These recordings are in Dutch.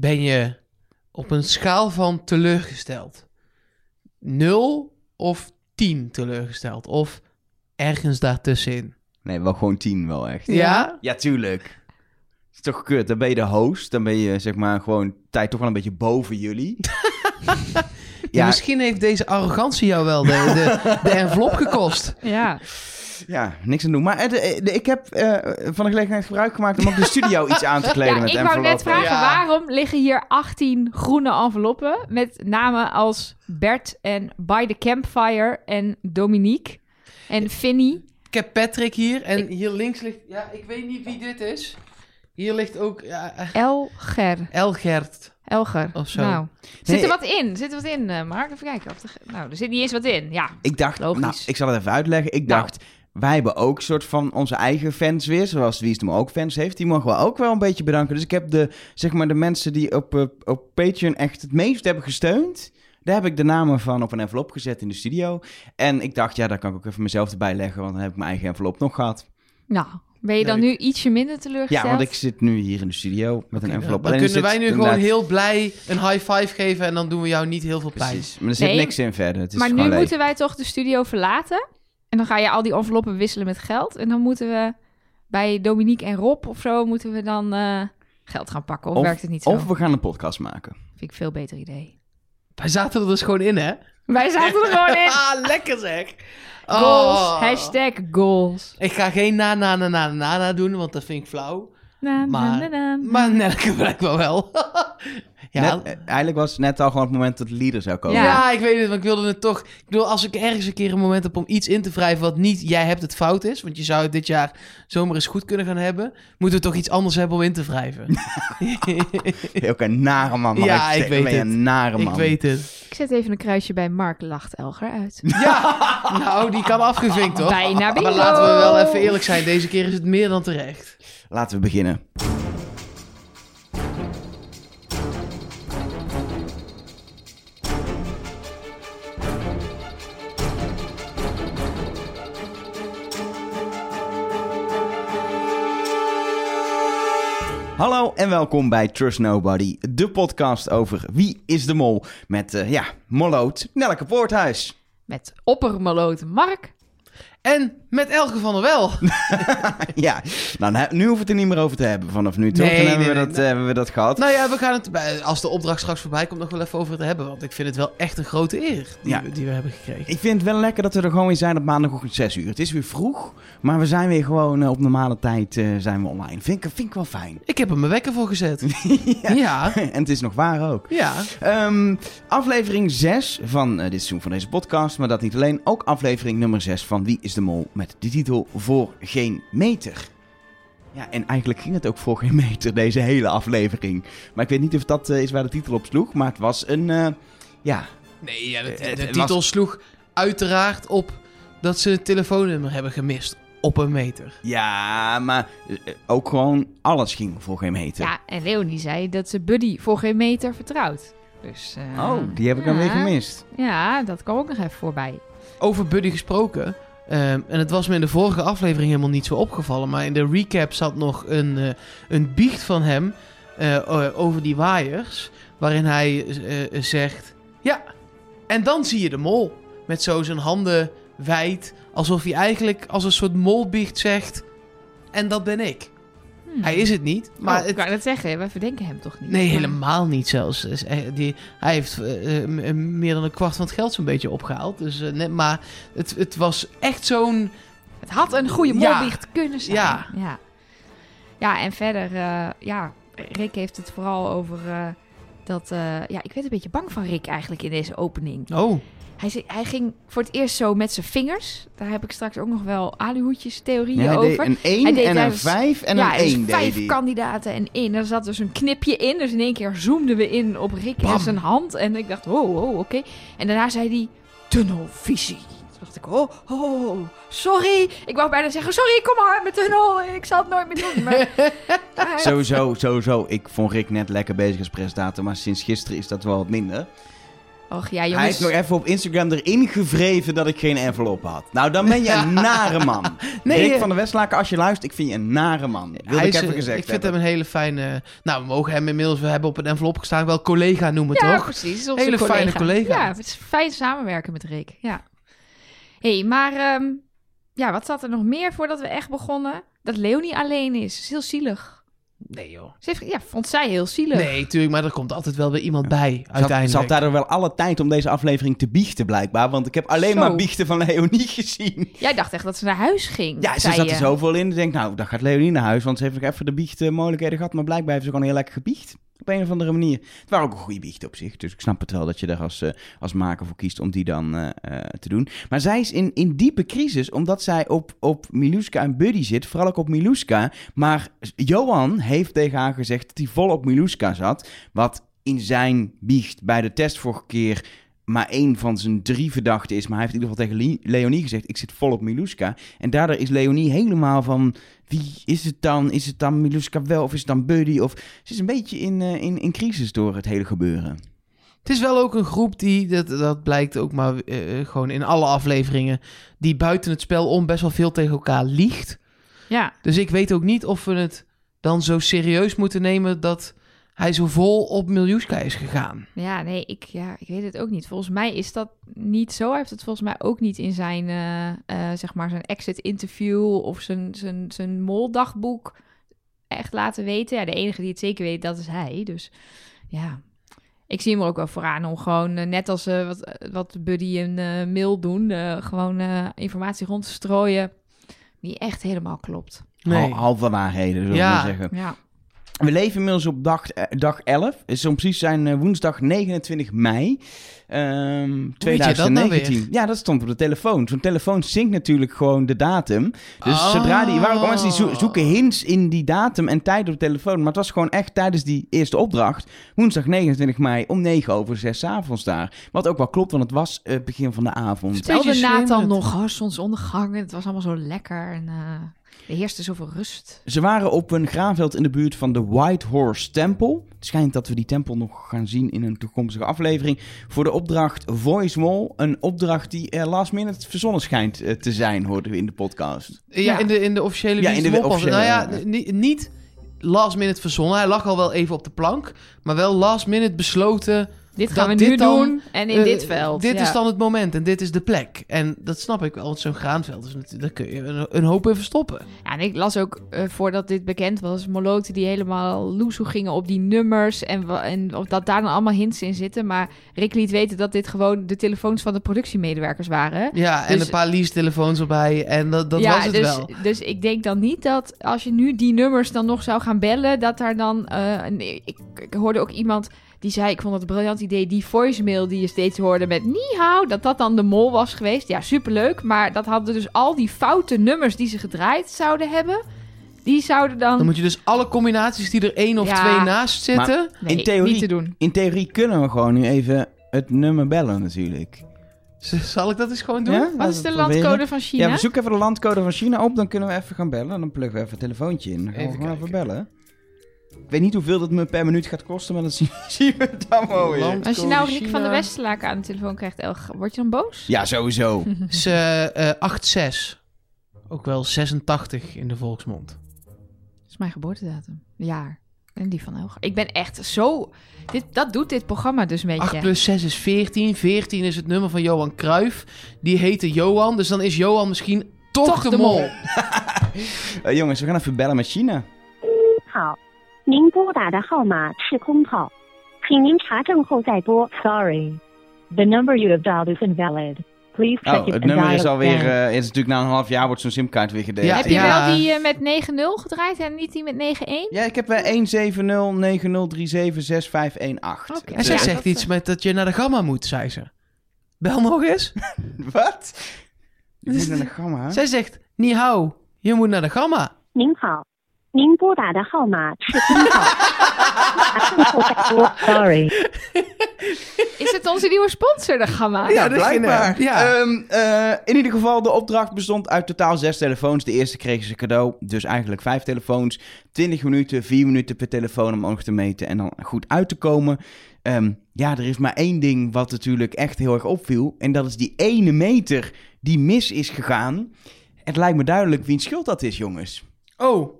Ben je op een schaal van teleurgesteld 0 of 10 teleurgesteld? Of ergens daartussenin? Nee, wel gewoon tien wel echt. Ja? Ja, tuurlijk. Het is toch kut. Dan ben je de host. Dan ben je zeg maar gewoon tijd toch wel een beetje boven jullie. Ja, ja, misschien heeft deze arrogantie jou wel de, de, de envelop gekost. Ja. Ja, niks aan doen. Maar eh, de- de- ik heb eh, van de gelegenheid gebruik gemaakt om ook de studio iets aan te kleden Ja, met ik wou net enveloppen. vragen, Ja. waarom liggen hier 18 groene enveloppen met namen als Bert en By the Campfire en Dominique en Finny? Ik heb Patrick hier en hier links ligt... Ja, ik weet niet wie dit is. Hier ligt ook ja, eh, Elger. Elgert. Elger. Of zo. Nou, zit Nee, er wat in? Zit er wat in, eh, Mark? Even kijken. Of er... Nou, er zit niet eens wat in. Ja. Ik dacht, Logisch. nou, ik zal het even uitleggen. Ik Nou. dacht, wij hebben ook een soort van onze eigen fans weer, zoals Wie is ook fans heeft. Die mogen we ook wel een beetje bedanken. Dus ik heb de, zeg maar, de mensen die op, eh, op Patreon echt het meest hebben gesteund. Daar heb ik de namen van op een envelop gezet in de studio. En ik dacht, ja, daar kan ik ook even mezelf erbij leggen, want dan heb ik mijn eigen envelop nog gehad. Nou, ben je dan nu ietsje minder teleurgesteld? Ja, want ik zit nu hier in de studio met een envelop. Dan Alleen er kunnen wij nu inderdaad- gewoon heel blij een high five geven en dan doen we jou niet heel veel pijn. Precies, maar er zit Nee, niks in verder. Het is maar nu leeg. moeten wij toch de studio verlaten. En dan ga je al die enveloppen wisselen met geld. En dan moeten we bij Dominique en Rob of zo... moeten we dan eh, geld gaan pakken. Of, Of- werkt het niet zo? Of we gaan een podcast maken. Vind ik een veel beter idee. Wij zaten er dus gewoon in, hè? Wij zaten er gewoon in. Ah, lekker zeg. Goals. Oh. Hashtag goals. Ik ga geen na, na, na, na, na, na doen, want dat vind ik flauw. Na, na, Maar- na, na. Maar Nelke blijkbaar wel. ja, Net, eh, eigenlijk was het net al gewoon het moment dat de leader zou komen. Ja. ja. ik weet het, maar ik wilde het toch... Ik bedoel, als ik ergens een keer een moment heb om iets in te wrijven wat niet jij hebt het fout is, want je zou het dit jaar zomaar eens goed kunnen gaan hebben, moeten we toch iets anders hebben om in te wrijven. Ook een nare man. Ja, ik weet het. Een nare ik man. weet het. Ik zet even een kruisje bij Mark Lacht Elger uit. Ja, nou, die kan afgevinkt, hoor. Bijna bingo. Maar laten we wel even eerlijk zijn, deze keer is het meer dan terecht. Laten we beginnen. Hallo en welkom bij Trust Nobody, de podcast over wie is de mol met, eh, ja, Molloot, Nelke Poorthuis. Met oppermaloot Mark. En met Elke van der Wel. ja, nou, nu hoeven we het er niet meer over te hebben vanaf nu, toch? Nee, Dan hebben, nee, we dat, eh, hebben we dat gehad. Nou ja, we gaan het, bij- als de opdracht straks voorbij komt, nog wel even over te hebben. Want ik vind het wel echt een grote eer die, Ja. we, die we hebben gekregen. Ik vind het wel lekker dat we er gewoon weer zijn op maandagochtend 6 uur. Het is weer vroeg, maar we zijn weer gewoon eh, op normale tijd eh, zijn we online. Vind ik, vind ik wel fijn. Ik heb er mijn wekker voor gezet. ja. ja. en het is nog waar ook. Ja. Ehm, aflevering 6 van dit seizoen van deze podcast. Maar dat niet alleen. Ook aflevering nummer 6 van Wie is de Mol? Met de titel Voor geen meter. Ja, en eigenlijk ging het ook voor geen meter, deze hele aflevering. Maar ik weet niet of dat eh, is waar de titel op sloeg. Maar het was een, eh, ja... Nee, ja, de, Eh, de titel was- sloeg uiteraard op dat ze het telefoonnummer hebben gemist. Op een meter. Ja, maar ook gewoon alles ging voor geen meter. Ja, en Leonie zei dat ze Buddy voor geen meter vertrouwt. Dus, eh, Oh, die heb ik dan weer gemist. Ja, dat kwam ook nog even voorbij. Over Buddy gesproken. Ehm, en het was me in de vorige aflevering helemaal niet zo opgevallen. Maar in de recap zat nog een, eh, een biecht van hem eh, over die waaiers. Waarin hij eh, zegt: Ja, en dan zie je de mol. Met zo zijn handen wijd. Alsof hij eigenlijk als een soort molbiecht zegt: En dat ben ik. Hm. Hij is het niet. Maar het, ik wou net zeggen, wij verdenken hem toch niet? Nee, Maar- helemaal niet zelfs. Dus, eh, die, hij heeft eh, eh, meer dan een kwart van het geld zo'n beetje opgehaald. Dus, net, maar het, het was echt zo'n... Het had een goede Ja. molbiecht kunnen zijn. Ja. ja. Ja, en verder, ja, Rick heeft het vooral over dat... eh, ja, ik werd een beetje bang van Rick eigenlijk in deze opening. Oh, Hij, hij ging voor het eerst zo met zijn vingers. Daar heb ik straks ook nog wel aluhoedjes theorieën Ja, over. een 1 Hij deed en een tijdens- 5 en ja, een er is 1 deed vijf kandidaten en één. Er zat dus een knipje in. Dus in één keer zoomden we in op Rick en Bam. zijn hand. En ik dacht, oh, oh, oké. En daarna zei hij, tunnelvisie. Toen dacht ik, oh, oh, sorry. Ik wou bijna zeggen, sorry, kom maar met tunnel. Ik zal het nooit meer doen. Maar, maar- Sowieso, sowieso. Ik vond Rick net lekker bezig als presentator, maar sinds gisteren is dat wel wat minder. Och ja, Hij jongens. heeft nog even op Instagram erin gevreven dat ik geen envelop had. Nou, dan ben je een nare man. Nee, Rick eh, van der Westlaken, als je luistert, ik vind je een nare man. Wil Hij ik is, even eh, gezegd ik vind hebben. hem een hele fijne... Nou, we mogen hem inmiddels... We hebben op een envelop gestaan wel collega noemen, ja, toch? precies. Onze Hele fijne collega. Ja, het is fijn samenwerken met Rick. Ja. Hey, maar ehm, ja, wat zat er nog meer voordat we echt begonnen? Dat Leonie alleen is. Dat is heel zielig. Nee, joh. Ze heeft, ja, vond zij heel zielig. Nee, tuurlijk, maar er komt altijd wel weer iemand bij, uiteindelijk. Ze had daardoor wel alle tijd om deze aflevering te biechten, blijkbaar. Want ik heb alleen Zo. maar biechten van Leonie gezien. Jij dacht echt dat ze naar huis ging. Ja, ze zat je. er zoveel in. Ik denk, nou, dan gaat Leonie naar huis. Want ze heeft nog even de biechtmogelijkheden gehad. Maar blijkbaar heeft ze gewoon heel lekker gebiecht. Op een of andere manier. Het waren ook een goede biecht op zich. Dus ik snap het wel dat je daar als, eh, als maker voor kiest om die dan eh, eh, te doen. Maar zij is in, in diepe crisis. Omdat zij op, op Miluska en Buddy zit. Vooral ook op Miluska. Maar Johan heeft tegen haar gezegd dat hij vol op Miluska zat. Wat in zijn biecht bij de test vorige keer maar één van zijn drie verdachten is. Maar hij heeft in ieder geval tegen Le- Leonie gezegd: Ik zit vol op Miluska. En daardoor is Leonie helemaal van: Wie is het dan? Is het dan Miluska wel of is het dan Buddy? Of ze is een beetje in, eh, in, in crisis door het hele gebeuren. Het is wel ook een groep die, dat, dat blijkt ook maar eh, gewoon in alle afleveringen, die buiten het spel om best wel veel tegen elkaar liegt. Ja, Dus ik weet ook niet of we het dan zo serieus moeten nemen dat hij zo vol op Miljuska is gegaan. ja, nee, ik, ja, ik weet het ook niet. Volgens mij is dat niet zo. Hij heeft het volgens mij ook niet in zijn, eh, eh, zeg maar, zijn exit interview of zijn, zijn, zijn moldagboek echt laten weten. Ja, de enige die het zeker weet, dat is hij. Dus ja, ik zie hem er ook wel vooraan om gewoon, eh, net als eh, wat, wat Buddy en Mail doen, eh, gewoon eh, informatie rond te strooien die echt helemaal klopt. Nee. Hal- halve waarheden, zullen Ja. we maar zeggen. Ja, We leven inmiddels op dag, eh, dag 11. Het is om precies zijn eh, woensdag 29 mei. ehm je dat 2019. nou weer? ja, dat stond op de telefoon. Zo'n telefoon zinkt natuurlijk gewoon de datum. Dus Oh. zodra die. Waarom mensen die zo- zoeken hints in die datum en tijd op de telefoon. Maar het was gewoon echt tijdens die eerste opdracht. Woensdag 29 mei om 9 over 6 avonds daar. Wat ook wel klopt, want het was het begin van de avond. Stelde Beetje Nathan nog oh, zonsondergang het was allemaal zo lekker en eh, er heerste zoveel rust. Ze waren op een graanveld in de buurt van de White Horse Temple. Het schijnt dat we die tempel nog gaan zien in een toekomstige aflevering. Voor de opdracht Voice Wall. Een opdracht die er last minute verzonnen schijnt eh, te zijn, hoorden we in de podcast. Ja, Ja. In, de, in de officiële Ja, in de officiële, Nou ja, ja. ni- niet last minute verzonnen. Hij lag al wel even op de plank. Maar wel last minute besloten. Dit gaan Dat we nu dan, doen en in eh, dit veld. Dit ja. is dan het moment en dit is de plek. En dat snap ik wel, want zo'n graanveld is natuurlijk, daar kun je een, een hoop in verstoppen. Ja, en ik las ook eh, voordat dit bekend was, Moloten die helemaal loesoe gingen op die nummers en, en of dat daar dan allemaal hints in zitten. Maar Rick liet weten dat dit gewoon de telefoons van de productiemedewerkers waren. Ja, en Dus- een paar lease-telefoons erbij en dat, dat ja, was het dus, wel. Dus ik denk dan niet dat als je nu die nummers dan nog zou gaan bellen, dat daar dan. een- ik, ik hoorde ook iemand die zei: Ik vond het een briljant idee, die voicemail die je steeds hoorde met Nihau, dat dat dan de mol was geweest. Ja, superleuk. Maar dat hadden dus al die foute nummers die ze gedraaid zouden hebben, die zouden dan. Dan moet je dus alle combinaties die er één of Ja. twee naast zitten... nee, in theorie- niet te doen. In theorie kunnen we gewoon nu even het nummer bellen natuurlijk. Z- Zal ik dat eens gewoon doen? Ja? Wat Laten is we de het proberen. landcode van China? Ja, we zoeken even de landcode van China op. Dan kunnen we even gaan bellen. Dan pluggen we even een telefoontje in. Dan gaan Even we gewoon even kijken. bellen. Ik weet niet hoeveel dat me per minuut gaat kosten, maar dat zien, we dan wel weer. Als je nou Rick van de China. Westlaken aan de telefoon krijgt, Elg, word je dan boos? Ja, sowieso. is eh, eh, 8-6. Ook wel 86 in de volksmond. Dat is mijn geboortedatum. Jaar. En die van Elg. Ik ben echt zo... Dit, dat doet dit programma dus een 8 beetje. plus 6 is 14. 14 is het nummer van Johan Cruijff. Die heette Johan. Dus dan is Johan misschien toch, Toch de, de mol. mol. Eh, jongens, we gaan even bellen met China. 好，您拨打的号码是空号，请您查证后再拨。Sorry, the number you have dialed is invalid. Please check Oh, it het and nummer is dial alweer... again. eh het is natuurlijk na een half jaar wordt zo'n simkaart weer gedeeld. Ja, Heb je ja. wel die eh, met 9-0 gedraaid en niet die met 9-1? Ja, ik heb bij 17090376518. Oké. En zij Ja, zegt dat, iets eh, met dat je naar de gamma moet, zei ze. Bel nog eens. Wat? Je moet naar de gamma. Zij zegt, ni hao, je moet naar de gamma. 您好， 您拨打的号码是空号，查证后再拨。Sorry. Is Is het onze nieuwe sponsor, de Gamma? Ja, Ja, dat blijkbaar. ging, ja. Ehm, eh, in ieder geval, de opdracht bestond uit totaal zes telefoons. De eerste kregen ze cadeau. Dus eigenlijk vijf telefoons. 20 minuten, 4 minuten per telefoon om nog te meten en dan goed uit te komen. Ehm, ja, er is maar één ding wat natuurlijk echt heel erg opviel. En dat is die ene meter die mis is gegaan. Het lijkt me duidelijk wiens schuld dat is, jongens. Oh,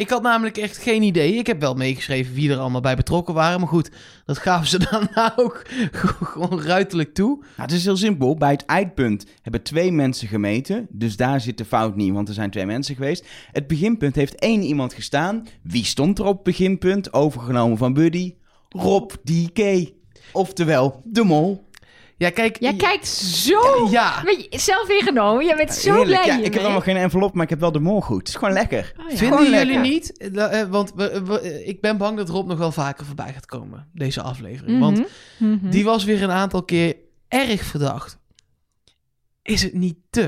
ik had namelijk echt geen idee. Ik heb wel meegeschreven wie er allemaal bij betrokken waren. Maar goed, dat gaven ze daarna ook gewoon ruiterlijk toe. Nou, het is heel simpel. Bij het eindpunt hebben twee mensen gemeten. Dus daar zit de fout niet, want er zijn twee mensen geweest. Het beginpunt heeft één iemand gestaan. Wie stond er op het beginpunt? Overgenomen van Buddy. Rob DK. Oftewel, de mol. Ja, kijk. Jij kijkt zo... Ja, Weet je, zelf ingenomen. Jij bent zo Heerlijk. blij Ja, ik heb allemaal geen envelop, maar ik heb wel de mol goed. Het is gewoon lekker. Oh, ja. vinden Gewoon jullie lekker. niet? want we, we- ik ben bang dat Rob nog wel vaker voorbij gaat komen, deze aflevering. Mhm. Want Mhm. die was weer een aantal keer erg verdacht. Is het niet te?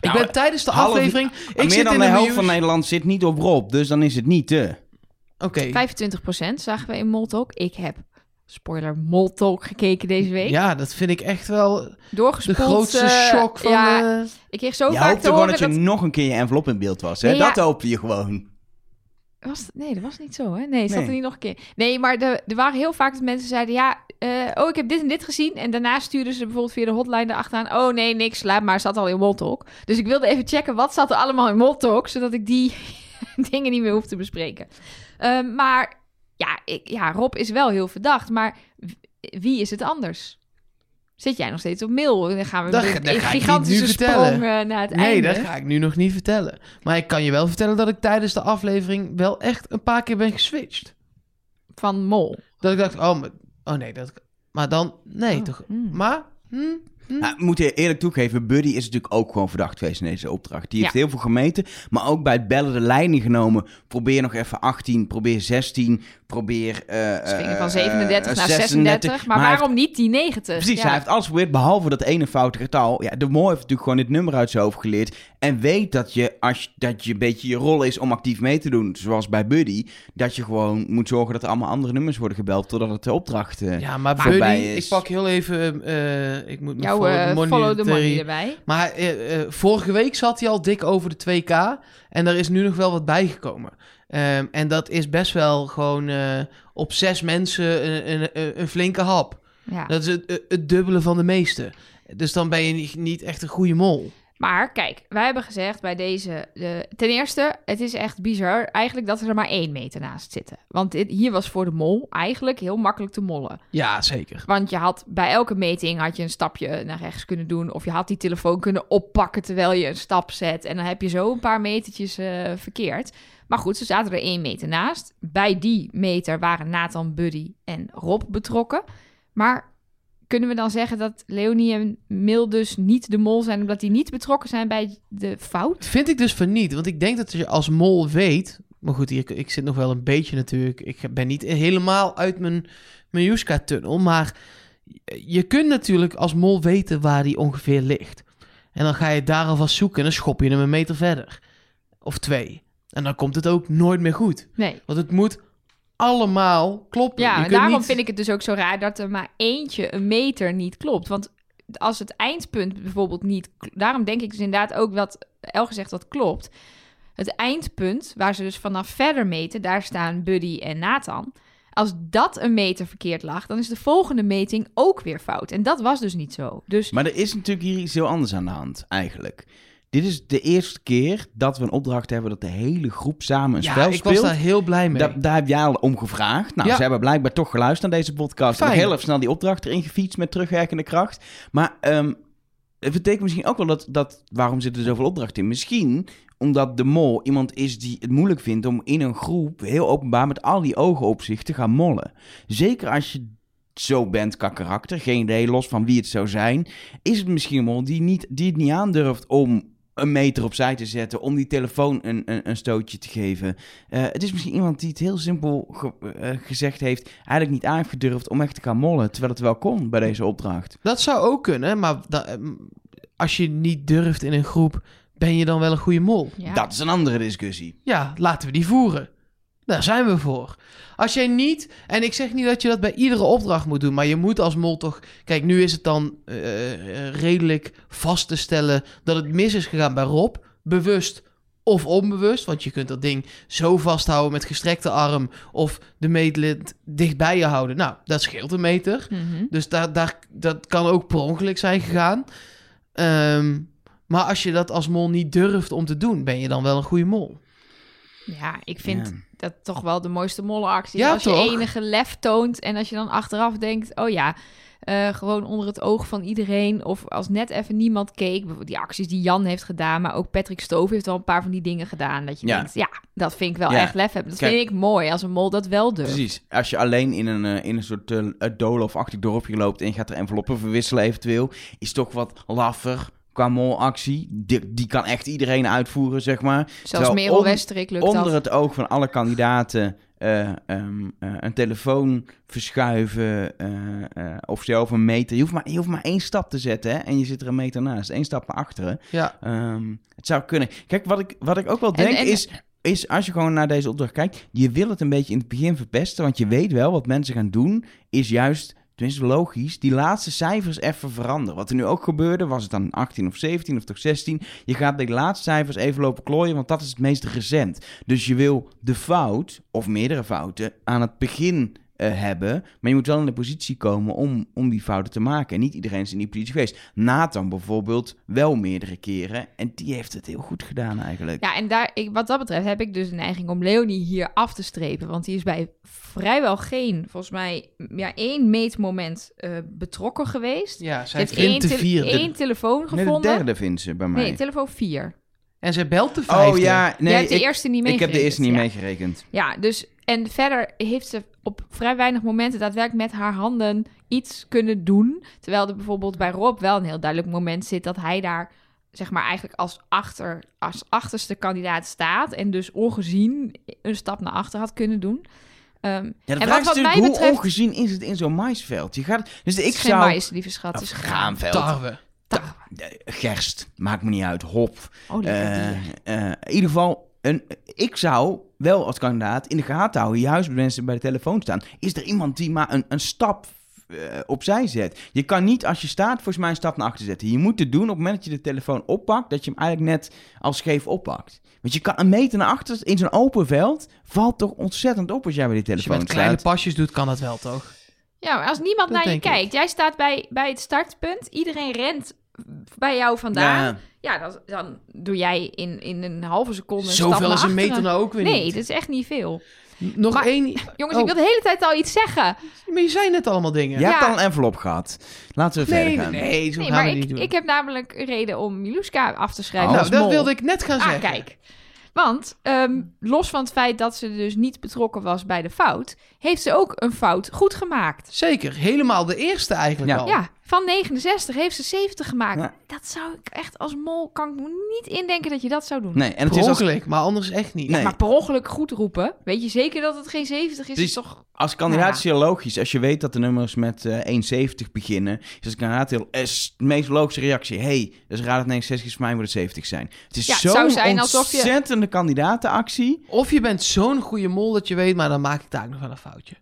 Ik Nou, ben tijdens de half- aflevering... Ik Meer zit dan in de de helft van Nederland zit niet op Rob, dus dan is het niet te. Oké. 25% zagen we in Moltalk. Ik heb, spoiler, Moltalk gekeken deze week. Ja, dat vind ik echt wel de grootste eh, shock van... Ja, eh, ik kreeg zo Je vaak hoopte te gewoon horen dat je dat... nog een keer je envelop in beeld was. Hè? Nee, ja. Dat hoopte je gewoon. Was, nee, dat was niet zo, hè? Nee, zat Nee. er niet nog een keer. Nee, maar de, er waren heel vaak dat mensen zeiden... Ja, eh, oh, ik heb dit en dit gezien. En daarna stuurden ze bijvoorbeeld via de hotline erachteraan... Oh, nee, niks, laat maar, zat al in Moltalk. Dus ik wilde even checken, wat zat er allemaal in Moltalk... zodat ik die dingen niet meer hoef te bespreken. Ehm, maar ja, ik, ja, Rob is wel heel verdacht. Maar wie is het anders? Zit jij nog steeds op mail? Dan gaan we Dat- een gigantische sprong eh, naar het Nee, einde. dat ga ik nu nog niet vertellen. Maar ik kan je wel vertellen dat ik tijdens de aflevering wel echt een paar keer ben geswitcht. Van Mol. Dat ik dacht, oh, maar, oh nee, dat, maar dan, nee, Oh, toch. hmm. Maar, hm, hm. Nou, moet je eerlijk toegeven, Buddy is natuurlijk ook gewoon verdacht geweest in deze opdracht. Die heeft Ja. heel veel gemeten, maar ook bij het bellen de lijnen genomen. Probeer nog even 18, probeer 16, probeer... eh Ze gingen eh, van 37 eh, naar 36. Maar, heeft- waarom niet die 90? Precies, Ja. hij heeft alles geprobeerd, behalve dat ene foute getal. Ja, de mol heeft natuurlijk gewoon dit nummer uit zijn hoofd geleerd. En weet dat je, als je, dat je een beetje je rol is om actief mee te doen, zoals bij Buddy, dat je gewoon moet zorgen dat er allemaal andere nummers worden gebeld, totdat het de opdracht... eh, ja, maar voorbij Buddy, is. ik pak heel even, eh, ik moet mijn Jouw follow money follow the money theorie- erbij. Maar vorige week zat hij al dik over de 2K. En daar is nu nog wel wat bijgekomen. Ehm, en dat is best wel gewoon eh, op zes mensen een, een, een, flinke hap. Ja. Dat is het, het dubbele van de meeste. Dus dan ben je niet echt een goede mol. Maar kijk, wij hebben gezegd bij deze... de- ten eerste, het is echt bizar eigenlijk dat er maar één meter naast zitten. Want dit, hier was voor de mol eigenlijk heel makkelijk te mollen. Ja, zeker. Want je had bij elke meting had je een stapje naar rechts kunnen doen. Of je had die telefoon kunnen oppakken terwijl je een stap zet. En dan heb je zo een paar metertjes eh, verkeerd. Maar goed, ze zaten er één meter naast. Bij die meter waren Nathan, Buddy en Rob betrokken. Maar kunnen we dan zeggen dat Leonie en Mil dus niet de mol zijn... omdat die niet betrokken zijn bij de fout? Vind ik dus van niet. Want ik denk dat je als mol weet... Maar goed, hier, ik zit nog wel een beetje natuurlijk... Ik ben niet helemaal uit mijn, mijn Juska-tunnel. Maar je kunt natuurlijk als mol weten waar die ongeveer ligt. En dan ga je daar alvast zoeken en dan schop je hem een meter verder. Of twee. En dan komt het ook nooit meer goed. Nee. Want het moet allemaal kloppen. Ja, en daarom niet- vind ik het dus ook zo raar dat er maar eentje een meter niet klopt. Want als het eindpunt bijvoorbeeld niet... Daarom denk ik dus inderdaad ook wat Elge zegt dat klopt. Het eindpunt, waar ze dus vanaf verder meten, daar staan Buddy en Nathan. Als dat een meter verkeerd lag, dan is de volgende meting ook weer fout. En dat was dus niet zo. Dus Maar er is natuurlijk hier iets heel anders aan de hand, eigenlijk. Dit is de eerste keer dat we een opdracht hebben dat de hele groep samen een Ja, spel ik speelt. was daar heel blij mee. Da- daar heb jij al om gevraagd. Nou, Ja. ze hebben blijkbaar toch geluisterd naar deze podcast. En Fijn. heel even snel die opdracht erin gefietst met terugwerkende kracht. Maar ehm, het betekent misschien ook wel dat, dat... Waarom zitten er zoveel opdrachten in? Misschien omdat de mol iemand is die het moeilijk vindt om in een groep... heel openbaar met al die ogen op zich te gaan mollen. Zeker als je zo bent qua karakter, geen idee, los van wie het zou zijn... is het misschien een mol die, niet, die het niet aandurft om een meter opzij te zetten... om die telefoon een, een, een stootje te geven... Eh, het is misschien iemand die het heel simpel ge- eh, gezegd heeft, eigenlijk niet aan heeft gedurfd om echt te gaan mollen, terwijl het wel kon bij deze opdracht. Dat zou ook kunnen, maar da- ehm, als je niet durft in een groep, ben je dan wel een goede mol? ja. Dat is een andere discussie. Ja, laten we die voeren. Daar zijn we voor. Als jij niet, en ik zeg niet dat je dat bij iedere opdracht moet doen, maar je moet als mol toch. Kijk, nu is het dan eh, eh, redelijk vast te stellen dat het mis is gegaan bij Rob. Bewust of onbewust, want je kunt dat ding zo vasthouden met gestrekte arm of de meetlint dicht bij je houden. Nou, dat scheelt een meter. Mhm. Dus daar, daar, dat kan ook per ongeluk zijn gegaan. Ehm, maar als je dat als mol niet durft om te doen, ben je dan wel een goede mol. Ja, ik vind Ja. dat toch wel de mooiste mollenactie. Ja, als je enige lef toont en als je dan achteraf denkt... oh ja, eh, gewoon onder het oog van iedereen... of als net even niemand keek. Bijvoorbeeld die acties die Jan heeft gedaan... maar ook Patrick Stove heeft wel een paar van die dingen gedaan... dat je Ja. denkt, ja, dat vind ik wel Ja. echt lef hebben. Dat Kijk. vind ik mooi als een mol dat wel durft. Precies. Als je alleen in een, eh, in een soort uh, doolhofachtig dorpje loopt en je gaat er enveloppen verwisselen eventueel, is toch wat laffer qua molactie. Die, die kan echt iedereen uitvoeren, zeg maar. Zelfs Terwijl Merel on- Westerik lukt Onder dat. het oog van alle kandidaten eh, ehm, eh, een telefoon verschuiven eh, eh, of zelf een meter. Je hoeft, maar, je hoeft maar één stap te zetten hè, en je zit er een meter naast. Eén stap naar achteren. Ja, Ehm, het zou kunnen. Kijk, wat ik, wat ik ook wel En- denk en- is, is, als je gewoon naar deze opdracht kijkt, je wil het een beetje in het begin verpesten, want je weet wel wat mensen gaan doen, is juist, tenminste logisch, die laatste cijfers even veranderen. Wat er nu ook gebeurde, was het dan 18 of 17 of toch 16, je gaat de laatste cijfers even lopen klooien, want dat is het meest recent. Dus je wil de fout, of meerdere fouten, aan het begin eh, hebben, maar je moet wel in de positie komen om, om die fouten te maken. En niet iedereen is in die positie geweest. Nathan bijvoorbeeld wel meerdere keren. En die heeft het heel goed gedaan eigenlijk. Ja, en daar, ik, wat dat betreft heb ik dus de neiging om Leonie hier af te strepen. Want die is bij vrijwel geen, volgens mij, ja, één meetmoment eh, betrokken geweest. ja Ze heeft één, de te- één telefoon Nee, de gevonden. derde vindt ze bij mij. nee, telefoon 4. En zij belt de vijfde. oh ja, nee, Jij hebt de ik, eerste niet ik heb de meegerekend, eerste niet ja. meegerekend. Ja, dus en verder heeft ze op vrij weinig momenten daadwerkelijk met haar handen iets kunnen doen. Terwijl er bijvoorbeeld bij Rob wel een heel duidelijk moment zit dat hij daar, zeg maar, eigenlijk als, achter, als achterste kandidaat staat. En dus ongezien een stap naar achter had kunnen doen. Ehm, Ja, de En vraag wat- is wat natuurlijk, mij hoe betreft- ongezien is het in zo'n maisveld? Je gaat, dus het ik is geen zou... mais, lieve schat. Het is graanveld. Tarwe. Tarwe. Gerst, maakt me niet uit. Hop. Oh, Eh, eh, in ieder geval, een, ik zou wel als kandidaat in de gaten houden, juist bij mensen bij de telefoon staan. Is er iemand die maar een, een stap eh, opzij zet? Je kan niet als je staat volgens mij een stap naar achter zetten. Je moet het doen op het moment dat je de telefoon oppakt, dat je hem eigenlijk net als scheef oppakt. Want je kan een meter naar achter, in zo'n open veld, valt toch ontzettend op als jij bij die Als je telefoon met kleine staat. pasjes doet, kan dat wel, toch? Ja, maar als niemand Dat naar je ik. kijkt, jij staat bij, bij het startpunt, iedereen rent bij jou vandaan. Ja, Ja, dan, dan doe jij in, in een halve seconde een Zoveel als een meter nou ook weer Nee, niet. dat is echt niet veel. Nog Maar- één... Jongens, Oh. ik wil de hele tijd al iets zeggen. Maar je zei net allemaal dingen. je hebt Ja. al een envelop gehad. Laten we nee, verder gaan. nee, zo Nee, gaan maar we ik, niet doen. ik heb namelijk een reden om Miluska af te schrijven Oh. als nou, dat mol. wilde ik net gaan Ah, zeggen. kijk. Want ehm, los van het feit dat ze dus niet betrokken was bij de fout, heeft ze ook een fout goed gemaakt. Zeker, helemaal de eerste eigenlijk Ja. al. Ja, van 69 heeft ze 70 gemaakt. Ja. Dat zou ik echt als mol, kan ik me niet indenken dat je dat zou doen. Nee, en het Per is als, ongeluk, maar anders echt niet. Nee. Maar per ongeluk goed roepen. Weet je zeker dat het geen 70 is? Precies. Is toch... Als kandidaat is heel logisch. Als je weet dat de nummers met eh 1,70 beginnen, is als kandidaat heel, is de meest logische reactie. hey, dus raad het 69 is voor mij moet het 70 zijn. Het is zo'n zijn alsof je- ontzettende kandidatenactie. Of je bent zo'n goede mol dat je weet, maar dan maak ik daar nog wel een foutje.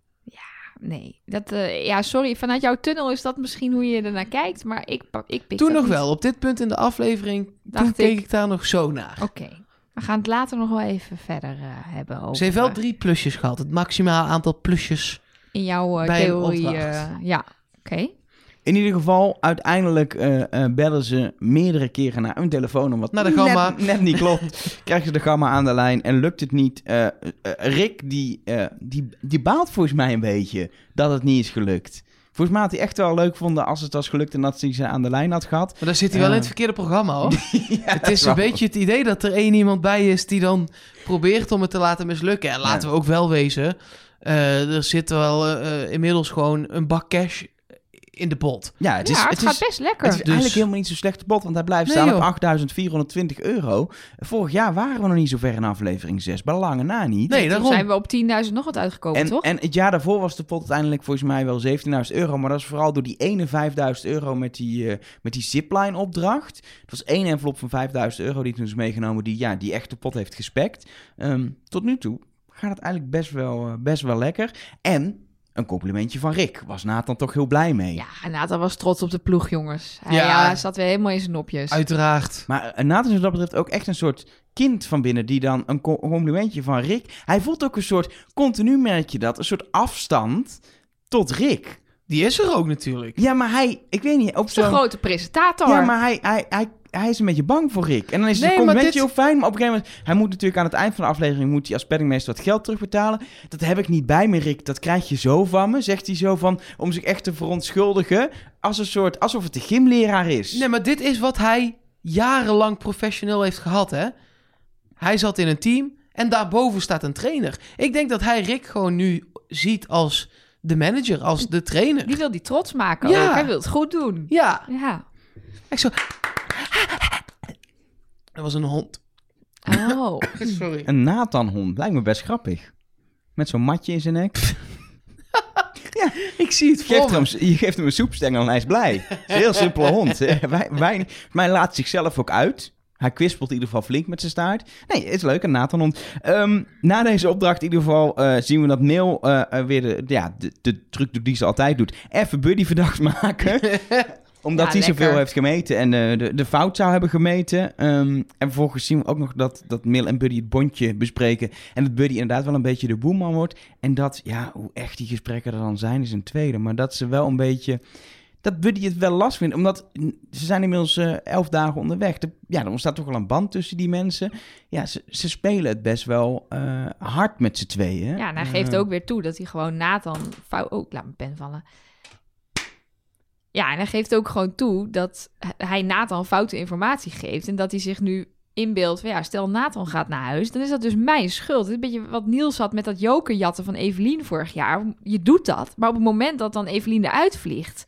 Nee, dat, eh, ja, sorry. Vanuit jouw tunnel is dat misschien hoe je ernaar kijkt. Maar ik, ik pik Toen nog niet. wel, op dit punt in de aflevering, Dacht toen keek ik. ik daar nog zo naar. Oké. We gaan het later nog wel even verder eh, hebben over... Ze heeft wel eh, drie plusjes gehad. Het maximaal aantal plusjes. In jouw bij een theorie... ja, oké. In ieder geval, uiteindelijk eh, bellen ze meerdere keren naar een telefoon. Wat Naar de gamma. Net, net niet klopt. Krijgen ze de gamma aan de lijn en lukt het niet. Eh, Rick, die, die, die baalt volgens mij een beetje dat het niet is gelukt. Volgens mij had hij echt wel leuk vonden als het was gelukt en dat hij ze aan de lijn had gehad. Maar dan zit hij wel in het verkeerde programma, hoor. Ja, het is een beetje het idee dat er één iemand bij is die dan probeert om het te laten mislukken. En laten Ja. we ook wel wezen, er zit wel inmiddels gewoon een bak cash in de pot. Ja, het ja, is, het, het gaat is, best lekker. Het is Dus- eigenlijk helemaal niet zo slecht te bot, want hij blijft Nee, staan joh. op 8420 euro. Vorig jaar waren we nog niet zo ver in aflevering 6, bij lange na niet. Nee, Toen daarom. zijn we op 10.000 nog wat uitgekomen, en, toch? en het jaar daarvoor was de pot uiteindelijk volgens mij wel 17.000 euro. Maar dat is vooral door die ene 5.000 euro met die, eh, met die zipline opdracht. Het was één envelop van 5.000 euro die toen is meegenomen die, ja, die echt de pot heeft gespekt. Ehm, tot nu toe gaat het eigenlijk best wel, eh, best wel lekker. En een complimentje van Rick. Was Nathan toch heel blij mee. Ja, Nathan was trots op de ploeg, jongens. Hij Ja. ja, zat weer helemaal in zijn nopjes. Uiteraard. Maar eh, Nathan is wat dat betreft ook echt een soort kind van binnen die dan een co- complimentje van Rick. Hij voelt ook een soort, continu merk je dat, een soort afstand tot Rick. Die is er ook natuurlijk. Ja, maar hij, ik weet niet, op zo'n... grote presentator. Ja, maar hij, hij, hij, hij is een beetje bang voor Rick. En dan is het Nee, een maar complimentje dit- heel fijn, maar op een gegeven moment... Hij moet natuurlijk aan het eind van de aflevering moet hij als penningmeester wat geld terugbetalen. Dat heb ik niet bij me, Rick. Dat krijg je zo van me, zegt hij zo van... Om zich echt te verontschuldigen. Als een soort, alsof het de gymleraar is. Nee, maar dit is wat hij jarenlang professioneel heeft gehad, hè? Hij zat in een team en daarboven staat een trainer. Ik denk dat hij Rick gewoon nu ziet als de manager, als de trainer. Die wil die trots maken Ja. ook. Hij wil het goed doen. Ja, Ja. ik zo... Dat was een hond. Oh. Sorry. Een Nathan-hond, lijkt me best grappig. Met zo'n matje in zijn nek. Ik zie het Je geeft, voor hem, je geeft hem een soepstengel en hij is blij. Het is een heel simpele hond. Eh, Wij, wij, maar hij laat zichzelf ook uit. Hij kwispelt in ieder geval flink met zijn staart. Nee, is leuk, een Nathan-hond. Ehm, na deze opdracht in ieder geval eh, zien we dat Neil eh, eh, weer de, ja, de, de truc doet die ze altijd doet. Even Buddy verdacht maken. Omdat Ja, hij zoveel heeft gemeten en eh, de, de fout zou hebben gemeten. Ehm, en vervolgens zien we ook nog dat, dat Mil en Buddy het bondje bespreken. En dat Buddy inderdaad wel een beetje de boeman wordt. En dat, ja, hoe echt die gesprekken er dan zijn, is een tweede. Maar dat ze wel een beetje... Dat Buddy het wel last vindt. Omdat ze zijn inmiddels eh, elf dagen onderweg. De, ja, er ontstaat toch wel een band tussen die mensen. Ja, ze, ze spelen het best wel eh, hard met z'n tweeën. Ja, en hij geeft ook weer toe dat hij gewoon Nathan... Fout... Oh, ik laat mijn pen vallen. Ja, en hij geeft ook gewoon toe dat hij Nathan foute informatie geeft. En dat hij zich nu inbeeldt van ja, stel Nathan gaat naar huis, dan is dat dus mijn schuld. Het een beetje wat Niels had met dat jokerjatten van Evelien vorig jaar. Je doet dat, maar op het moment dat dan Evelien eruit vliegt,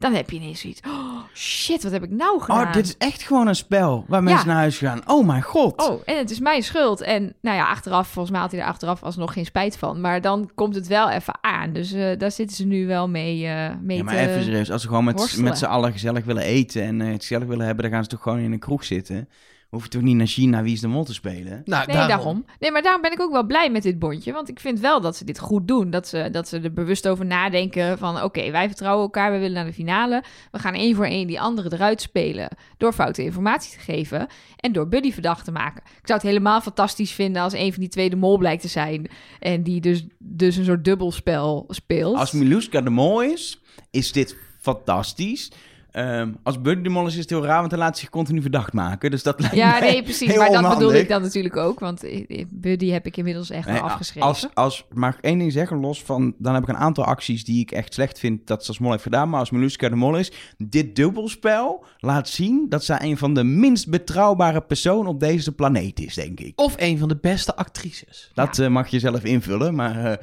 dan heb je ineens zoiets. Oh, shit, wat heb ik nou gedaan? Oh, dit is echt gewoon een spel waar mensen Ja. naar huis gaan. Oh mijn god. Oh, en het is mijn schuld. En nou ja, achteraf, volgens mij had hij er achteraf alsnog geen spijt van. Maar dan komt het wel even aan. Dus eh, daar zitten ze nu wel mee, eh mee Ja, maar te... even serieus. Als ze gewoon met, worstelen. met z'n allen gezellig willen eten en eh, het gezellig willen hebben, dan gaan ze toch gewoon in een kroeg zitten. Hoef je toch niet naar China Wie is de Mol te spelen? Nou, Nee, daarom. Nee, maar daarom ben ik ook wel blij met dit bondje. Want ik vind wel dat ze dit goed doen. Dat ze, dat ze er bewust over nadenken van... oké, wij vertrouwen elkaar, we willen naar de finale. We gaan één voor één die andere eruit spelen... door foute informatie te geven... en door Buddy verdacht te maken. Ik zou het helemaal fantastisch vinden... als een van die twee de mol blijkt te zijn... en die dus, dus een soort dubbelspel speelt. Als Miluska de Mol is, is dit fantastisch. Ehm, als Buddy de Mol is, is het heel raar, want hij laat zich continu verdacht maken. Dus dat lijkt Ja, mij nee, precies. heel Maar dat bedoel ik dan natuurlijk ook. Want eh, Buddy heb ik inmiddels echt Nee, afgeschreven. Als, als, mag ik één ding zeggen, los van... Dan heb ik een aantal acties die ik echt slecht vind dat ze als mol heeft gedaan. Maar als Miluska de mol is... Dit dubbelspel laat zien dat zij een van de minst betrouwbare personen op deze planeet is, denk ik. Of een van de beste actrices. Dat eh, mag je zelf invullen, maar... eh,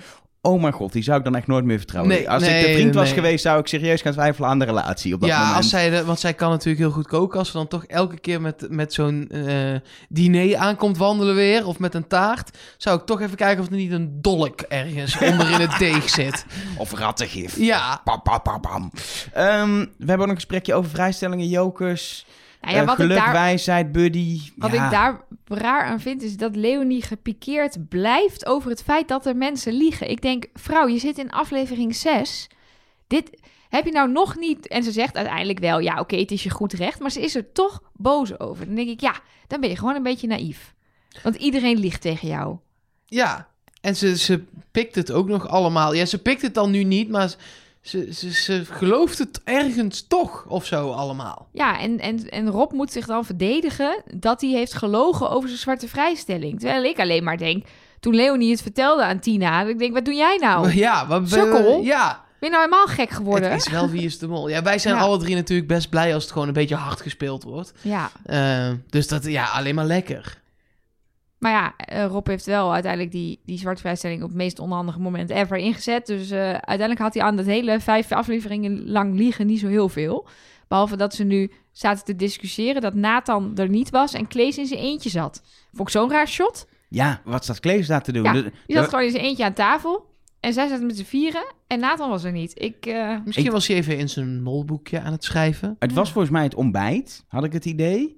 oh mijn god, die zou ik dan echt nooit meer vertrouwen. Nee, als ik de vriend was nee. geweest, zou ik serieus gaan twijfelen aan de relatie op dat ja, moment. als zij de, want zij kan natuurlijk heel goed koken. Als ze dan toch elke keer met, met zo'n eh, diner aankomt wandelen weer, of met een taart, zou ik toch even kijken of er niet een dolk ergens onder in het deeg zit. Of rattengif. Ja, pam, pam. Ehm, we hebben ook een gesprekje over vrijstellingen, jokers, Nou ja, eh, wat geluk, ik daar, wijsheid, buddy. Wat Ja. ik daar raar aan vind, is dat Leonie gepikeerd blijft over het feit dat er mensen liegen. Ik denk, vrouw, je zit in aflevering 6. Dit heb je nou nog niet. En ze zegt uiteindelijk wel, ja, oké, het is je goed recht. Maar ze is er toch boos over. Dan denk ik, ja, dan ben je gewoon een beetje naïef. Want iedereen liegt tegen jou. ja. En ze, ze pikt het ook nog allemaal. Ja, ze pikt het dan nu niet, maar ze, ze, ze gelooft het ergens toch of zo allemaal. Ja, en, en, en Rob moet zich dan verdedigen dat hij heeft gelogen over zijn zwarte vrijstelling. Terwijl ik alleen maar denk, toen Leonie het vertelde aan Tina, dat ik denk, wat doe jij nou? Ja, wat, Sukkel. ja, Ben je nou helemaal gek geworden? het is wel wie is de mol. Ja, wij zijn Ja. alle drie natuurlijk best blij als het gewoon een beetje hard gespeeld wordt. Ja, Eh, dus dat, ja, alleen maar lekker. Maar ja, eh, Rob heeft wel uiteindelijk die, die zwarte vrijstelling op het meest onhandige moment ever ingezet. Dus eh, uiteindelijk had hij aan dat hele vijf afleveringen lang liegen niet zo heel veel. Behalve dat ze nu zaten te discussiëren dat Nathan er niet was en Klees in zijn eentje zat. Vond ik zo'n raar shot. Ja, wat staat Klees daar te doen? Ja, Die zat gewoon in zijn eentje aan tafel. En zij zaten met z'n vieren. En Nathan was er niet. Ik, eh, Misschien Ik- was hij even in zijn molboekje aan het schrijven. Het was volgens mij het ontbijt, had ik het idee.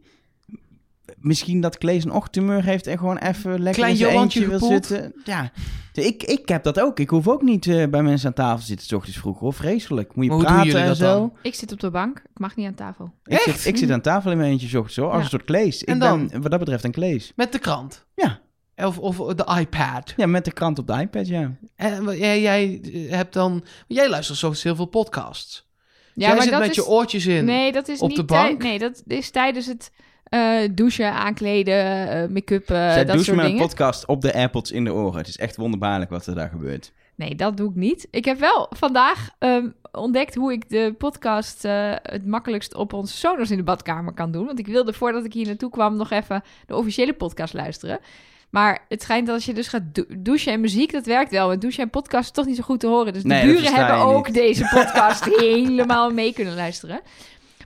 Misschien dat Klees een ochtendtumeur heeft en gewoon even lekker Klein in zijn Johantje eentje wil zitten. Ja, ik, ik heb dat ook. Ik hoef ook niet eh, bij mensen aan tafel te zitten, s ochtends vroeg hoor. Vreselijk. Moet je Maar hoe doen praten en dat zo. dan? Ik zit op de bank. Ik mag niet aan tafel. Ik zit, Echt? ik zit aan tafel in mijn eentje s ochtends hoor, als Ja. een soort Klees. En ik dan? ben wat dat betreft een Klees. Met de krant. Ja. Of, of de iPad. Ja, met de krant op de iPad, ja. En wa- jij, jij eh, hebt dan... Jij luistert zo heel veel podcasts. Ja, jij maar zit dat met is... je oortjes in. Nee, dat is op niet de tij- bank? Nee, dat is tijdens het eh, douchen, aankleden, eh, make-up, Zij dat douchen soort met een podcast op de AirPods in de oren. Het is echt wonderbaarlijk wat er daar gebeurt. Nee, dat doe ik niet. Ik heb wel vandaag ehm, ontdekt hoe ik de podcast eh, het makkelijkst op onze Sonos in de badkamer kan doen. Want ik wilde voordat ik hier naartoe kwam nog even de officiële podcast luisteren. Maar het schijnt dat als je dus gaat dou- douchen en muziek, dat werkt wel. Maar douchen en podcast is toch niet zo goed te horen. Dus de Nee, buren hebben ook niet. deze podcast helemaal mee kunnen luisteren.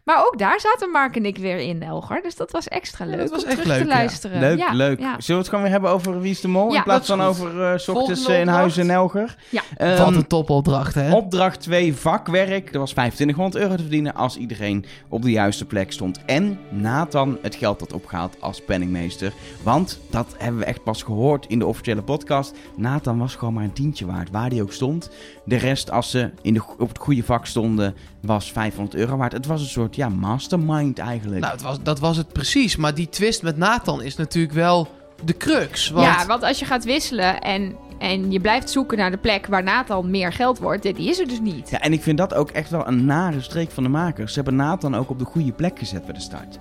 Maar ook daar zaten Mark en ik weer in, Elger. Dus dat was extra Ja, leuk dat was om echt terug leuk, te ja. luisteren. Leuk, Ja, leuk. ja. Zullen we het gewoon weer hebben over Wie is de Mol? Ja, in plaats dat van is goed. over eh, s ochtends Volgende eh, in huis opdracht. en Elger. Ja. Ehm, Wat een topopdracht, hè? Opdracht 2, vakwerk. Er was 2500 euro te verdienen als iedereen op de juiste plek stond. En Nathan het geld had opgehaald als penningmeester. Want, dat hebben we echt pas gehoord in de officiële podcast. Nathan was gewoon maar een tientje waard, waar hij ook stond. De rest, als ze in de, op het goede vak stonden, was 500 euro waard. Het was een soort, ja, mastermind eigenlijk. Nou, het was, dat was het precies. Maar die twist met Nathan is natuurlijk wel de crux. Want Ja, want als je gaat wisselen en, en je blijft zoeken naar de plek waar Nathan meer geld wordt, die is er dus niet. Ja, en ik vind dat ook echt wel een nare streek van de makers. Ze hebben Nathan ook op de goede plek gezet bij de start.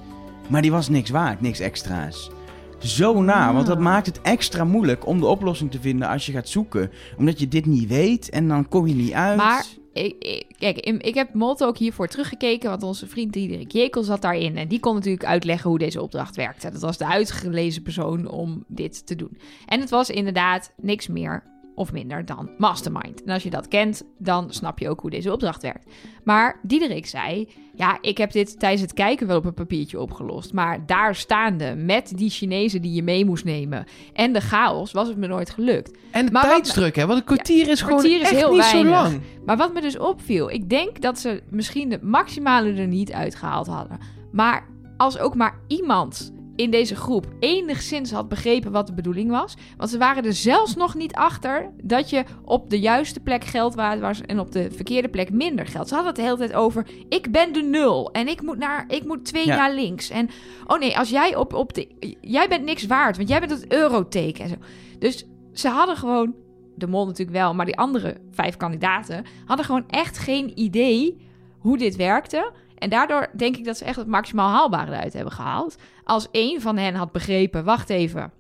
Maar die was niks waard, niks extra's. Zo na, want dat Ah. maakt het extra moeilijk om de oplossing te vinden als je gaat zoeken. Omdat je dit niet weet en dan kom je niet uit. Maar ik, kijk, ik heb Molto ook hiervoor teruggekeken, want onze vriend Diederik Jekel zat daarin. En die kon natuurlijk uitleggen hoe deze opdracht werkte. Dat was de uitgelezen persoon om dit te doen. En het was inderdaad niks meer of minder dan Mastermind. En als je dat kent, dan snap je ook hoe deze opdracht werkt. Maar Diederik zei, ja, ik heb dit tijdens het kijken wel op een papiertje opgelost. Maar daar staande, met die Chinezen die je mee moest nemen en de chaos, was het me nooit gelukt. En de Maar tijdsdruk, hè? Want een kwartier is gewoon kwartier is echt heel niet zo weinig. lang. Maar wat me dus opviel, ik denk dat ze misschien de maximale er niet uitgehaald hadden. Maar als ook maar iemand in deze groep enigszins had begrepen wat de bedoeling was. Want ze waren er zelfs nog niet achter dat je op de juiste plek geld waard was en op de verkeerde plek minder geld. Ze hadden het de hele tijd over, ik ben de nul en ik moet, naar, ik moet twee Ja. naar links. En oh nee, als jij op, op de, jij bent niks waard, want jij bent het euroteken en zo. Dus ze hadden gewoon, de mol natuurlijk wel, maar die andere vijf kandidaten hadden gewoon echt geen idee hoe dit werkte. En daardoor denk ik dat ze echt het maximaal haalbare eruit hebben gehaald. Als één van hen had begrepen, wacht even,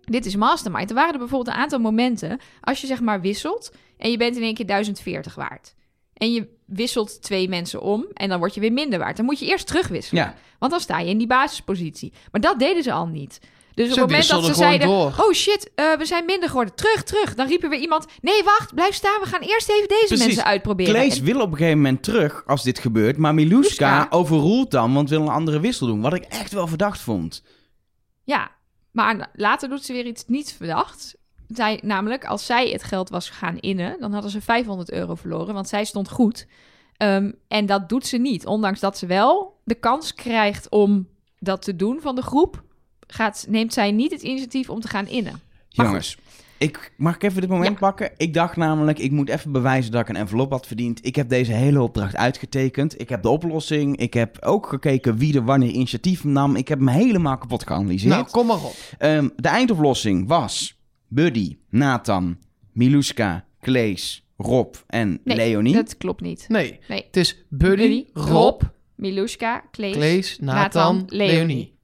dit is mastermind. Er waren er bijvoorbeeld een aantal momenten, als je zeg maar wisselt en je bent in één keer 1040 waard. En je wisselt twee mensen om en dan word je weer minder waard. Dan moet je eerst terugwisselen. Ja. Want dan sta je in die basispositie. Maar dat deden ze al niet. Dus op het moment dat ze zeiden... door. Oh shit, eh, we zijn minder geworden. Terug, terug. Dan riepen weer iemand... Nee, wacht, blijf staan. We gaan eerst even deze Precies. mensen uitproberen. Klees En- wil op een gegeven moment terug als dit gebeurt. Maar Miluska overroelt dan, want wil een andere wissel doen. Wat ik echt wel verdacht vond. Ja, maar later doet ze weer iets niet verdachts. Zij, namelijk, als zij het geld was gaan innen... dan hadden ze 500 euro verloren, want zij stond goed. Ehm, en dat doet ze niet. Ondanks dat ze wel de kans krijgt om dat te doen van de groep... Gaat, neemt zij niet het initiatief om te gaan innen. Maar Jongens, ik, mag ik even dit moment Ja. pakken? Ik dacht namelijk, ik moet even bewijzen dat ik een envelop had verdiend. Ik heb deze hele opdracht uitgetekend. Ik heb de oplossing. Ik heb ook gekeken wie er wanneer initiatief nam. Ik heb hem helemaal kapot geanalyseerd. Nou, kom maar op. Ehm, de eindoplossing was Buddy, Nathan, Miluska, Klees, Rob en Nee, Leonie. dat klopt niet. Nee, Nee. het is Buddy, Buddy, Rob, Miluska, Klees, Klees, Nathan, Leonie.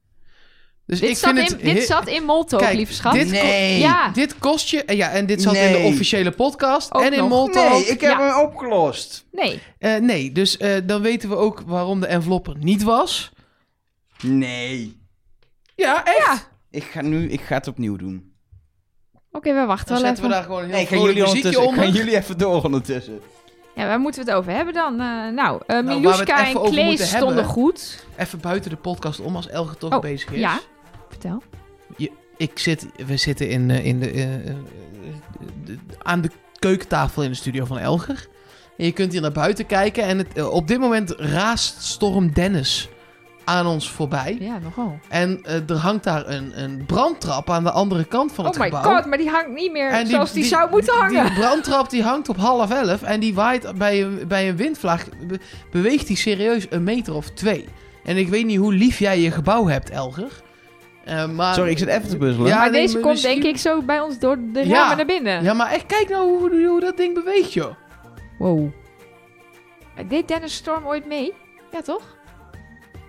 Dus Dit, ik zat vind in, het... dit zat in Molto, lieve schat. dit- Nee. Ja, Dit kost je... Ja, en dit zat in de officiële podcast Ook en in. Molto. Nee, ik heb Ja. hem opgelost. nee. Eh, nee, dus eh, dan weten we ook waarom de envelop er niet was. Nee. Ja, echt? Ja. Ik ga, nu, ik ga het opnieuw doen. Oké, we wachten Dan wel zetten even. we daar gewoon een heel Nee, gaan vrolijk jullie, muziekje ondertussen, onder. gaan jullie even door ondertussen. Ja, waar moeten we het over hebben dan? Eh, nou, eh even en Klees stonden hebben. goed. Even buiten de podcast om als Elge toch Oh, bezig is. ja. Vertel. Ik zit, we zitten in, eh, in de, eh, eh, de- aan de keukentafel in de studio van Elger. En je kunt hier naar buiten kijken. En het, op dit moment raast Storm Dennis aan ons voorbij. Ja, nogal. En er hangt daar een, een brandtrap aan de andere kant van het Oh my gebouw. god, maar die hangt niet meer En zoals die, zou moeten hangen. Die brandtrap die hangt op half elf en die waait bij een, bij een windvlaag. be- beweegt die serieus een meter of twee. En ik weet niet hoe lief jij je gebouw hebt, Elger. Eh, maar, Sorry, ik zit even te puzzelen. Ja, maar deze komt misschien- denk ik zo bij ons door de Ja. ramen naar binnen. Ja, maar echt, kijk nou hoe, hoe dat ding beweegt, joh. Wow. Deed Dennis Storm ooit mee? Ja, toch?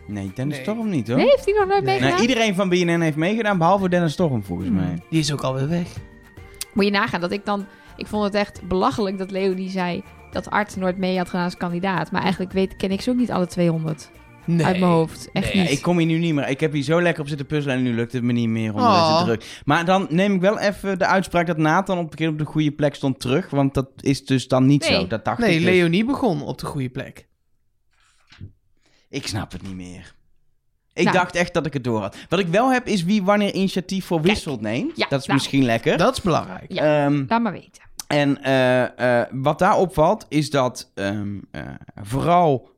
Nee, Dennis Nee. Storm niet hoor. Nee, heeft hij nog nooit Nee. meegedaan? Nee, iedereen van BNN heeft meegedaan, behalve Dennis Storm volgens mij. Die is ook alweer weg. Moet je nagaan dat ik dan... Ik vond het echt belachelijk dat Leonie zei dat Art nooit mee had gedaan als kandidaat. Maar eigenlijk weet, ken ik ze ook niet alle 200 Nee. uit mijn hoofd. Echt niet. ik kom hier nu niet meer. Ik heb hier zo lekker op zitten puzzelen en nu lukt het me niet meer onder Oh. deze druk. Maar dan neem ik wel even de uitspraak dat Nathan op op de goede plek stond terug. Want dat is dus dan niet Nee. zo. Dat dacht Nee, ik dus. Leonie begon op de goede plek. Ik snap het niet meer. Ik Nou. dacht echt dat ik het door had. Wat ik wel heb is wie wanneer initiatief voor wisselt neemt. Ja, dat is nou. misschien lekker. Dat is belangrijk. Ja. Ehm, Laat maar weten. En eh, eh, wat daar opvalt is dat ehm, eh, vooral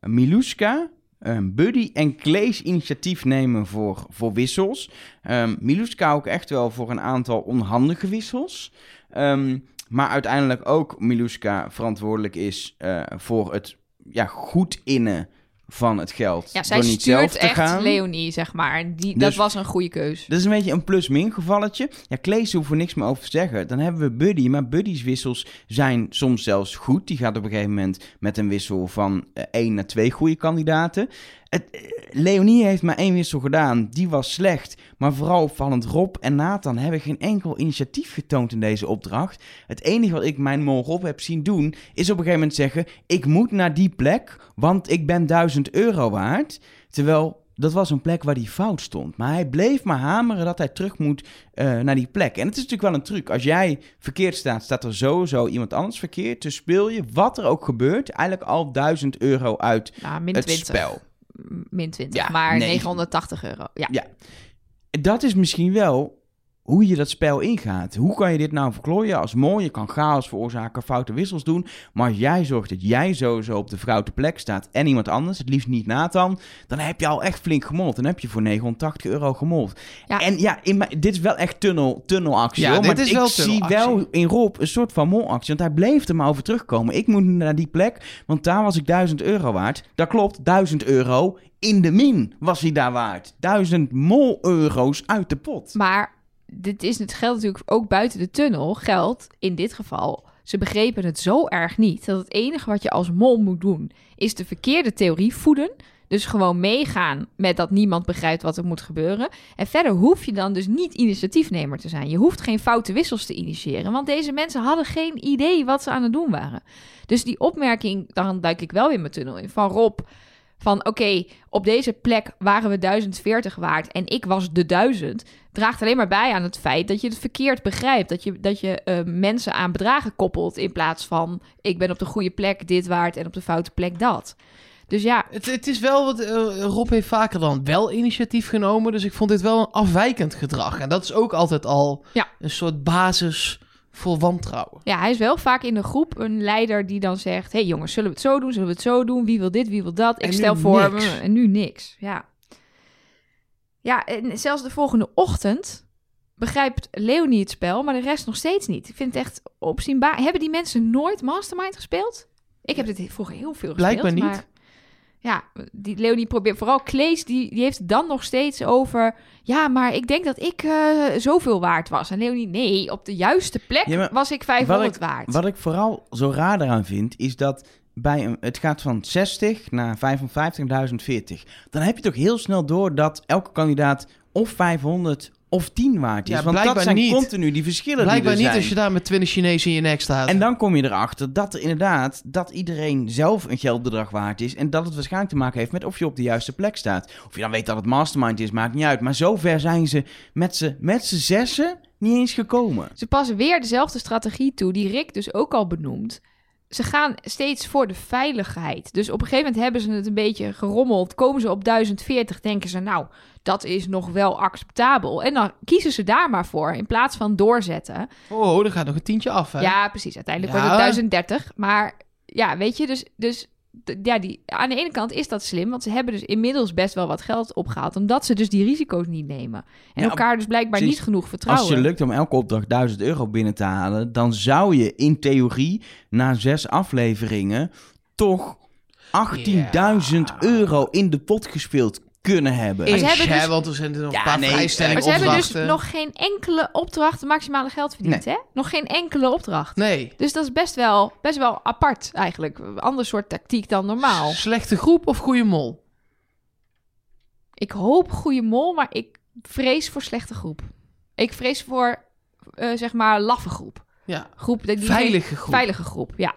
Miluska, ehm, Buddy en Klees initiatief nemen voor, voor wissels. Ehm Miluska ook echt wel voor een aantal onhandige wissels. Ehm, maar uiteindelijk ook Miluska verantwoordelijk is eh, voor het ja, goed innen van het geld. Ja, zij door niet zelf te echt gaan. Leonie, zeg maar. Die, Dus- dat was een goede keus. Dat is een beetje een plus-min gevalletje. Ja, Klees hoeven we niks meer over te zeggen. Dan hebben we Buddy, maar Buddy's wissels zijn soms zelfs goed. Die gaat op een gegeven moment met een wissel van eh, één naar twee goede kandidaten. Het, eh, Leonie heeft maar één wissel gedaan. Die was slecht. Maar vooral opvallend, Rob en Nathan hebben geen enkel initiatief getoond in deze opdracht. Het enige wat ik mijn mol Rob heb zien doen, is op een gegeven moment zeggen... ik moet naar die plek, want ik ben 1000 euro waard. Terwijl dat was een plek waar hij fout stond. Maar hij bleef maar hameren dat hij terug moet eh, naar die plek. En het is natuurlijk wel een truc. Als jij verkeerd staat, staat er sowieso iemand anders verkeerd. Dus speel je, wat er ook gebeurt, eigenlijk al 1000 euro uit Nou, het 20. spel. Min 20, Ja, maar nee. 980 euro. Ja. Ja. Dat is misschien wel hoe je dat spel ingaat. Hoe kan je dit nou verklooien als mooi? Je kan chaos veroorzaken, foute wissels doen. Maar als jij zorgt dat jij sowieso op de foute plek staat en iemand anders, het liefst niet Nathan, dan heb je al echt flink gemold. Dan heb je voor 980 euro gemold. Ja. En ja, in mijn- dit is wel echt tunnel, tunnelactie. Ja, hoor. dit maar is ik wel zie wel in Rob een soort van molactie. Want hij bleef er maar over terugkomen. Ik moet naar die plek, want daar was ik 1000 euro waard. Dat klopt, 1000 euro in de min was hij daar waard. 1000 mol-euro's uit de pot. Maar dit is het geldt natuurlijk ook buiten de tunnel. Geldt in dit geval. Ze begrepen het zo erg niet dat het enige wat je als mol moet doen is de verkeerde theorie voeden. Dus gewoon meegaan met dat niemand begrijpt wat er moet gebeuren. En verder hoef je dan dus niet initiatiefnemer te zijn. Je hoeft geen foute wissels te initiëren. Want deze mensen hadden geen idee wat ze aan het doen waren. Dus die opmerking, dan duik ik wel weer mijn tunnel in. Van Rob, van oké, op deze plek waren we 1040 waard en ik was de 1000. Draagt alleen maar bij aan het feit dat je het verkeerd begrijpt. Dat je, dat je eh, mensen aan bedragen koppelt in plaats van ik ben op de goede plek dit waard en op de foute plek dat. Dus ja, Het, het is wel wat. eh, Rob heeft vaker dan wel initiatief genomen. Dus ik vond dit wel een afwijkend gedrag. En dat is ook altijd al Ja. een soort basis voor wantrouwen. ja, hij is wel vaak in de groep een leider die dan zegt: hey jongens, zullen we het zo doen? Zullen we het zo doen? Wie wil dit? Wie wil dat? Ik En stel voor. niks. En nu niks. Ja. Ja, en zelfs de volgende ochtend begrijpt Leonie het spel, maar de rest nog steeds niet. Ik vind het echt opzienbaar. Hebben die mensen nooit Mastermind gespeeld? Ik heb dit vroeger heel veel gespeeld. Blijkbaar niet. Maar ja, die Leonie probeert... Vooral Klees, die, die heeft het dan nog steeds over... Ja, maar ik denk dat ik eh, zoveel waard was. En Leonie, nee, op de juiste plek Ja, was ik 500 ik- waard. Wat ik vooral zo raar eraan vind, is dat bij een, het gaat van 60 naar 55 naar 1040. Dan heb je toch heel snel door dat elke kandidaat of 500 of 10 waard is. Ja, Want dat blijkbaar zijn niet. continu die verschillen Blijkbaar die er niet zijn. als je daar met 20 Chinezen in je nek staat. En dan kom je erachter dat er inderdaad dat iedereen zelf een geldbedrag waard is. En dat het waarschijnlijk te maken heeft met of je op de juiste plek staat. Of je dan weet dat het mastermind is, maakt niet uit. Maar zover zijn ze met z'n met z'n zessen niet eens gekomen. Ze passen weer dezelfde strategie toe, die Rick dus ook al benoemt. Ze gaan steeds voor de veiligheid. Dus op een gegeven moment hebben ze het een beetje gerommeld. Komen ze op 1040, denken ze, nou, dat is nog wel acceptabel. En dan kiezen ze daar maar voor, in plaats van doorzetten. Oh, er gaat nog een tientje af, hè? Ja, precies. Uiteindelijk Ja. wordt het 1030. Maar ja, weet je, dus, dus ja, die, aan de ene kant is dat slim, want ze hebben dus inmiddels best wel wat geld opgehaald, omdat ze dus die risico's niet nemen. En Ja, elkaar dus blijkbaar precies. niet genoeg vertrouwen. Als je lukt om elke opdracht 1000 euro binnen te halen, dan zou je in theorie na zes afleveringen toch 18.000 Ja. euro in de pot gespeeld kunnen hebben. Maar ze hebben hè, dus- want er zijn er nog Ja, een paar nee, vrijstellingen maar ze hebben dus nog geen enkele opdracht maximale geld verdiend, hè? Nog geen enkele opdracht. Nee. Dus dat is best wel, best wel apart eigenlijk. Ander soort tactiek dan normaal. Slechte groep of goede mol? Ik hoop goede mol, maar ik vrees voor slechte groep. Ik vrees voor, eh, zeg maar, laffe groep. Ja. groep die Veilige groep. Veilige groep, ja.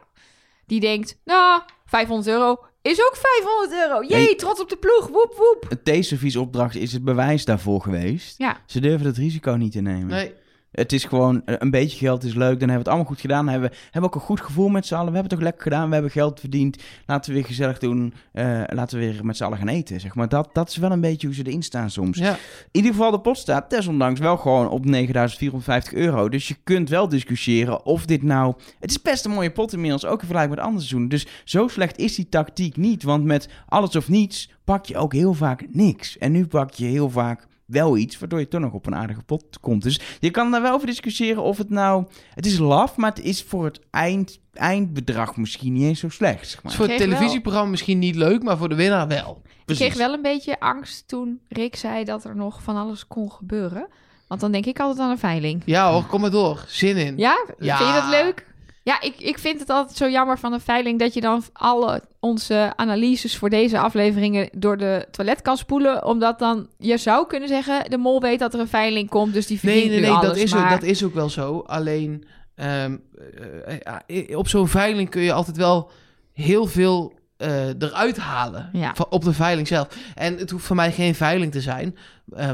Die denkt, nou, 500 euro is ook 500 euro. Jee, Nee. trots op de ploeg, woep woep. Het theeserviesopdracht is het bewijs daarvoor geweest. Ja, Ze durven het risico niet te nemen. Nee. Het is gewoon eh, een beetje geld is leuk. Dan hebben we het allemaal goed gedaan. Dan hebben we hebben ook een goed gevoel met z'n allen. We hebben het toch lekker gedaan. We hebben geld verdiend. Laten we weer gezellig doen. Eh, laten we weer met z'n allen gaan eten. Zeg maar. dat, dat is wel een beetje hoe ze erin staan soms. Ja. In ieder geval, de pot staat desondanks wel gewoon op 9450 euro. Dus je kunt wel discussiëren of dit nou... Het is best een mooie pot inmiddels, ook in vergelijking met andere seizoenen. Dus zo slecht is die tactiek niet. Want met alles of niets pak je ook heel vaak niks. En nu pak je heel vaak wel iets, waardoor je toch nog op een aardige pot komt. Dus je kan daar wel over discussiëren of het nou... Het is laf, maar het is voor het eind, eindbedrag misschien niet eens zo slecht. Zeg maar. voor het wel- televisieprogramma misschien niet leuk, maar voor de winnaar wel. ik kreeg wel een beetje angst toen Rick zei dat er nog van alles kon gebeuren. Want dan denk ik altijd aan een veiling. Ja hoor, kom maar door. Zin in. Ja? Ja. Vind je dat leuk? Ja, ik, ik vind het altijd zo jammer van een veiling dat je dan alle onze analyses voor deze afleveringen door de toilet kan spoelen. Omdat dan, je zou kunnen zeggen, de mol weet dat er een veiling komt, dus die verdient Nee, nee, nee, alles. dat, is ook, dat is ook wel zo. Alleen ehm, eh, eh, op zo'n veiling kun je altijd wel heel veel eh, eruit halen. Ja. Op de veiling zelf. En het hoeft voor mij geen veiling te zijn.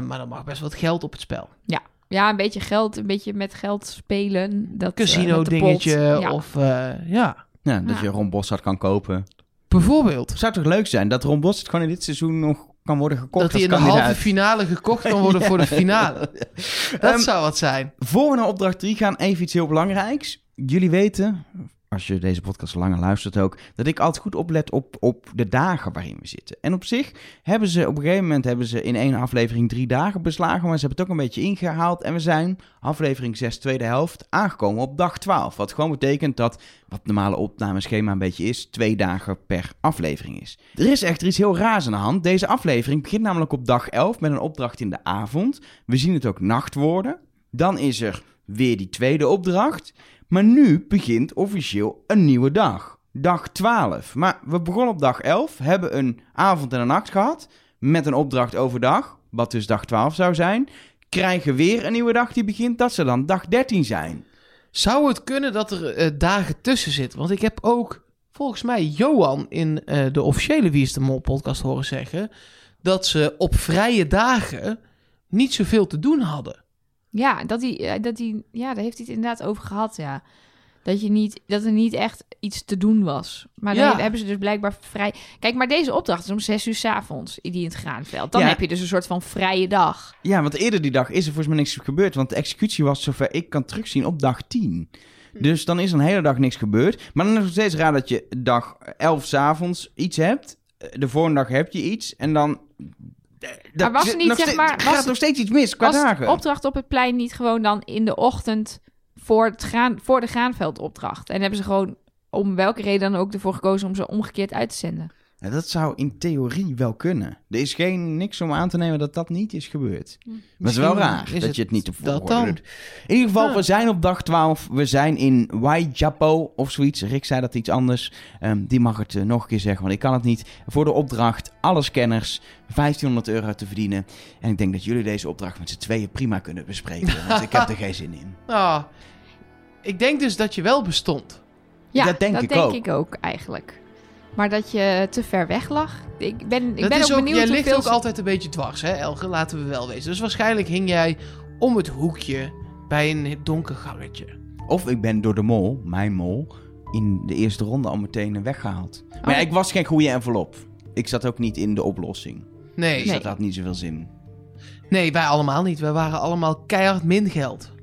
maar er mag best wat geld op het spel. Ja, een beetje geld, een beetje met geld spelen. Dat, eh, Casino dingetje Ja. of eh, ja. Ja, dat Ja. je Ron Bossard kan kopen. Bijvoorbeeld. Het zou toch leuk zijn dat Ron Bossard gewoon in dit seizoen nog kan worden gekocht Dat hij in de halve finale gekocht kan worden voor de finale. Dat Ehm, zou wat zijn. Voor we naar opdracht 3 gaan, even iets heel belangrijks. Jullie weten, als je deze podcast langer luistert ook, dat ik altijd goed oplet op, op de dagen waarin we zitten. En op zich hebben ze op een gegeven moment hebben ze in één aflevering drie dagen beslagen, maar ze hebben het ook een beetje ingehaald. En we zijn, aflevering 6, tweede helft, aangekomen op dag 12. Wat gewoon betekent dat, wat het normale opnameschema een beetje is, twee dagen per aflevering is. Er is echter iets heel raars aan de hand. Deze aflevering begint namelijk op dag 11 met een opdracht in de avond. We zien het ook nacht worden. Dan is er weer die tweede opdracht. Maar nu begint officieel een nieuwe dag. Dag 12. Maar we begonnen op dag 11, hebben een avond en een nacht gehad. Met een opdracht overdag, wat dus dag 12 zou zijn. Krijgen weer een nieuwe dag die begint, dat zou dan dag 13 zijn. Zou het kunnen dat er eh, dagen tussen zitten? Want ik heb ook volgens mij Johan in eh, de officiële Wie is de Mol podcast horen zeggen... dat ze op vrije dagen niet zoveel te doen hadden. Ja, dat hij, eh, dat hij, ja, daar heeft hij het inderdaad over gehad, ja. Dat, je niet, dat er niet echt iets te doen was. Maar Ja. dan hebben ze dus blijkbaar vrij... Kijk, maar deze opdracht is om zes uur s avonds, die in het graanveld. Dan Ja. heb je dus een soort van vrije dag. Ja, want eerder die dag is er volgens mij niks gebeurd. Want de executie was, zover ik kan terugzien, op dag 10. Dus dan is er een hele dag niks gebeurd. Maar dan is het nog steeds raar dat je dag 11 s'avonds iets hebt. Eh, De volgende dag heb je iets. En dan... dat was er niet, zeg maar, er gaat was- nog steeds iets mis qua Was de dagen. opdracht op het plein niet gewoon dan in de ochtend voor, het graan, voor de graanveldopdracht? En hebben ze gewoon om welke reden dan ook ervoor gekozen om ze omgekeerd uit te zenden? Ja, dat zou in theorie wel kunnen. Er is geen niks om aan te nemen dat dat niet is gebeurd. Maar het is wel raar is dat je het niet op dat dan. doet. In ieder geval, Ja. we zijn op dag 12. We zijn in Waijapo of zoiets. Rick zei dat iets anders. Ehm, die mag het eh, nog een keer zeggen, want ik kan het niet. Voor de opdracht, alle scanners, 1500 euro te verdienen. En ik denk dat jullie deze opdracht met z'n tweeën prima kunnen bespreken. want ik heb er geen zin in. Ah, ik denk dus dat je wel bestond. Ja, Dat denk ik ook. ik ook eigenlijk. Maar dat je te ver weg lag. Ik ben, ik dat ben ook ook, benieuwd jij ligt ook altijd een beetje dwars, hè Elge? Laten we wel wezen. Dus waarschijnlijk hing jij om het hoekje bij een donker gangetje. Of ik ben door de mol, mijn mol, in de eerste ronde al meteen weggehaald. Maar ja, Oh. ik was geen goede envelop. Ik zat ook niet in de oplossing. Nee, Dus Nee. dat had niet zoveel zin. nee, wij allemaal niet. Wij waren allemaal keihard min geld.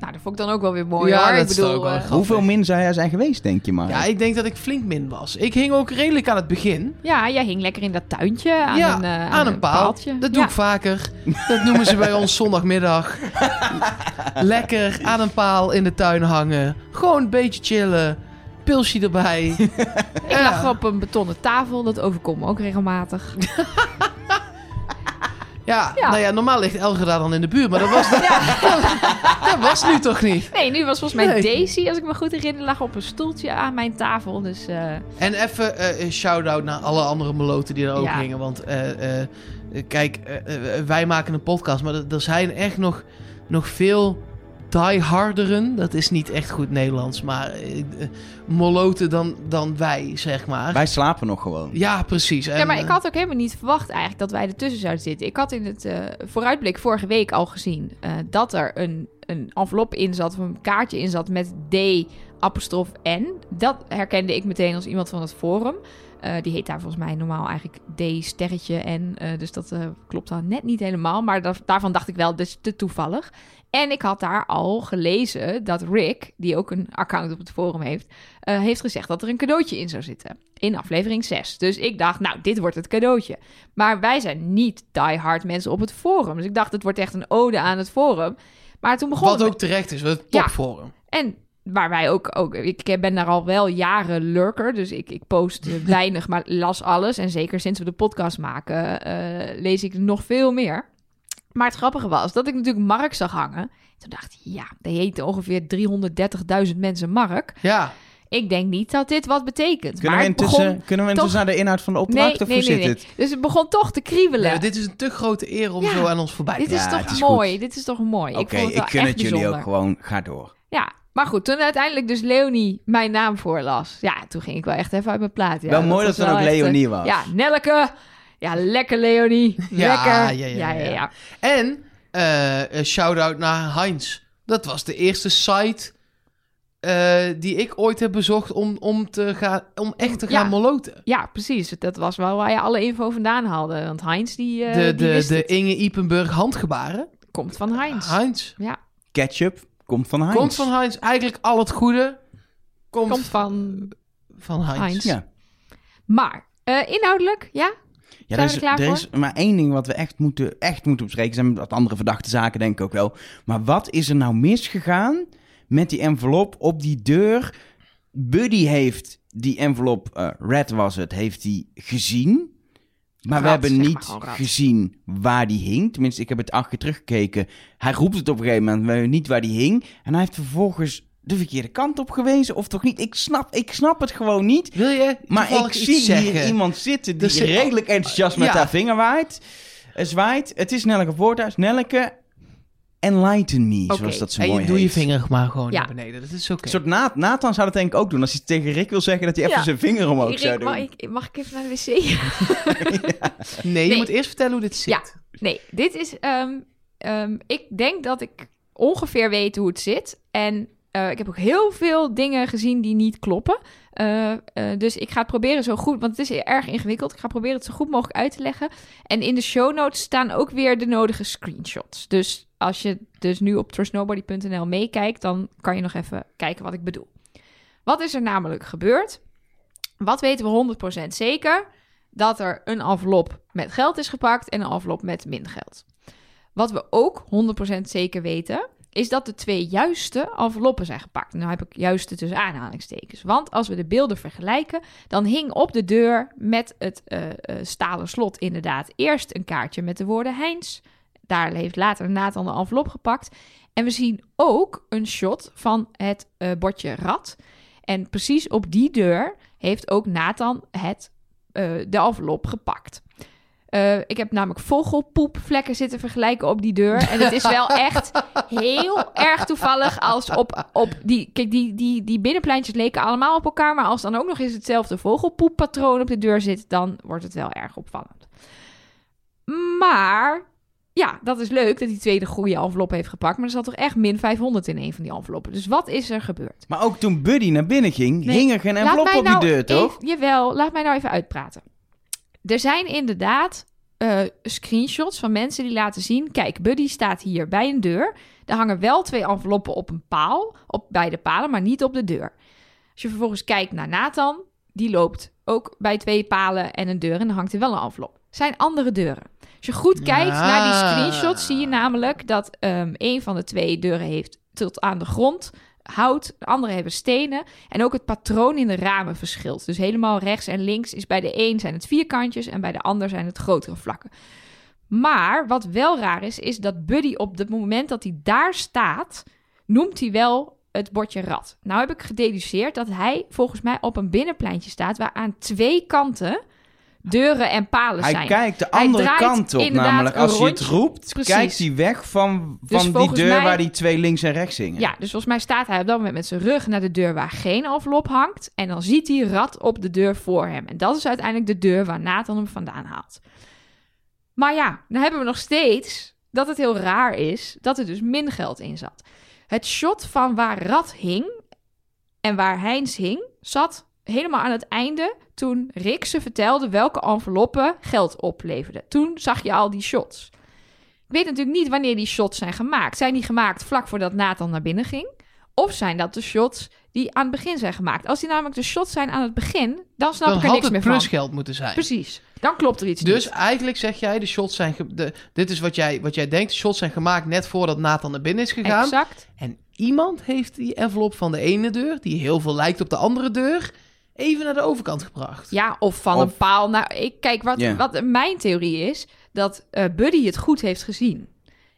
Nou, dat vond ik dan ook wel weer mooi Ja, hoor. dat Ik bedoel, ook wel eh. Hoeveel min zou jij zijn geweest, denk je maar? Ja, ik denk dat ik flink min was. Ik hing ook redelijk aan het begin. ja, jij hing lekker in dat tuintje aan ja, een, eh, aan een paal. paaltje. Dat doe Ja. ik vaker. Dat noemen ze bij ons zondagmiddag. Lekker aan een paal in de tuin hangen. Gewoon een beetje chillen. Pilsje erbij. Ik lag op een betonnen tafel, dat overkomt me ook regelmatig. Ja, Ja. nou ja, normaal ligt Elger daar dan in de buurt. Maar dat was, dat was nu toch niet? Nee, nu was volgens mij Nee. Daisy, als ik me goed herinner, lag op een stoeltje aan mijn tafel. Dus eh, En even een shout-out naar alle andere meloten die er ook hingen. Want eh, kijk, wij maken een podcast, maar er- er zijn echt nog, nog veel dieharderen. Dat is niet echt goed Nederlands, maar eh, moloten dan, dan wij, zeg maar. Wij slapen nog gewoon. Ja, precies. En, ja, maar ik eh, had ook helemaal niet verwacht eigenlijk dat wij ertussen zouden zitten. Ik had in het eh, vooruitblik vorige week al gezien eh, dat er een, een envelop in zat, of een kaartje in zat met D apostrof N. Dat herkende ik meteen als iemand van het forum. Eh, die heet daar volgens mij normaal eigenlijk D sterretje N. eh, dus dat eh, klopt dan net niet helemaal. Maar da- daarvan dacht ik wel, dus te toevallig. En ik had daar al gelezen dat Rick, die ook een account op het forum heeft, eh, heeft gezegd dat er een cadeautje in zou zitten. In aflevering 6. Dus ik dacht, nou, dit wordt het cadeautje. Maar wij zijn niet diehard mensen op het forum. Dus ik dacht, het wordt echt een ode aan het forum. Maar toen begon Wat het ook terecht is, het Ja. topforum. en waar wij ook, ook ik ben daar al wel jaren lurker, dus ik, ik post weinig, maar las alles. En zeker sinds we de podcast maken, eh, lees ik nog veel meer. Maar het grappige was dat ik natuurlijk Mark zag hangen. Toen dacht ik, ja, er heten ongeveer 330.000 mensen Mark. Ja, Ik denk niet dat dit wat betekent. Kunnen maar we intussen, kunnen we intussen toch- naar de inhoud van de opdracht Nee, of nee, hoe nee, zit nee. het? Dus het begon toch te kriebelen. nee, dit is een te grote eer om Ja. zo aan ons voorbij te Dit is Ja, toch is mooi. goed. Dit is toch mooi. Oké, ik ik gun het jullie bijzonder. ook gewoon. Ga door. Ja, maar goed, toen uiteindelijk dus Leonie mijn naam voorlas. Ja, toen ging ik wel echt even uit mijn plaat. Ja, wel mooi dat het dan ook Leonie eh, was. Ja, Nelke. Ja, lekker Leonie. Ja, lekker. ja, ja, ja, ja. ja. En eh, een shout-out naar Heinz. Dat was de eerste site eh, die ik ooit heb bezocht om, om, te gaan, om echt te gaan Ja. moloten. Ja, precies. Dat was wel waar je alle info vandaan haalde. Want Heinz, die, eh, de die de, wist de het. Inge Ipenburg handgebaren. komt van Heinz. Heinz. Ja, Ketchup komt van Heinz. Komt van Heinz. Eigenlijk al het goede komt, komt van van Heinz. Heinz. Ja. Maar, eh, inhoudelijk, ja? Ja, er is, er maar één ding wat we echt moeten, echt moeten bespreken. Zijn wat andere verdachte zaken, denk ik ook wel. Maar wat is er nou misgegaan met die envelop op die deur? Buddy heeft die envelop, eh, Red was het, heeft hij gezien. Maar we hebben niet maar gezien waar die hing. Tenminste, ik heb het acht keer teruggekeken. Hij roept het op een gegeven moment, maar we weten niet waar die hing. En hij heeft vervolgens de verkeerde kant op gewezen, of toch niet? Ik snap, ik snap het gewoon niet. Wil je Maar ik zie hier zeggen? iemand zitten die Er zit- redelijk enthousiast met Ja. haar vinger waait. eh, zwaait. Het is Nelleke Voorthuis. Nelleke, enlighten me, Oké. zoals dat zo En mooi je, doe je vinger maar gewoon Ja. naar beneden. Dat is oké. Een soort Na- Nathan zou dat denk ik ook doen. Als hij tegen Rick wil zeggen dat hij even Ja. zijn vinger omhoog Rick, zou doen. mag, ik, mag ik even naar de wc? Nee, je moet eerst vertellen hoe dit zit. Ja. Nee, dit is. ehm, ehm, ik denk dat ik ongeveer weet hoe het zit. En eh, ik heb ook heel veel dingen gezien die niet kloppen. Eh, eh, dus ik ga het proberen zo goed, want het is erg ingewikkeld. Ik ga proberen het zo goed mogelijk uit te leggen. En in de show notes staan ook weer de nodige screenshots. Dus als je dus nu op trustnobody.nl meekijkt, dan kan je nog even kijken wat ik bedoel. Wat is er namelijk gebeurd? Wat weten we 100% zeker? Dat er een envelop met geld is gepakt en een envelop met min geld. Wat we ook 100% zeker weten, is dat de twee juiste enveloppen zijn gepakt. Nou heb ik juiste tussen aanhalingstekens. Want als we de beelden vergelijken, dan hing op de deur met het eh, eh, stalen slot inderdaad eerst een kaartje met de woorden Heinz. Daar heeft later Nathan de envelop gepakt. En we zien ook een shot van het eh, bordje rad. En precies op die deur heeft ook Nathan het, de envelop gepakt. Eh, ik heb namelijk vogelpoepvlekken zitten vergelijken op die deur. En het is wel echt heel erg toevallig als op, op die... Kijk, die, die, die binnenpleintjes leken allemaal op elkaar. Maar als dan ook nog eens hetzelfde vogelpoeppatroon op de deur zit... dan wordt het wel erg opvallend. Maar ja, dat is leuk dat die tweede goede envelop heeft gepakt. Maar er zat toch echt min 500 in een van die enveloppen. Dus wat is er gebeurd? Maar ook toen Buddy naar binnen ging, Nee, hing er geen envelop op die nou deur, toch? even- jawel, laat mij nou even uitpraten. Er zijn inderdaad eh, screenshots van mensen die laten zien... kijk, Buddy staat hier bij een deur. Er hangen wel twee enveloppen op een paal, op beide palen, maar niet op de deur. Als je vervolgens kijkt naar Nathan, die loopt ook bij twee palen en een deur... en dan hangt er wel een envelop. Zijn andere deuren. Als je goed kijkt naar die screenshots, zie je namelijk dat ehm een van de twee deuren heeft tot aan de grond hout, de andere hebben stenen. En ook het patroon in de ramen verschilt. Dus helemaal rechts en links is bij de een zijn het vierkantjes en bij de ander zijn het grotere vlakken. Maar wat wel raar is, is dat Buddy op het moment dat hij daar staat, noemt hij wel het bordje rat. Nou heb ik gededuceerd dat hij volgens mij op een binnenpleintje staat waar aan twee kanten deuren en palen Hij zijn. kijkt de Hij andere kant op, namelijk als je het roept, Precies. kijkt hij weg van, Dus van die deur mij- waar die twee links en rechts zingen. Ja, dus volgens mij staat hij op dat moment met zijn rug naar de deur waar geen envelop hangt. En dan ziet hij rat op de deur voor hem. En dat is uiteindelijk de deur waar Nathan hem vandaan haalt. Maar ja, dan hebben we nog steeds dat het heel raar is dat er dus min geld in zat. Het shot van waar Rat hing en waar Heinz hing, zat helemaal aan het einde toen Rick ze vertelde welke enveloppen geld opleverden. Toen zag je al die shots. Ik weet natuurlijk niet wanneer die shots zijn gemaakt. Zijn die gemaakt vlak voordat Nathan naar binnen ging? Of zijn dat de shots die aan het begin zijn gemaakt? Als die namelijk de shots zijn aan het begin, dan snap Dan ik er had niks het meer van. plusgeld moeten zijn. Precies. Dan klopt er iets Dus niet. eigenlijk zeg jij, de shots zijn... De, dit is wat jij, wat jij denkt. De shots zijn gemaakt net voordat Nathan naar binnen is gegaan. Exact. En iemand heeft die envelop van de ene deur, die heel veel lijkt op de andere deur, even naar de overkant gebracht. Ja, of van Of- een paal naar... Ik, kijk, wat, wat mijn theorie is, dat eh, Buddy het goed heeft gezien.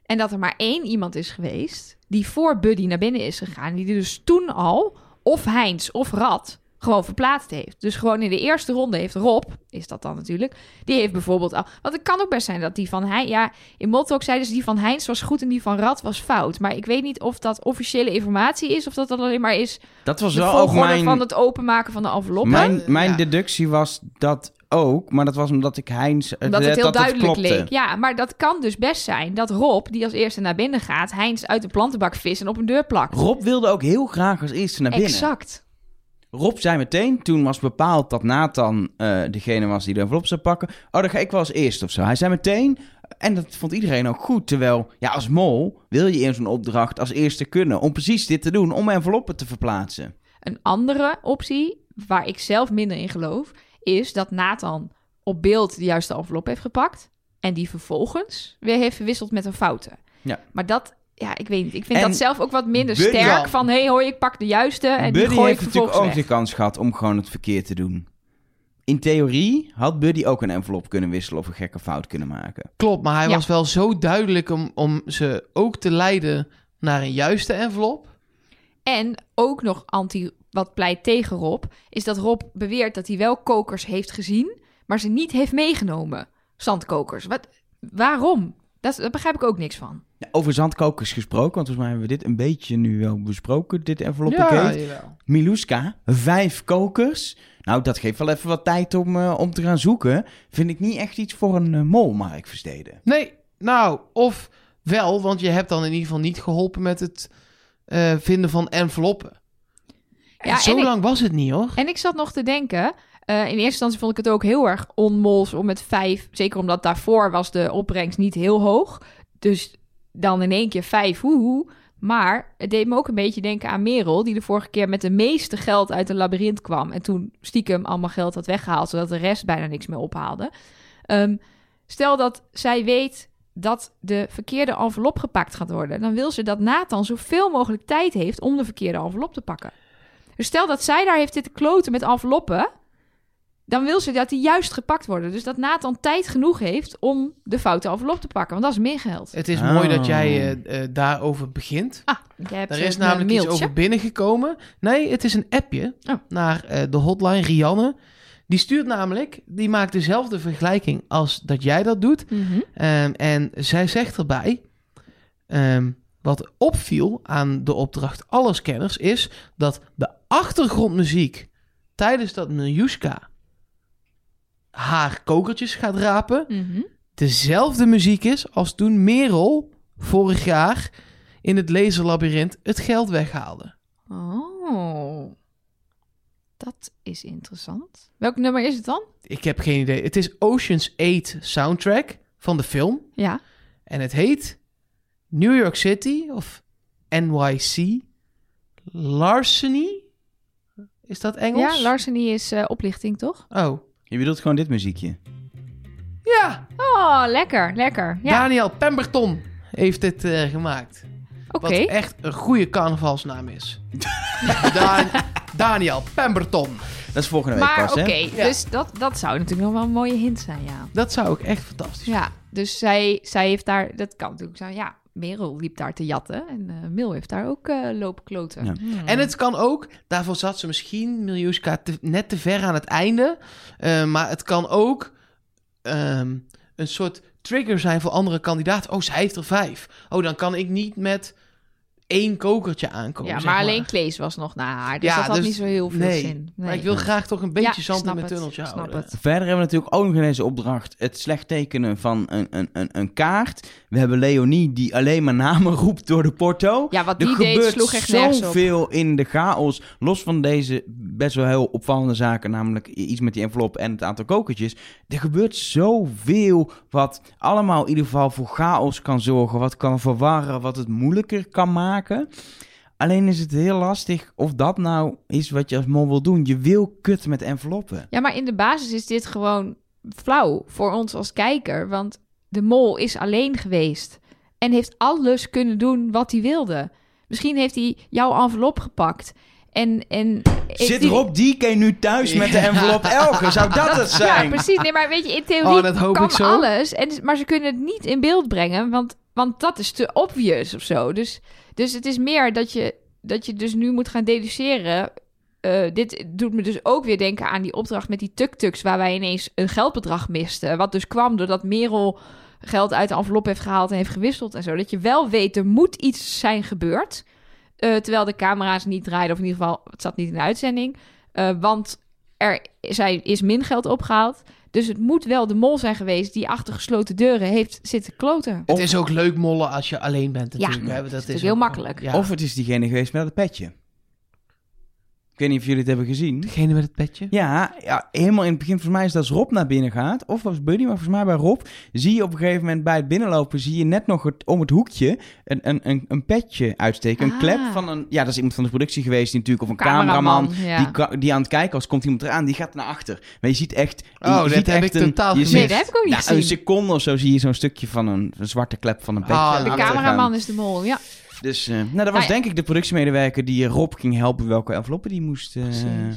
En dat er maar één iemand is geweest die voor Buddy naar binnen is gegaan. Die dus toen al, of Heinz of Rad, gewoon verplaatst heeft. Dus gewoon in de eerste ronde heeft Rob, is dat dan natuurlijk, die heeft bijvoorbeeld al... Want het kan ook best zijn dat die van Heinz... Ja, in Motto zeiden ze die van Heinz was goed en die van Rad was fout. Maar ik weet niet of dat officiële informatie is... of dat dat alleen maar is Dat was de wel ook mijn, van het openmaken van de enveloppen. mijn, mijn Ja. deductie was dat ook, maar dat was omdat ik Heinz... Omdat het eh, heel dat duidelijk klopte. leek. Ja, maar dat kan dus best zijn dat Rob, die als eerste naar binnen gaat, Heinz uit de plantenbak vis en op een deur plakt. Rob wilde ook heel graag als eerste naar binnen. Exact. Rob zei meteen, toen was bepaald dat Nathan eh, degene was die de envelop zou pakken. Oh, dan ga ik wel als eerste of zo. Hij zei meteen, en dat vond iedereen ook goed. Terwijl, ja, als mol wil je in zo'n opdracht als eerste kunnen. Om precies dit te doen, om enveloppen te verplaatsen. Een andere optie, waar ik zelf minder in geloof, is dat Nathan op beeld de juiste envelop heeft gepakt en die vervolgens weer heeft verwisseld met een foute. Ja. Maar dat, ja, ik weet niet. Ik vind En dat zelf ook wat minder Buddy- sterk. Van, hé hey, hoor, ik pak de juiste en die Buddy gooi ik heeft natuurlijk vervolgens ook weg. de kans gehad om gewoon het verkeerd te doen. In theorie had Buddy ook een envelop kunnen wisselen of een gekke fout kunnen maken. Klopt, maar hij Ja. was wel zo duidelijk om, om ze ook te leiden naar een juiste envelop. En ook nog anti, wat pleit tegen Rob, is dat Rob beweert dat hij wel kokers heeft gezien, maar ze niet heeft meegenomen. Zandkokers. Wat, waarom? Dat, daar begrijp ik ook niks van. Ja, Over zandkokers gesproken, want volgens mij hebben we dit een beetje nu wel besproken, dit Ja, enveloppakket. jawel. Miluska, vijf kokers. Nou, dat geeft wel even wat tijd om, eh, om te gaan zoeken. Vind ik niet echt iets voor een eh, mol, Mark Versteden. Nee, nou, of wel, want je hebt dan in ieder geval niet geholpen met het eh, vinden van enveloppen. En Ja, zo en ik- lang was het niet, hoor. En ik zat nog te denken, eh, in eerste instantie vond ik het ook heel erg onmols om met vijf, zeker omdat daarvoor was de opbrengst niet heel hoog. Dus dan in één keer vijf, woehoe. Maar het deed me ook een beetje denken aan Merel, die de vorige keer met de meeste geld uit een labyrint kwam. En toen stiekem allemaal geld had weggehaald, zodat de rest bijna niks meer ophaalde. Ehm, stel dat zij weet dat de verkeerde envelop gepakt gaat worden, dan wil ze dat Nathan zoveel mogelijk tijd heeft om de verkeerde envelop te pakken. Dus stel dat zij daar heeft zitten kloten met enveloppen, dan wil ze dat die juist gepakt worden. Dus dat Nathan tijd genoeg heeft om de foute envelop te pakken, want dat is meer geld. Het is Oh. mooi dat jij eh, eh, daarover begint. Ah, jij hebt Er eh, is namelijk iets over binnengekomen. Nee, het is een appje Oh. naar eh, de hotline Rianne. Die stuurt namelijk, die maakt dezelfde vergelijking als dat jij dat doet. Mhm. Ehm, en zij zegt erbij, ehm, wat opviel aan de opdracht alle scanners is dat de achtergrondmuziek tijdens dat Miljuska haar kokertjes gaat rapen, Mhm. dezelfde muziek is als toen Merel vorig jaar in het laserlabyrint het geld weghaalde. Oh. Dat is interessant. Welk nummer is het dan? Ik heb geen idee. Het is Ocean's 8 soundtrack van de film. Ja. En het heet New York City of NYC Larceny. Is dat Engels? Ja, Larceny is eh, oplichting, toch? Oh. Je bedoelt gewoon dit muziekje. Ja, Oh, lekker, lekker. Ja, Daniel Pemberton heeft dit eh, gemaakt. oké. Wat echt een goede carnavalsnaam is. Dan- Daniel Pemberton. Dat is volgende week Maar pas, oké, hè? Ja. dus dat, dat zou natuurlijk nog wel een mooie hint zijn, ja. Dat zou ik echt fantastisch Ja, dus zij, zij heeft daar, dat kan natuurlijk zijn, ja, Merel liep daar te jatten en eh Mil heeft daar ook eh, lopen kloten. Ja. Hmm. En het kan ook, daarvoor zat ze misschien, Miljuska, te- net te ver aan het einde. Eh, maar het kan ook ehm, een soort trigger zijn voor andere kandidaten. Oh, zij heeft er vijf. Oh, dan kan ik niet met één kokertje aankomen. ja, zeg maar alleen Klees was nog na haar, dus Ja, dat had dus- niet zo heel veel nee. zin. Nee. Maar ik wil graag toch een beetje Ja, zand in mijn tunneltje snap houden. het. Verder hebben we natuurlijk ook nog in deze opdracht het slecht tekenen van een, een, een, een kaart. We hebben Leonie die alleen maar namen roept door de porto. Ja, wat Er die deed gebeurt sloeg echt nergens op. zoveel in de chaos. Los van deze best wel heel opvallende zaken, namelijk iets met die envelop en het aantal kokertjes. Er gebeurt zoveel wat allemaal in ieder geval voor chaos kan zorgen. Wat kan verwarren, wat het moeilijker kan maken. Alleen is het heel lastig of dat nou is wat je als mol wil doen. Je wil kut met enveloppen. Ja, maar in de basis is dit gewoon flauw voor ons als kijker. Want de mol is alleen geweest. En heeft alles kunnen doen wat hij wilde. Misschien heeft hij jouw envelop gepakt. En, en Zit hij- Rob DK nu thuis met de envelop Elge? Zou dat het zijn? Ja, precies. Nee, maar weet je, in theorie Oh, dat hoop kan ik zo. alles. En, maar ze kunnen het niet in beeld brengen, want, want dat is te obvious of zo. Dus, dus het is meer dat je, dat je dus nu moet gaan deduceren. Eh, dit doet me dus ook weer denken aan die opdracht met die tuk-tuks... waar wij ineens een geldbedrag misten. Wat dus kwam doordat Merel geld uit de envelop heeft gehaald en heeft gewisseld en zo. Dat je wel weet, er moet iets zijn gebeurd. eh, terwijl de camera's niet draaiden, of in ieder geval, het zat niet in de uitzending. Eh, want er zij is min geld opgehaald. Dus het moet wel de mol zijn geweest die achter gesloten deuren heeft zitten kloten. Het is ook leuk mollen als je alleen bent Ja, natuurlijk. hè. dat is is heel ook- makkelijk. Ja. Of het is diegene geweest met het petje. Ik weet niet of jullie het hebben gezien. Degene met het petje. Ja, ja, helemaal in het begin, volgens mij is dat als Rob naar binnen gaat. Of was Buddy, maar volgens mij bij Rob. Zie je op een gegeven moment bij het binnenlopen, zie je net nog het, om het hoekje een, een, een, een petje uitsteken. Een Ah. klep van een, ja, dat is iemand van de productie geweest, die natuurlijk, of een cameraman. ja. Die, die aan het kijken was, komt iemand eraan, die gaat naar achter. Maar je ziet echt... je Oh, dat heb ik totaal je gemist. ziet- Nee, dat heb ik ook niet ja, gezien. Een seconde of zo zie je zo'n stukje van een, een zwarte klep van een petje. Ah, aan de achter gaan. cameraman is de mol, ja. Dus eh, nou, dat was Nou denk ik de productiemedewerker die eh, Rob ging helpen welke enveloppen die moest eh,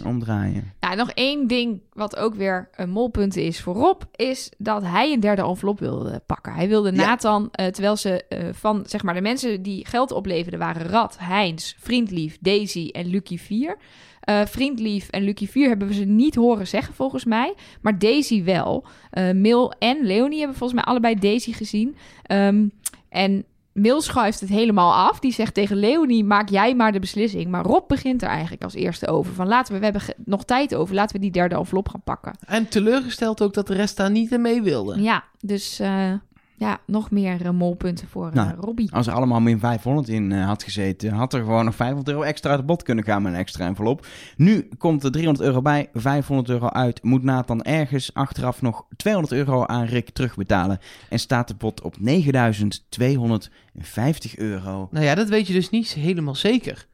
omdraaien. Nou, nog één ding wat ook weer een molpunt is voor Rob... is dat hij een derde envelop wilde pakken. Hij wilde Ja. Nathan, terwijl ze van zeg maar de mensen die geld opleverden... waren Rad, Heinz, Vriendlief, Daisy en Lucky 4... Eh, Vriendlief en Lucky 4 hebben we ze niet horen zeggen volgens mij. Maar Daisy wel. Mil en Leonie hebben volgens mij allebei Daisy gezien. Ehm, en Mil schuift het helemaal af. Die zegt tegen Leonie, maak jij maar de beslissing. Maar Rob begint er eigenlijk als eerste over. Van laten we, we hebben nog tijd over. Laten we die derde envelop gaan pakken. En teleurgesteld ook dat de rest daar niet in mee wilde. Ja, dus eh, ja, nog meer eh, molpunten voor eh, Nou, Robbie. Als er allemaal min 500 in eh, had gezeten, had er gewoon nog 500 euro extra uit de bod kunnen gaan met een extra envelop. Nu komt er 300 euro bij, 500 euro uit. Moet Nathan ergens achteraf nog 200 euro aan Rick terugbetalen. En staat de pot op 9250 euro. Nou ja, dat weet je dus niet helemaal zeker.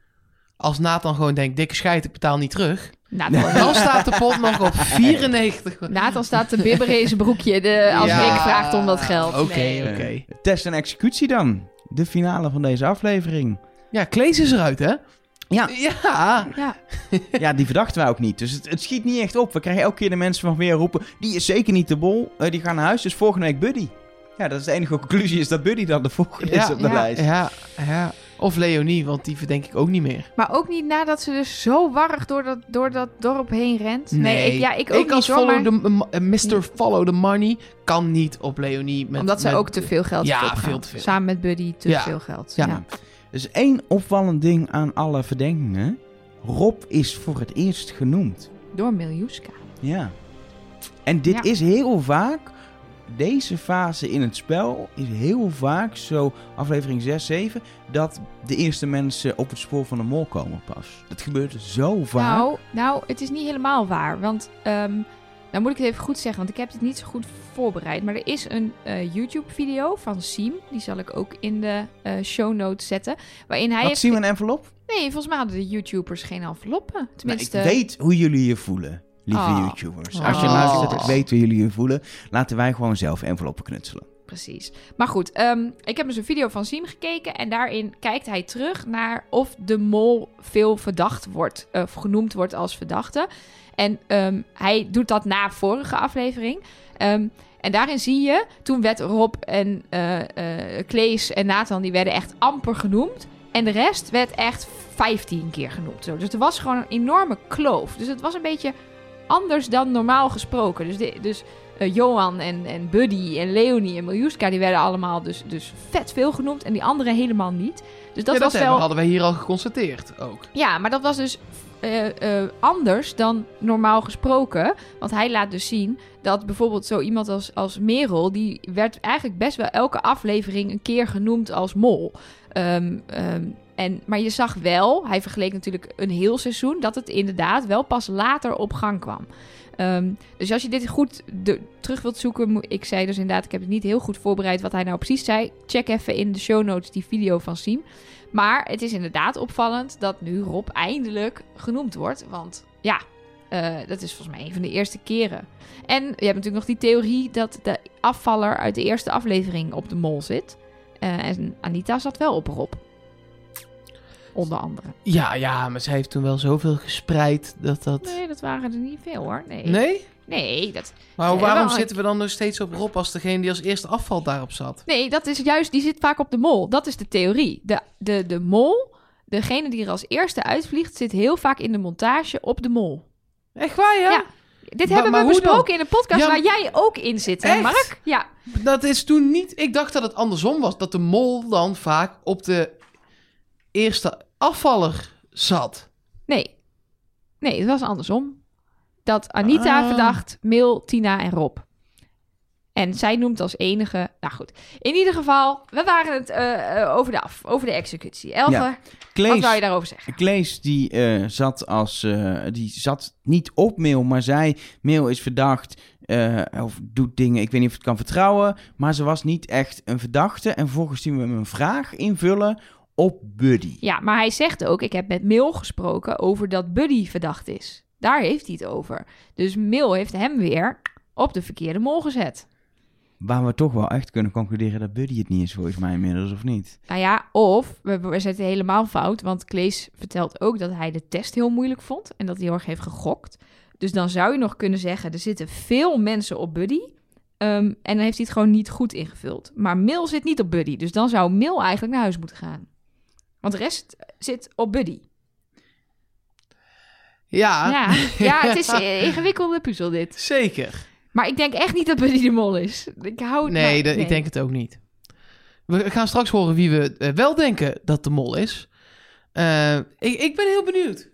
Als Nathan gewoon denkt, dikke scheid, ik betaal niet terug. Nathan, Dan staat de pot nog op 94. Nathan staat te bibberen in zijn broekje de, als Ja. Rick vraagt om dat geld. Oké, Nee. oké. Test en executie dan. De finale van deze aflevering. Ja, Klees is eruit, hè? Ja. Ja. Ja, Ja, die verdachten wij ook niet. Dus het, het schiet niet echt op. We krijgen elke keer de mensen van weer roepen... die is zeker niet de bol. Eh, die gaan naar huis. Dus volgende week Buddy. Ja, dat is de enige conclusie. Is dat Buddy dan de volgende Ja, is op de ja, lijst. Ja, ja. Of Leonie, want die verdenk ik ook niet meer. maar ook niet nadat ze dus zo warrig door dat, door dat dorp heen rent. ik, ja, ik ook als niet hoor, follow maar- the, Mr. Follow the Money kan niet op Leonie. Met, Omdat ze met- ook te veel geld Ja, veel te veel. Samen met Buddy te Ja. veel geld. Ja. Ja. Dus één opvallend ding aan alle verdenkingen. Rob is voor het eerst genoemd. Door Miljuska. Ja. En dit Ja. is heel vaak deze fase in het spel is heel vaak zo, aflevering 6, 7, dat de eerste mensen op het spoor van de mol komen pas. Dat gebeurt zo vaak. Nou, nou, het is niet helemaal waar. Want, ehm nou moet ik het even goed zeggen, want ik heb het niet zo goed voorbereid. Maar er is een eh, YouTube-video van Siem. Die zal ik ook in de eh, show notes zetten. Waarin hij Had we een envelop? Nee, volgens mij hadden de YouTubers geen enveloppen. Nou, Tenminste... ik weet hoe jullie je voelen, lieve Oh. YouTubers. Als je Oh. luistert, hoe jullie je voelen. Laten wij gewoon zelf enveloppen knutselen. Precies. Maar goed, ehm, ik heb dus een video van Siem gekeken. En daarin kijkt hij terug naar of de mol veel verdacht wordt. Of genoemd wordt als verdachte. En ehm, hij doet dat na vorige aflevering. Ehm, en daarin zie je, toen werd Rob en eh eh, Klees en Nathan, die werden echt amper genoemd. En de rest werd echt 15 keer genoemd. Zo. Dus er was gewoon een enorme kloof. Dus het was een beetje anders dan normaal gesproken. Dus, de, dus eh, Johan en, en Buddy en Leonie en Miljuska, die werden allemaal dus, dus vet veel genoemd. En die anderen helemaal niet. Dus dat Ja, was wel... hadden wij hier al geconstateerd ook. Ja, maar dat was dus eh, eh, anders dan normaal gesproken. Want hij laat dus zien dat bijvoorbeeld zo iemand als, als Merel... die werd eigenlijk best wel elke aflevering een keer genoemd als mol. Ehm, en, maar je zag wel, hij vergeleek natuurlijk een heel seizoen... dat het inderdaad wel pas later op gang kwam. Ehm, dus als je dit goed terug wilt zoeken... ik zei dus inderdaad, ik heb het niet heel goed voorbereid... wat hij nou precies zei. Check even in de show notes die video van Siem. Maar het is inderdaad opvallend dat nu Rob eindelijk genoemd wordt. Want ja, eh, dat is volgens mij een van de eerste keren. En je hebt natuurlijk nog die theorie dat de afvaller uit de eerste aflevering op de mol zit. Eh, en Anita zat wel op Rob. Onder andere. Ja, ja, maar zij heeft toen wel zoveel gespreid dat dat... Nee, dat waren er niet veel hoor. Nee. Nee? Nee, dat, Maar waarom wel, zitten we dan nog steeds op Rob als degene die als eerste afval daarop zat? nee, dat is juist, die zit vaak op de mol. Dat is de theorie. De, de, de mol, degene die er als eerste uitvliegt, zit heel vaak in de montage op de mol. Echt waar, ja? Ja. Dit Maar- hebben we besproken in een podcast Ja, waar jij ook in zit, hè, Echt? Mark? Ja. Dat is toen niet... Ik dacht dat het andersom was. Dat de mol dan vaak op de eerste afvaller zat. Nee. Nee, het was andersom. Dat Anita Ah. verdacht, Mil, Tina en Rob. En zij noemt als enige... Nou goed. In ieder geval, we waren het eh, eh, over de af. Over de executie. Elge, Ja. wat wou je daarover zeggen? Klees die, eh, zat als, die zat niet op mail, maar zei: mail is verdacht of doet dingen, ik weet niet of het kan vertrouwen. Maar ze was niet echt een verdachte. En vervolgens zien we hem een vraag invullen op Buddy. Ja, maar hij zegt ook... Ik heb met Mil gesproken over dat Buddy verdacht is. Daar heeft hij het over. Dus Mil heeft hem weer op de verkeerde mol gezet. Waar we toch wel echt kunnen concluderen dat Buddy het niet is, volgens mij inmiddels, of niet? Nou ja, of we, we zetten helemaal fout. Want Klees vertelt ook dat hij de test heel moeilijk vond. En dat hij heel erg heeft gegokt. Dus dan zou je nog kunnen zeggen: er zitten veel mensen op Buddy. Ehm, en dan heeft hij het gewoon niet goed ingevuld. Maar Mil zit niet op Buddy. Dus dan zou Mil eigenlijk naar huis moeten gaan. Want de rest zit op Buddy. Ja, Ja, ja het is een ingewikkelde puzzel dit. zeker. Maar ik denk echt niet dat Buddy de mol is. Ik hou het Nee, maar- de- ik denk het ook niet. We gaan straks horen wie we eh, wel denken dat de mol is. Eh, ik, ik ben heel benieuwd.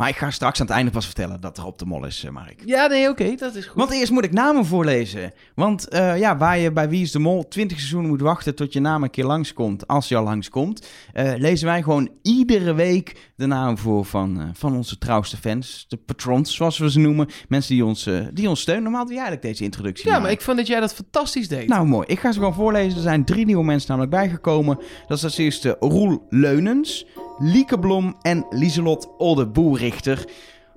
Maar ik ga straks aan het einde pas vertellen dat er op de mol is, eh, Mark. Ja, nee, oké, dat is goed. Want eerst moet ik namen voorlezen. Want eh, ja, waar je bij Wie is de Mol 20 seizoenen moet wachten tot je naam een keer langskomt, als je al langskomt, eh lezen wij gewoon iedere week de naam voor van, eh, van onze trouwste fans. De patrons, zoals we ze noemen. Mensen die ons, eh, die ons steunen. Normaal doe jij eigenlijk deze introductie. ja, maar ik vond dat jij dat fantastisch deed. Nou, mooi. Ik ga ze gewoon voorlezen. Er zijn drie nieuwe mensen namelijk bijgekomen. Dat is als eerste Roel Leunens, Lieke Blom en Lieselot Olde-Boerrichter.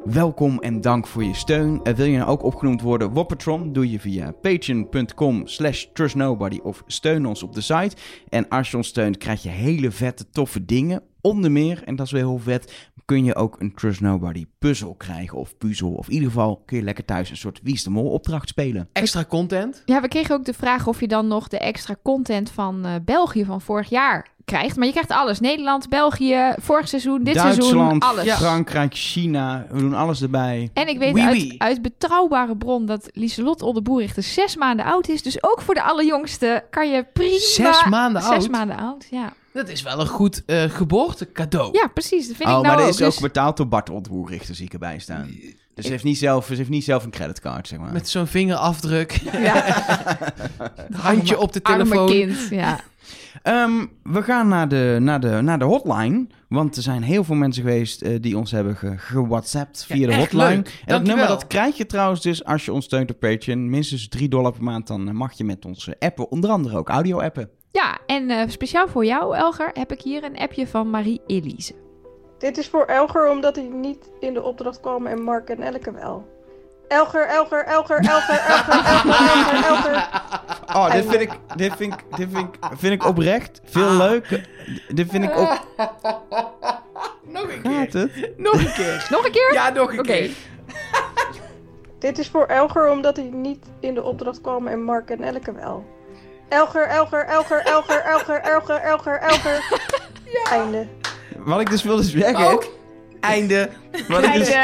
Welkom en dank voor je steun. Eh, wil je nou ook opgenoemd worden Woppertron? Doe je via patreon.com slash trustnobody of steun ons op de site. En als je ons steunt krijg je hele vette toffe dingen. Onder meer, en dat is wel heel vet, kun je ook een Trust Nobody puzzel krijgen of puzzel. Of in ieder geval kun je lekker thuis een soort Wie is de Mol opdracht spelen. Extra content. Ja, we kregen ook de vraag of je dan nog de extra content van eh, België van vorig jaar krijgt. Maar je krijgt alles. Nederland, België, vorig seizoen, dit seizoen, Duitsland, alles. Ja. Frankrijk, China, we doen alles erbij. En ik weet Oui, uit, oui. uit betrouwbare bron dat Lieselot Oldeboerichter zes maanden oud is. Dus ook voor de allerjongste kan je prima... Zes maanden Zes oud? maanden oud, ja. Dat is wel een goed eh geboortecadeau. Ja, precies. Dat vind oh, ik nou maar ook. dit is ook Dus- betaald door Bart Ontwoerrichter, zie ik erbij staan. Dus ze heeft, niet zelf, ze heeft niet zelf een creditcard, zeg maar. Met zo'n vingerafdruk. Ja. Handje op de Arme telefoon. kind, ja. Ehm, we gaan naar de, naar, de, naar de hotline. Want er zijn heel veel mensen geweest eh, die ons hebben ge, gewhatsappt via de echt hotline. leuk. En dat nummer dat krijg je trouwens dus als je ons steunt op Patreon. Minstens 3 dollar per maand. Dan eh, mag je met ons eh, appen. Onder andere ook audio-appen. Ja, en eh, speciaal voor jou, Elger, heb ik hier een appje van Marie-Elise. Dit is voor Elger omdat hij niet in de opdracht kwam en Mark en Elke wel. Elger, Elger, Elger, Elger, Elger, Elger, Elger, Elger. Oh, dit vind ik, dit vind ik, dit vind ik, vind ik oprecht veel leuk. Dit vind ik ook... Nog een Gaat keer. het? Nog een keer. Nog een keer? Ja, nog een Oké. keer. Dit is voor Elger omdat hij niet in de opdracht kwam en Mark en Elke wel. Elger, Elger, Elger, Elger, Elger, Elger, Elger, Elger. Einde. Wat ik dus wilde zeggen... Ook. Einde. Wat ik, dus,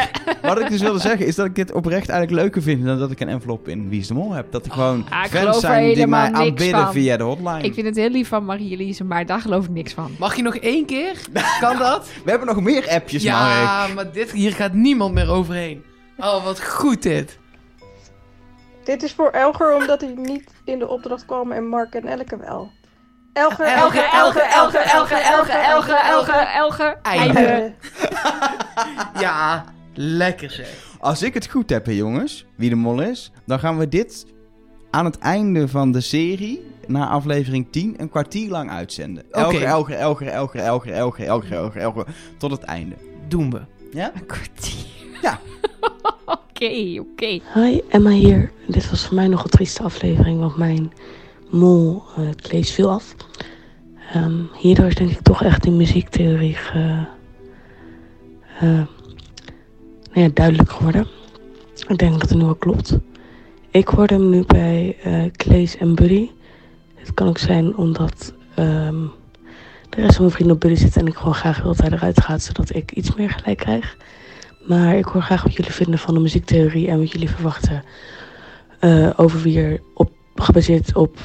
wat ik dus wilde zeggen is dat ik dit oprecht eigenlijk leuker vind dan dat ik een envelop in Wie is de Mol heb. Dat er gewoon Ah, fans zijn die mij aanbidden van. via de hotline. Ik vind het heel lief van Marie-Elise, maar daar geloof ik niks van. Mag je nog één keer? Kan dat? We hebben nog meer appjes, Mark. Ja, maar dit, hier gaat niemand meer overheen. Oh, wat goed dit. Dit is voor Elger omdat hij niet in de opdracht kwam en Mark en Elke wel. Elger, Elger, Elger, Elger, Elger, Elger, Elger, Elger, Elger. Einde. Einde. Ja, lekker zeg. Als ik het goed heb, hè, jongens, wie de mol is, dan gaan we dit aan het einde van de serie, na aflevering 10, een kwartier lang uitzenden. Elger, elger, elger, elger, elger, elger, elger, elger, elger, tot het einde. Doen we. Ja? Een kwartier. Ja. Oké, oké. Hi, Emma hier. Dit was voor mij nog een trieste aflevering, want mijn mol eh, het leest veel af. Ehm, hierdoor is denk ik toch echt die muziektheorie ge, eh, nou duidelijk geworden. Ik denk dat het nu wel klopt. Ik hoorde hem nu bij eh Claes en Buddy. Het kan ook zijn omdat ehm, de rest van mijn vrienden op Buddy zit en ik gewoon graag wil dat hij eruit gaat, zodat ik iets meer gelijk krijg. Maar ik hoor graag wat jullie vinden van de muziektheorie en wat jullie verwachten eh, over wie er op, gebaseerd op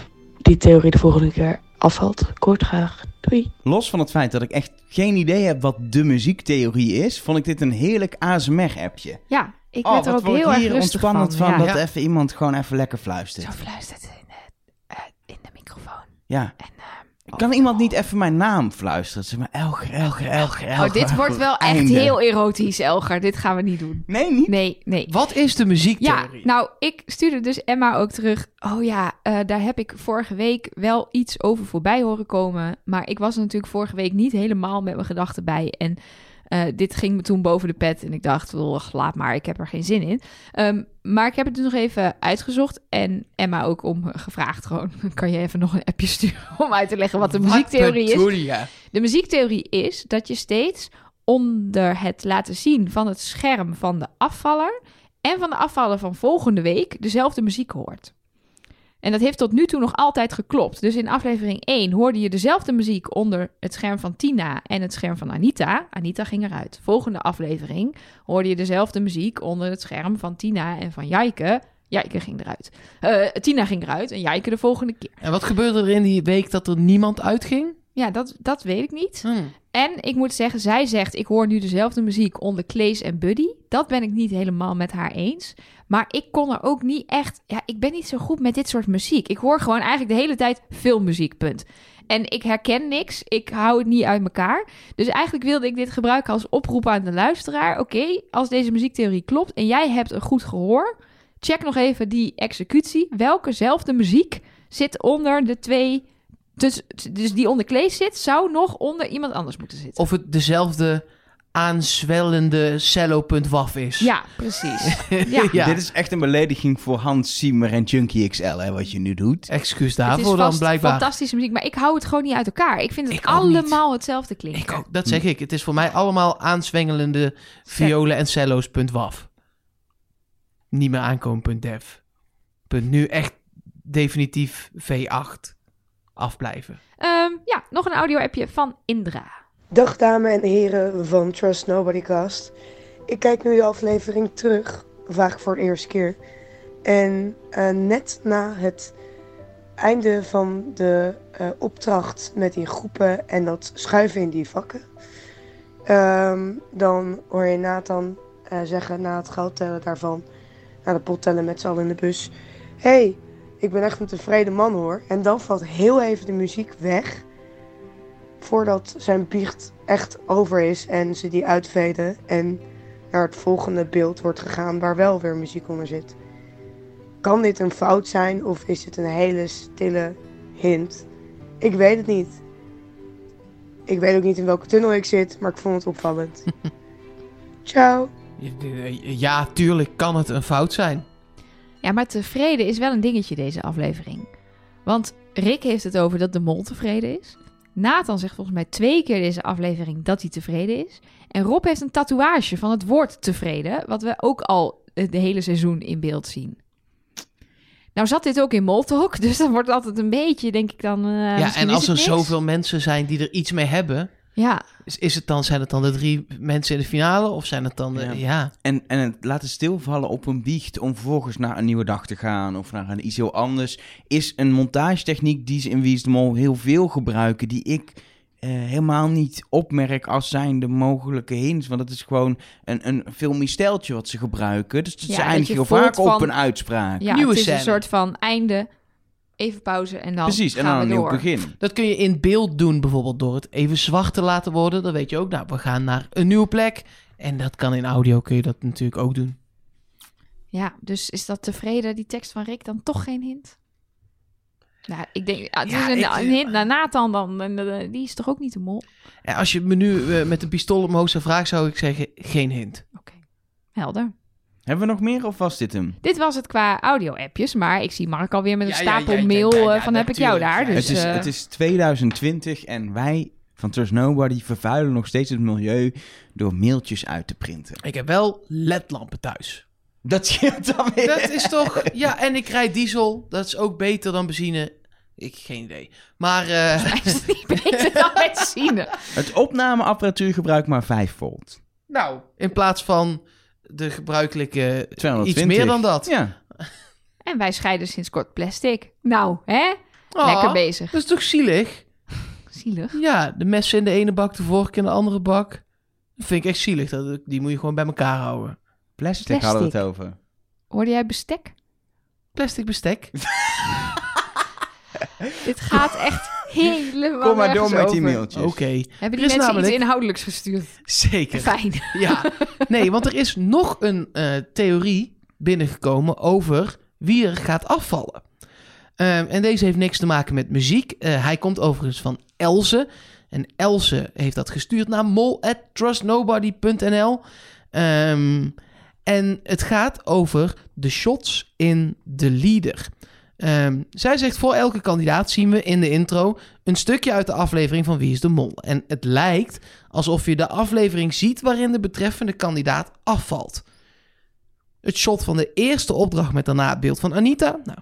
die theorie de volgende keer afvalt. Ik hoor het graag. Doei! Los van het feit dat ik echt geen idee heb wat de muziektheorie is, vond ik dit een heerlijk ASMR-appje. Ja, ik Oh, werd er ook heel erg hier rustig ontspannend van, Ja. dat Ja. even iemand gewoon even lekker fluistert. Zo fluistert in de, eh, in de microfoon. Ja. En, eh, Kan iemand niet even mijn naam fluisteren? Zeg maar, Elger, Elger, Elger, Elger. oh, dit wordt wel echt heel erotisch, Elger. Dit gaan we niet doen. Nee, niet? Nee, nee. Wat is de Ja, muziektheorie? nou, ik stuurde dus Emma ook terug. Oh ja, eh, daar heb ik vorige week wel iets over voorbij horen komen. Maar ik was er natuurlijk vorige week niet helemaal met mijn gedachten bij. En eh, dit ging me toen boven de pet. En ik dacht, "Oh, laat maar, ik heb er geen zin in. Ehm, maar ik heb het dus nog even uitgezocht. En Emma ook om gevraagd gewoon. Kan je even nog een appje sturen om uit te leggen wat de muziektheorie is? De muziektheorie is dat je steeds onder het laten zien van het scherm van de afvaller en van de afvaller van volgende week dezelfde muziek hoort. En dat heeft tot nu toe nog altijd geklopt. Dus in aflevering 1 hoorde je dezelfde muziek onder het scherm van Tina en het scherm van Anita. Anita ging eruit. Volgende aflevering hoorde je dezelfde muziek onder het scherm van Tina en van Jijke. Jijke ging eruit. Eh, Tina ging eruit en Jijke de volgende keer. En wat gebeurde er in die week dat er niemand uitging? Ja, dat, dat weet ik niet. Hm. En ik moet zeggen, zij zegt: Ik hoor nu dezelfde muziek onder Claes en Buddy. Dat ben ik niet helemaal met haar eens. Maar ik kon er ook niet echt. Ja, ik ben niet zo goed met dit soort muziek. Ik hoor gewoon eigenlijk de hele tijd filmmuziek, punt. En ik herken niks. Ik hou het niet uit elkaar. Dus eigenlijk wilde ik dit gebruiken als oproep aan de luisteraar. Oké, als deze muziektheorie klopt en jij hebt een goed gehoor, check nog even die executie. Welkezelfde muziek zit onder de twee. Dus, dus die onder Claes zit, zou nog onder iemand anders moeten zitten. Of het dezelfde aanzwellende cello.waf is. Ja, precies. Ja. Ja. Dit is echt een belediging voor Hans Siemer en Junkie XL, hè, wat je nu doet. Excuus Het daarvoor is dan blijkbaar. fantastische muziek, maar ik hou het gewoon niet uit elkaar. Ik vind het Ik allemaal hetzelfde klinken. Ik ook, dat zeg ik. Het is voor mij allemaal aanzwengelende violen en cello's.waf. Niet meer aankomen.dev. Punt nu echt definitief V8 afblijven. Ehm, ja, nog een audio-appje van Indra. Dag dames en heren van Trust Nobody Cast. Ik kijk nu de aflevering terug, vaak voor de eerste keer. En eh, net na het einde van de eh, opdracht met die groepen en dat schuiven in die vakken. ehm, dan hoor je Nathan eh, zeggen na het geld tellen daarvan, na de pot tellen met z'n allen in de bus: Hé, hey, ik ben echt een tevreden man hoor. En dan valt heel even de muziek weg. Voordat zijn biecht echt over is en ze die uitveden. En naar het volgende beeld wordt gegaan waar wel weer muziek onder zit. Kan dit een fout zijn of is het een hele stille hint? Ik weet het niet. Ik weet ook niet in welke tunnel ik zit, maar ik vond het opvallend. Ciao. Ja, tuurlijk kan het een fout zijn. Ja, maar tevreden is wel een dingetje deze aflevering. Want Rick heeft het over dat de mol tevreden is. Nathan zegt volgens mij twee keer deze aflevering dat hij tevreden is. En Rob heeft een tatoeage van het woord tevreden, wat we ook al het hele seizoen in beeld zien. Nou zat dit ook in Moltalk, dus dan wordt het altijd een beetje, denk ik dan... eh, ja, en als er niks. zoveel mensen zijn die er iets mee hebben, Ja, is, is het dan, zijn het dan de drie mensen in de finale? Of zijn het dan de, Ja. ja. En, en het laten stilvallen op een biecht om vervolgens naar een nieuwe dag te gaan of naar een iets heel anders, is een montagetechniek die ze in Wie is de Mol heel veel gebruiken, die ik eh, helemaal niet opmerk als zijnde mogelijke hints. Want het is gewoon een, een filmisch stijltje wat ze gebruiken. Dus ze Ja, dat eindigen je heel vaak op een uitspraak. ja Nieuwe het is scène. een soort van einde, even pauze en dan Precies, en gaan dan een we nieuw door. begin. Dat kun je in beeld doen, bijvoorbeeld door het even zwart te laten worden. Dan weet je ook, nou, we gaan naar een nieuwe plek. En dat kan in audio, kun je dat natuurlijk ook doen. Ja, dus is dat tevreden, die tekst van Rick, dan toch geen hint? Nou, ik denk, ah, het Ja, is een, ik- een hint naar Nathan dan, en, eh, die is toch ook niet de mol? En als je me nu eh, met een pistool omhoog zou vragen, zou ik zeggen, geen hint. Oké, helder. Hebben we nog meer of was dit hem? Dit was het qua audio-appjes, maar ik zie Mark alweer met een Ja, stapel ja, ja, mail ja, ja, eh, van heb ik jou daar. Ja, Dus, het, is, eh, het is 2020 en wij van Trust Nobody vervuilen nog steeds het milieu door mailtjes uit te printen. Ik heb wel ledlampen thuis. Dat scheelt dan weer. Dat is toch... Ja, en ik rijd diesel. Dat is ook beter dan benzine. Ik geen idee. Maar eh, is het niet beter dan benzine. Het opnameapparatuur gebruikt maar 5 volt. nou, in plaats van de gebruikelijke 220. iets meer dan dat. Ja. En wij scheiden sinds kort plastic. Nou, hè? Oh, Lekker bezig. Dat is toch zielig? Zielig. Ja, de messen in de ene bak, de vork in de andere bak. Dat vind ik echt zielig. Dat, die moet je gewoon bij elkaar houden. Plastic, Plastic. hadden we het over. Hoorde jij bestek? Plastic bestek. Dit gaat echt helemaal Kom maar door met die mailtjes. Oké, Hebben Er die is mensen namelijk- iets inhoudelijks gestuurd? zeker. Fijn. Ja, nee, want er is nog een eh, theorie binnengekomen over wie er gaat afvallen. Ehm, en deze heeft niks te maken met muziek. Eh, hij komt overigens van Else. En Else heeft dat gestuurd naar mol@trustnobody.nl. Ehm, en het gaat over de shots in de leader. Ehm, zij zegt voor elke kandidaat zien we in de intro een stukje uit de aflevering van Wie is de Mol. En het lijkt alsof je de aflevering ziet waarin de betreffende kandidaat afvalt. Het shot van de eerste opdracht met daarna het beeld van Anita. Nou,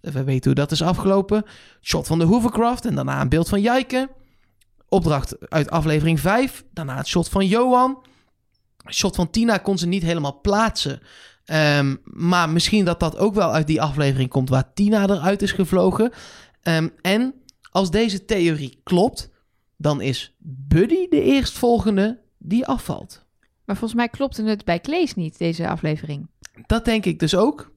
we weten hoe dat is afgelopen. Het shot van de Hovercraft en daarna een beeld van Jijke. Opdracht uit aflevering 5. Daarna het shot van Johan. Het shot van Tina kon ze niet helemaal plaatsen. Ehm, maar misschien dat dat ook wel uit die aflevering komt waar Tina eruit is gevlogen. Ehm, en als deze theorie klopt, dan is Buddy de eerstvolgende die afvalt. Maar volgens mij klopte het bij Klees niet, deze aflevering. Dat denk ik dus ook.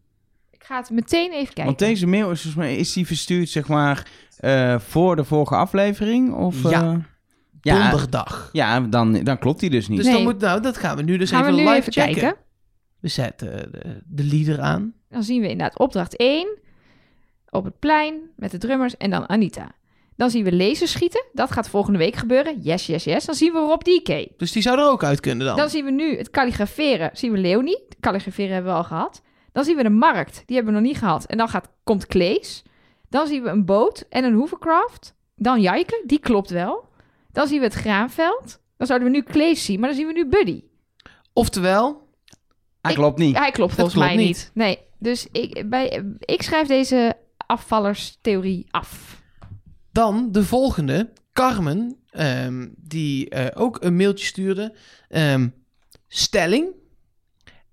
Ik ga het meteen even kijken. Want deze mail is volgens mij is die verstuurd zeg maar eh, voor de vorige aflevering of Ja. eh, ja, Donderdag. ja, dan, dan klopt die dus niet. Dus Nee. dan moet, nou, dat gaan we nu dus Gaan we even nu live even checken. kijken. We zetten de, de leader aan. Dan zien we inderdaad opdracht 1 op het plein met de drummers en dan Anita. Dan zien we lasers schieten. Dat gaat volgende week gebeuren. Yes, yes, yes. Dan zien we Rob DK. Dus die zou er ook uit kunnen dan. Dan zien we nu het kalligraferen. Zien we Leonie. Het kalligraferen hebben we al gehad. Dan zien we de markt. Die hebben we nog niet gehad. En dan gaat, komt Klees. Dan zien we een boot en een hovercraft. Dan Jijke. Die klopt wel. Dan zien we het graanveld. Dan zouden we nu Klees zien. Maar dan zien we nu Buddy. Oftewel, Ah, klopt niet. Hij klopt volgens klopt mij niet. niet. Nee. Dus ik, bij, ik schrijf deze afvallerstheorie af. dan de volgende. Carmen, ehm, die eh, ook een mailtje stuurde. Ehm, stelling.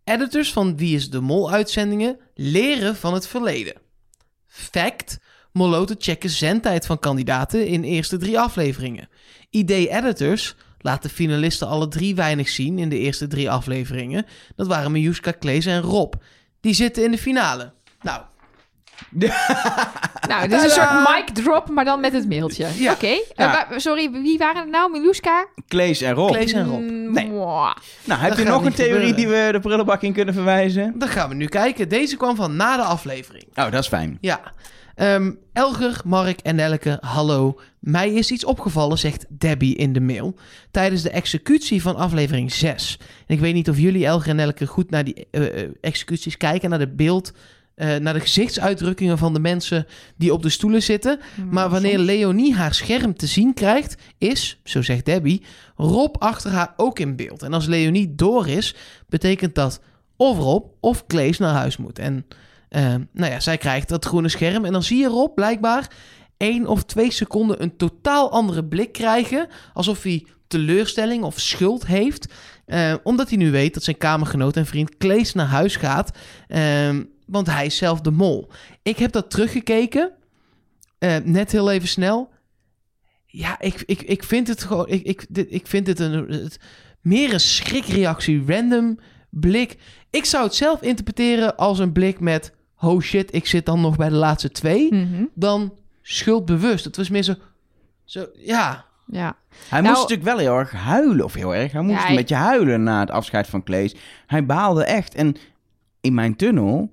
Editors van Wie is de Mol uitzendingen leren van het verleden. Fact. Moloten checken zendtijd van kandidaten in eerste drie afleveringen. Idee editors laat de finalisten alle drie weinig zien in de eerste drie afleveringen. Dat waren Mijuska, Klees en Rob. Die zitten in de finale. Nou, Nou, dit is een soort mic drop, maar dan met het mailtje. Ja. Oké. Eh, Ja. sorry, wie waren het nou? Miluska? Klees en Rob. Klees en Rob. Mm, Nee. mwah. Nou, heb Dat je nog een theorie gebeuren. die we de prullenbak in kunnen verwijzen? dan gaan we nu kijken. Deze kwam van na de aflevering. Oh, dat is fijn. Ja. Ehm, Elger, Mark en Elke, hallo. Mij is iets opgevallen, zegt Debbie in de mail. Tijdens de executie van aflevering 6. En ik weet niet of jullie, Elger en Elke, goed naar die eh, eh, executies kijken. Naar de beeld, eh, naar de gezichtsuitdrukkingen van de mensen die op de stoelen zitten. Maar wanneer Leonie haar scherm te zien krijgt, is, zo zegt Debbie, Rob achter haar ook in beeld. En als Leonie door is, betekent dat of Rob of Klees naar huis moet. En nou ja, zij krijgt dat groene scherm. En dan zie je Rob blijkbaar één of twee seconden een totaal andere blik krijgen. Alsof hij teleurstelling of schuld heeft. eh, omdat hij nu weet dat zijn kamergenoot en vriend Klees naar huis gaat. Ehm, want hij is zelf de mol. Ik heb dat teruggekeken. net heel even snel. Ja, ik, ik, ik vind het gewoon. Ik, ik, dit, ik vind het een. Het, meer een schrikreactie. Random blik. Ik zou het zelf interpreteren als een blik met. Oh shit, ik zit dan nog bij de laatste twee. Mhm. Dan schuldbewust. Het was meer zo. Zo, ja. Ja. Hij Nou- moest natuurlijk wel heel erg huilen, of heel erg. Hij moest Ja, een beetje huilen na het afscheid van Klees. Hij baalde echt. En in mijn tunnel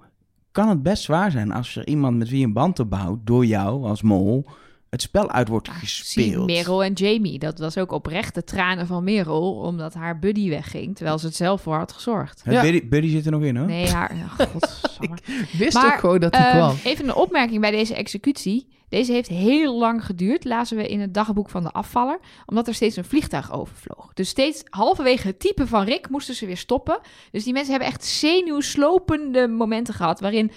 kan het best zwaar zijn als er iemand met wie je een band opbouwt, door jou als mol, het spel uit wordt Zie gespeeld. Merel en Jamie. Dat was ook oprechte tranen van Merel, omdat haar buddy wegging, terwijl ze het zelf voor had gezorgd. Het Ja. Buddy, Buddy zit er nog in, hoor. Nee, haar... Oh, godsamme. Wist Maar, ook gewoon dat hij Ehm, kwam. even een opmerking bij deze executie. Deze heeft heel lang geduurd, lazen we in het dagboek van de afvaller, omdat er steeds een vliegtuig overvloog. Dus steeds halverwege het typen van Rick moesten ze weer stoppen. Dus die mensen hebben echt zenuwslopende momenten gehad, waarin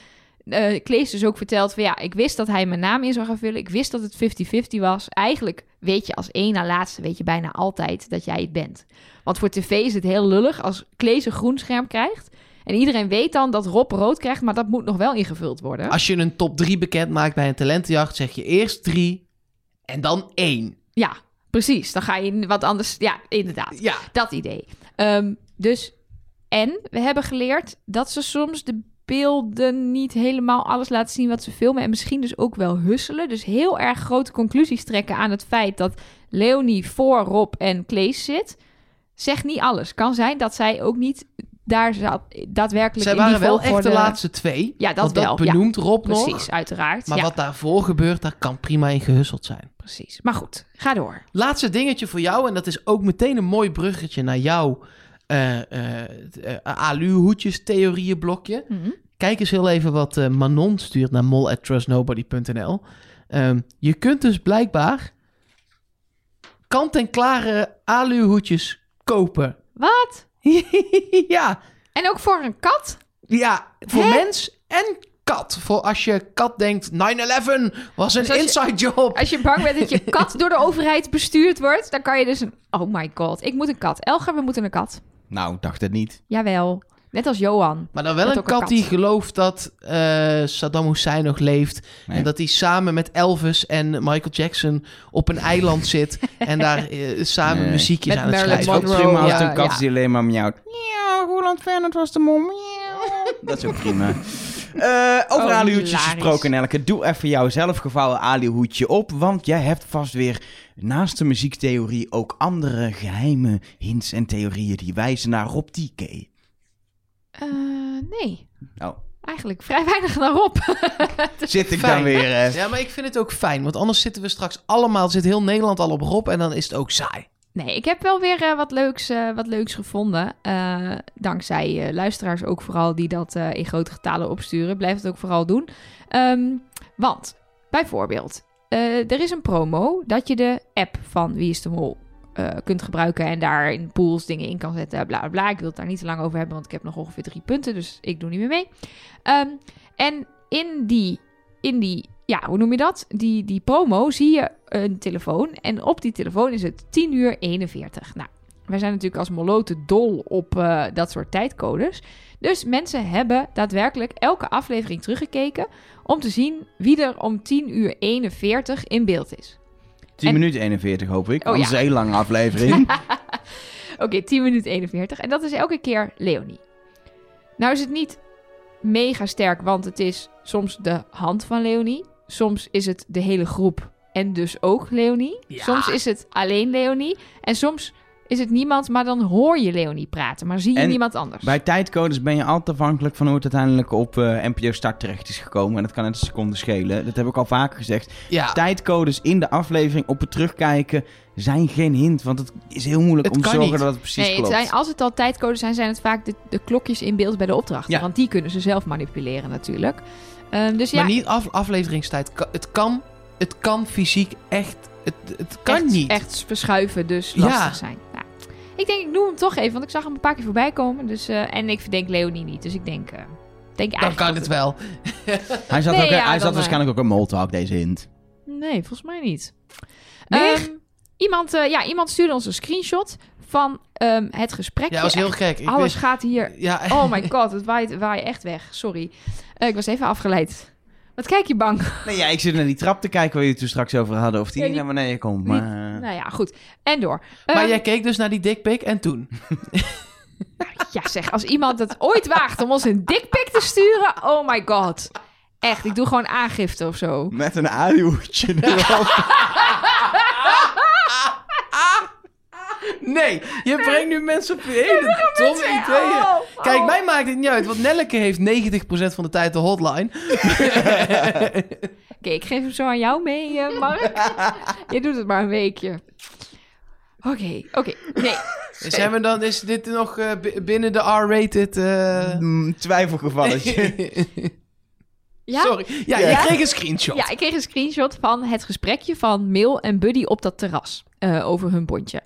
eh Klees dus ook vertelt van ja, ik wist dat hij mijn naam in zou gaan vullen. Ik wist dat het 50-50 was. Eigenlijk weet je als één na laatste, weet je bijna altijd dat jij het bent. Want voor tv is het heel lullig als Klees een groen scherm krijgt. En iedereen weet dan dat Rob rood krijgt, maar dat moet nog wel ingevuld worden. Als je een top 3 bekend maakt bij een talentenjacht, zeg je eerst drie en dan één. Ja, precies. Dan ga je in wat anders. Ja, inderdaad. Ja. Dat idee. Ehm, dus, en we hebben geleerd dat ze soms de beelden niet helemaal alles laten zien wat ze filmen. En misschien dus ook wel husselen. Dus heel erg grote conclusies trekken aan het feit dat Leonie voor Rob en Klees zit. Zegt niet alles. Kan zijn dat zij ook niet daar zat, daadwerkelijk Zij in die waren wel echt de laatste twee. Ja, dat dat wel, ja. benoemt Rob nog. Precies, uiteraard. Maar ja, wat daarvoor gebeurt, daar kan prima in gehusseld zijn. precies. Maar goed, ga door. Laatste dingetje voor jou, en dat is ook meteen een mooi bruggetje naar jouw eh uh, aluhoedjes theorieën blokje. Mhm. Kijk eens heel even wat eh, Manon stuurt naar mol@trustnobody.nl. Ehm, je kunt dus blijkbaar kant-en-klare aluhoedjes kopen. Wat? ja, En ook voor een kat? ja, voor Hè? mens en kat. Voor als je kat denkt, 9-11 was een Dus je- inside job. Als je bang bent dat je kat door de overheid bestuurd wordt, dan kan je dus een... Oh my god, ik moet een kat. Elger, we moeten een kat. Nou, dacht het niet. Jawel. Net als Johan. Maar dan wel een kat, die gelooft dat eh, Saddam Hussein nog leeft. Nee. En dat hij samen met Elvis en Michael Jackson op een eiland zit. En daar eh, samen Nee. muziekjes Met aan het schrijven. Het ook prima als ja, een kat ja. die alleen maar miauwt. Ja, Roland Fernand was de mom. Miauw. Dat is ook prima. Eh, over Oh, gesproken, Elke. Doe even jouw zelfgevouwen alihoedje op. Want jij hebt vast weer naast de muziektheorie ook andere geheime hints en theorieën die wijzen naar Rob TK. Eh, nee. Oh, Eigenlijk vrij weinig naar Rob. zit ik Fijn. dan weer... eh, Ja, maar ik vind het ook fijn. Want anders zitten we straks allemaal, zit heel Nederland al op Rob. En dan is het ook saai. Nee, ik heb wel weer eh, wat, leuks, eh, wat leuks gevonden. Eh, dankzij luisteraars ook vooral die dat in grote getalen opsturen. Blijf het ook vooral doen. Ehm, want, bijvoorbeeld, er is een promo dat je de app van Wie is de Mol kunt gebruiken. En daar in pools dingen in kan zetten. Bla bla bla. Ik wil het daar niet te lang over hebben, want ik heb nog ongeveer drie punten. Dus ik doe niet meer mee. Ehm, en in die, in die, ja, hoe noem je dat? Die, die promo zie je een telefoon. En op die telefoon is het 10 uur 41. Nou, wij zijn natuurlijk als moloten dol op eh, dat soort tijdcodes. Dus mensen hebben daadwerkelijk elke aflevering teruggekeken om te zien wie er om 10 uur 41 in beeld is. 10 En- minuten 41 hoop ik. Oh, ja. een hele lange aflevering. Oké, 10 minuten 41. En dat is elke keer Leonie. Nou is het niet mega sterk, want het is soms de hand van Leonie. Soms is het de hele groep en dus ook Leonie. Ja. Soms is het alleen Leonie. En soms is het niemand, maar dan hoor je Leonie praten. Maar zie je En niemand anders. Bij tijdcodes ben je altijd afhankelijk van hoe het uiteindelijk op eh, NPO Start terecht is gekomen. En dat kan net een seconde schelen. Dat heb ik al vaker gezegd. Ja, Tijdcodes in de aflevering op het terugkijken zijn geen hint. Want het is heel moeilijk Het om te zorgen niet. dat het precies Nee, het klopt. zijn, als het al tijdcodes zijn, zijn het vaak de, de klokjes in beeld bij de opdrachten. Ja. Want die kunnen ze zelf manipuleren natuurlijk. Ehm, dus ja, maar niet af, afleveringstijd. Het kan, het kan fysiek echt... Het, het kan echt, niet. echt verschuiven dus Ja. lastig zijn. Nou, ik denk, ik noem hem toch even, want ik zag hem een paar keer voorbij komen. Dus, eh, en ik verdenk Leonie niet, dus ik denk, eh, denk Dan eigenlijk kan het wel. Hij zat, ook, ja, hij zat eh, waarschijnlijk ook een moltalk, deze hint. Nee, volgens mij niet. Ehm, iemand, eh, ja, iemand stuurde ons een screenshot van ehm, het gesprek. Ja, dat was heel gek. Ik Alles wist- gaat hier ja, Oh my god, het waait, waait echt weg. Sorry. Eh, ik was even afgeleid. Wat kijk je bang? Nee, ja, ik zit naar die trap te kijken waar je het toen straks over hadden. Of die, Ja, die- naar beneden komt. Maar, eh, Nou ja, goed. En door. maar Ehm, jij keek dus naar die dickpic en toen? Ja zeg, als iemand het ooit waagt om ons een dikpik te sturen... Oh my god. Echt, ik doe gewoon aangifte of zo. Met een aluhoedje erop. Nee, je brengt nu mensen op hele domme ideeën. Oh, Kijk, oh. mij maakt het niet uit, want Nelleke heeft 90% van de tijd de hotline. Oké, ik geef hem zo aan jou mee, eh, Mark. je doet het maar een weekje. Oké, oké. Nee. Zijn we dan, is dit nog eh, bi- binnen de R-rated... eh, Mm, Twijfelgevalletje. Ja? Sorry. Ja, Ja. je kreeg een screenshot. Ja, ik kreeg een screenshot van het gesprekje van Mail en Buddy op dat terras eh, over hun bondje.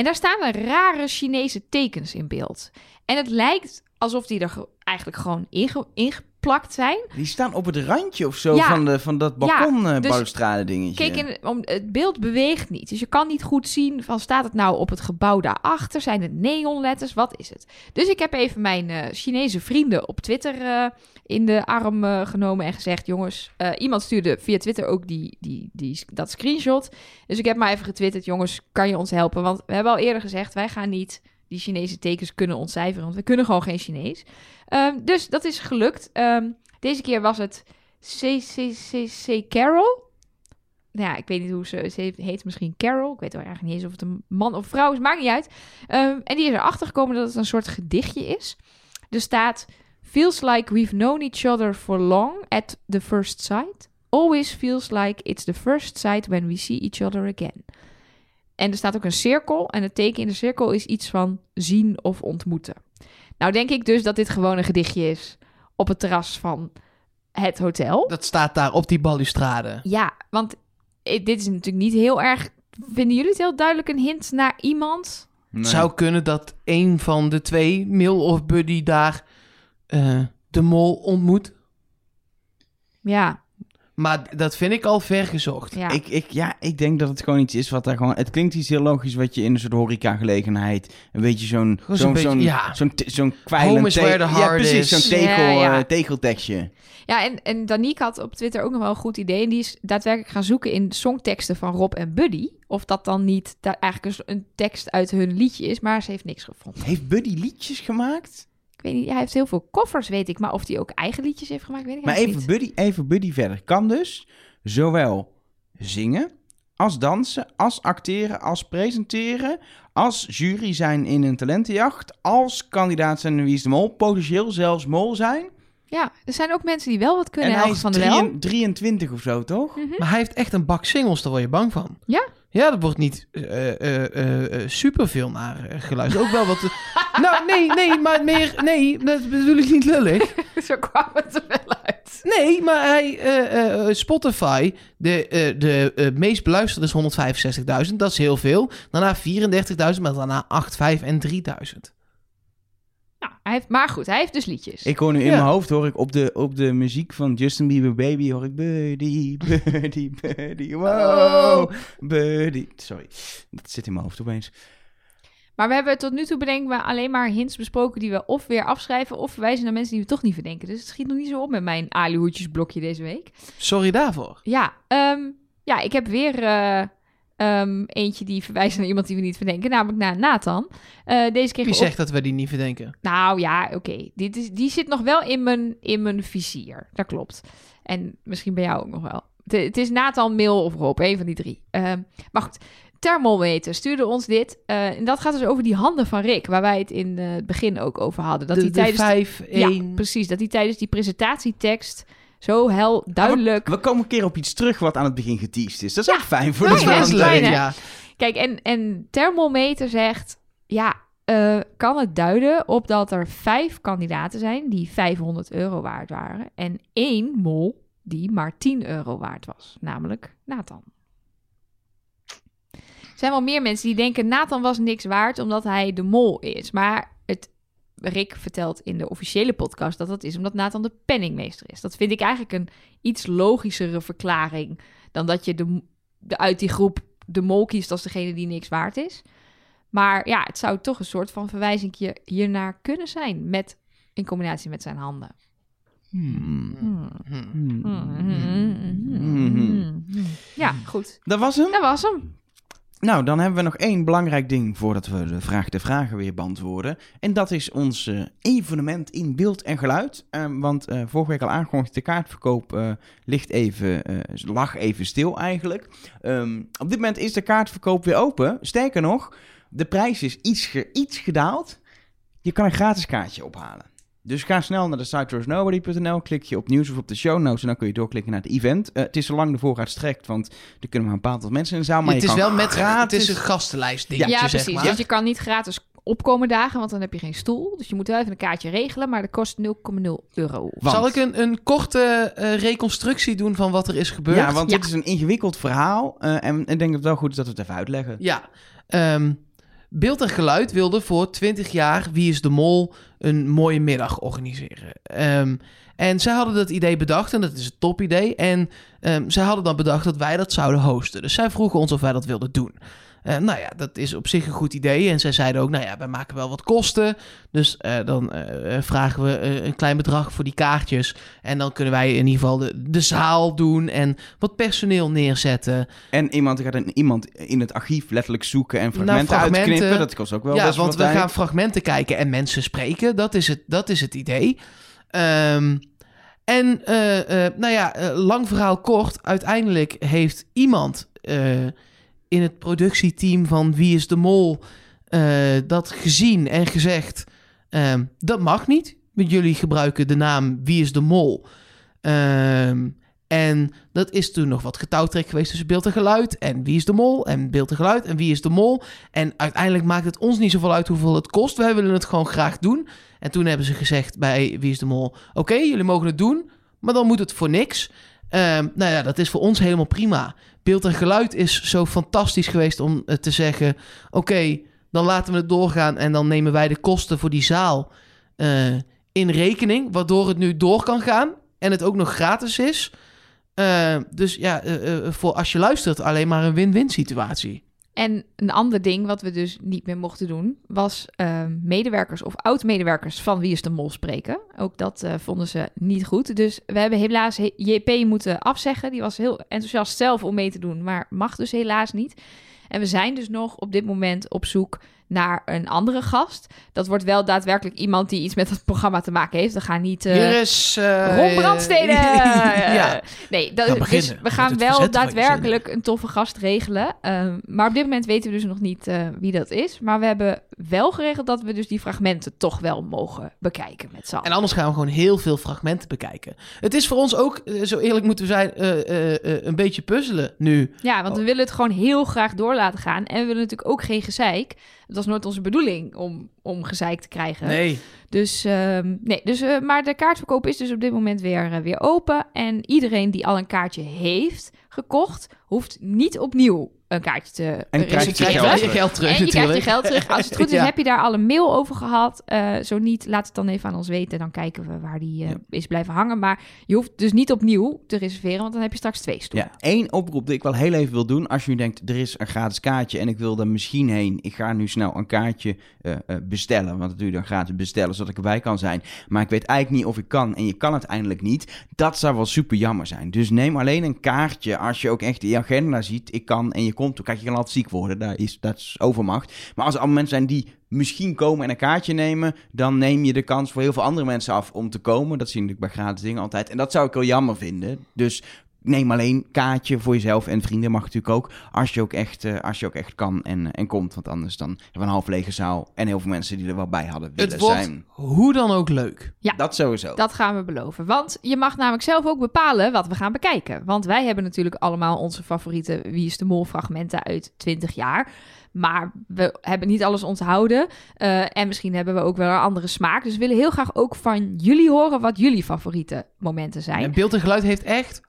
En daar staan er rare Chinese tekens in beeld. En het lijkt alsof die er ge- eigenlijk gewoon inge- ingeplakt zijn. Die staan op het randje of zo Ja. van, de, van dat balkon Ja, eh, dus- dingetje. Kijk, in, om, het beeld beweegt niet. Dus je kan niet goed zien van staat het nou op het gebouw daarachter? Zijn het neonletters? Wat is het? Dus ik heb even mijn eh, Chinese vrienden op Twitter eh, in de arm eh, genomen en gezegd... jongens, eh, iemand stuurde via Twitter ook die, die, die, dat screenshot. Dus ik heb maar even getwitterd, jongens, kan je ons helpen? Want we hebben al eerder gezegd, wij gaan niet die Chinese tekens kunnen ontcijferen... want we kunnen gewoon geen Chinees. Ehm, dus dat is gelukt. Ehm, deze keer was het CCCC Carol... Nou ja, ik weet niet hoe ze, heet misschien Carol. Ik weet wel eigenlijk niet eens of het een man of vrouw is, maakt niet uit. Ehm, en die is erachter gekomen dat het een soort gedichtje is. Er staat: Feels like we've known each other for long at the first sight. Always feels like it's the first sight when we see each other again. En er staat ook een cirkel. En het teken in de cirkel is iets van zien of ontmoeten. Nou, denk ik dus dat dit gewoon een gedichtje is op het terras van het hotel. Dat staat daar op die balustrade. Ja, want dit is natuurlijk niet heel erg. Vinden jullie het heel duidelijk een hint naar iemand? Nee. Het zou kunnen dat een van de twee, Mil of Buddy, daar eh, de mol ontmoet. Ja, Maar dat vind ik al ver gezocht. ja. Ik, ik, ja, ik denk dat het gewoon iets is wat daar gewoon... Het klinkt iets heel logisch wat je in een soort horeca-gelegenheid... Een beetje zo'n... Zo'n zo'n zo'n ja. zo'n zo'n kwijlend... Home is te- where the Ja, precies. is. Zo'n tegel, Ja, ja. eh, tegeltekstje. ja en, en Danique had op Twitter ook nog wel een goed idee. En die is daadwerkelijk gaan zoeken in songteksten van Rob en Buddy. Of dat dan niet da- eigenlijk een, een tekst uit hun liedje is. Maar ze heeft niks gevonden. Heeft Buddy liedjes gemaakt? Ik weet niet, hij heeft heel veel koffers, weet ik. Maar of hij ook eigen liedjes heeft gemaakt, weet ik Maar even niet. Buddy, even Buddy verder. Kan dus zowel zingen, als dansen, als acteren, als presenteren, als jury zijn in een talentenjacht, als kandidaat zijn in Wie is de Mol, potentieel zelfs mol zijn. Ja, er zijn ook mensen die wel wat kunnen. en hij is van Wel. 23 23 of zo, toch? Hm? Maar hij heeft echt een bak singles, daar word je bang van. Ja? Ja, dat wordt niet uh, superveel naar geluisterd. Ook wel wat... nou, nee, nee, maar meer... Nee, dat bedoel ik niet lullig. Zo kwam het er wel uit. Nee, maar hij... Spotify, de, de meest beluisterde is 165.000. Dat is heel veel. Daarna 34.000, maar daarna 8, 5 en 3.000. Nou, hij heeft, maar goed, hij heeft dus liedjes. Ik hoor nu in Ja. mijn hoofd, hoor ik op de, op de muziek van Justin Bieber Baby, hoor ik Buddy, Buddy, Buddy, wow, Buddy. Sorry, dat zit in mijn hoofd opeens. Maar we hebben tot nu toe bedenken we alleen maar hints besproken die we of weer afschrijven of verwijzen naar mensen die we toch niet verdenken. Dus het schiet nog niet zo op met mijn alihoedjesblokje deze week. Sorry daarvoor. Ja, ehm, ja ik heb weer eh, Ehm, eentje die verwijst naar iemand die we niet verdenken, namelijk naar Nathan. Eh, deze kreeg Wie op- zegt dat we die niet verdenken? Nou ja, oké. Dit is Die zit nog wel in mijn, in mijn vizier. Dat klopt. En misschien bij jou ook nog wel. Het, het is Nathan, Mail of Rob, een van die drie. Ehm, maar goed, Thermometer stuurde ons dit. Eh, en dat gaat dus over die handen van Rick, waar wij het in het begin ook over hadden. Dat de, hij de tijdens 5, ja, 1... precies. Dat hij tijdens die presentatietekst zo hel duidelijk. We komen een keer op iets terug wat aan het begin geteased is. Dat is Ja. ook fijn voor de fans. ja. Kijk, en, en Thermometer zegt: ja, eh, kan het duiden op dat er vijf kandidaten zijn die 500 euro waard waren. En één mol die maar 10 euro waard was, namelijk Nathan. Er zijn wel meer mensen die denken: Nathan was niks waard omdat hij de mol is. Maar het, Rick vertelt in de officiële podcast dat dat is omdat Nathan de penningmeester is. Dat vind ik eigenlijk een iets logischere verklaring dan dat je de, de, uit die groep de mol kiest als degene die niks waard is. Maar ja, het zou toch een soort van verwijzing hiernaar kunnen zijn. Met, in combinatie met zijn handen. Hmm. Hmm. Hmm. Hmm. Hmm. Ja, goed. Dat was hem. Dat was hem. Nou, dan hebben we nog één belangrijk ding voordat we de vraag de vragen weer beantwoorden. En dat is ons evenement in beeld en geluid. Eh, want eh, vorige week al aangekondigd, de kaartverkoop eh, ligt even, eh, lag even stil eigenlijk. Ehm, op dit moment is de kaartverkoop weer open. Sterker nog, de prijs is iets, iets gedaald. Je kan een gratis kaartje ophalen. Dus ga snel naar de site klik je op nieuws of op de show notes en dan kun je doorklikken naar het event. Eh, het is zolang de voorraad strekt, want er kunnen maar een paar aantal mensen in de zaal. Maar het je is kan wel met gratis... Het is een gastenlijst dingetje, Ja, zeg precies. maar. Dus je kan niet gratis opkomen dagen, want dan heb je geen stoel. Dus je moet wel even een kaartje regelen, maar dat kost 0,0 euro. Want- Zal ik een, een korte eh, reconstructie doen van wat er is gebeurd? Ja, want Ja. dit is een ingewikkeld verhaal. eh, en ik denk dat het wel goed is dat we het even uitleggen. Ja, ehm, Beeld en Geluid wilde voor 20 jaar Wie is de Mol een mooie middag organiseren. Ehm, en zij hadden dat idee bedacht en dat is een top idee. En ehm, zij hadden dan bedacht dat wij dat zouden hosten. Dus zij vroegen ons of wij dat wilden doen. Eh, nou ja, dat is op zich een goed idee. En zij zeiden ook, nou ja, wij maken wel wat kosten. Dus eh, dan eh, vragen we een klein bedrag voor die kaartjes. En dan kunnen wij in ieder geval de, de zaal doen en wat personeel neerzetten. En iemand gaat een, iemand in het archief letterlijk zoeken en fragmenten, fragmenten. uitknippen. Dat kost ook wel ja, best want we tijd. gaan fragmenten kijken en mensen spreken. Dat is het, dat is het idee. Ehm, en nou ja, lang verhaal kort. Uiteindelijk heeft iemand in het productieteam van Wie is de Mol eh, dat gezien en gezegd... ehm, dat mag niet. Want jullie gebruiken de naam Wie is de Mol. Ehm, en dat is toen nog wat getouwtrek geweest tussen beeld en geluid. En wie is de mol? En beeld en geluid. En wie is de mol? En uiteindelijk maakt het ons niet zoveel uit hoeveel het kost. Wij willen het gewoon graag doen. En toen hebben ze gezegd bij Wie is de Mol... Oké, jullie mogen het doen, maar dan moet het voor niks. Ehm, nou ja, dat is voor ons helemaal prima. Beeld en geluid is zo fantastisch geweest om eh, te zeggen... Oké, dan laten we het doorgaan en dan nemen wij de kosten voor die zaal eh, in rekening. Waardoor het nu door kan gaan en het ook nog gratis is. Eh, dus ja, eh, voor als je luistert, alleen maar een win-win situatie. En een ander ding wat we dus niet meer mochten doen, was eh, medewerkers of oud-medewerkers van Wie is de Mol spreken. Ook dat eh, vonden ze niet goed. Dus we hebben helaas he- JP moeten afzeggen. Die was heel enthousiast zelf om mee te doen, maar mag dus helaas niet. En we zijn dus nog op dit moment op zoek naar een andere gast. Dat wordt wel daadwerkelijk iemand die iets met het programma te maken heeft. We gaan niet... eh, Hier is... eh, Ron Brandstede! ja. Nee, dat, dus we gaan wel daadwerkelijk een toffe gast regelen. Ehm, maar op dit moment weten we dus nog niet eh, wie dat is. Maar we hebben wel geregeld dat we dus die fragmenten toch wel mogen bekijken met z'n allen. En anders gaan we gewoon heel veel fragmenten bekijken. Het is voor ons ook, eh, zo eerlijk moeten we zijn, eh, eh, een beetje puzzelen nu. Ja, want we willen het gewoon heel graag door laten gaan. En we willen natuurlijk ook geen gezeik. Het was nooit onze bedoeling om, om gezeik te krijgen. Nee. Dus, ehm, nee, dus, maar de kaartverkoop is dus op dit moment weer, weer open. En iedereen die al een kaartje heeft gekocht, hoeft niet opnieuw een kaartje te En krijgt Je geld terug. je geld terug en je krijgt je geld terug. Als het goed is, Ja. heb je daar al een mail over gehad. Eh, zo niet, laat het dan even aan ons weten. Dan kijken we waar die eh, Ja. is blijven hangen. Maar je hoeft dus niet opnieuw te reserveren, want dan heb je straks twee stoelen. Ja, één oproep die ik wel heel even wil doen. Als je nu denkt, er is een gratis kaartje en ik wil er misschien heen. Ik ga nu snel een kaartje eh, eh, bestellen. Want dat doe je dan gratis bestellen, zodat ik erbij kan zijn. Maar ik weet eigenlijk niet of ik kan en je kan het eindelijk niet. Dat zou wel super jammer zijn. Dus neem alleen een kaartje als je ook echt in je agenda ziet. Ik kan en je komt. Dan kijk, je kan altijd ziek worden. Dat is, dat is overmacht. Maar als er allemaal mensen zijn die misschien komen en een kaartje nemen... dan neem je de kans voor heel veel andere mensen af om te komen. Dat zie je natuurlijk bij gratis dingen altijd. En dat zou ik wel jammer vinden. Dus neem alleen kaartje voor jezelf en vrienden mag natuurlijk ook. Als je ook echt, eh, als je ook echt kan en, en komt. Want anders dan hebben we een half lege zaal. En heel veel mensen die er wel bij hadden willen Het wordt zijn. hoe dan ook leuk. Dat sowieso. Dat gaan we beloven. Want je mag namelijk zelf ook bepalen wat we gaan bekijken. Want wij hebben natuurlijk allemaal onze favoriete Wie is de Mol fragmenten uit 20 jaar. Maar we hebben niet alles onthouden. Eh, en misschien hebben we ook wel een andere smaak. Dus we willen heel graag ook van jullie horen wat jullie favoriete momenten zijn. En beeld en geluid heeft echt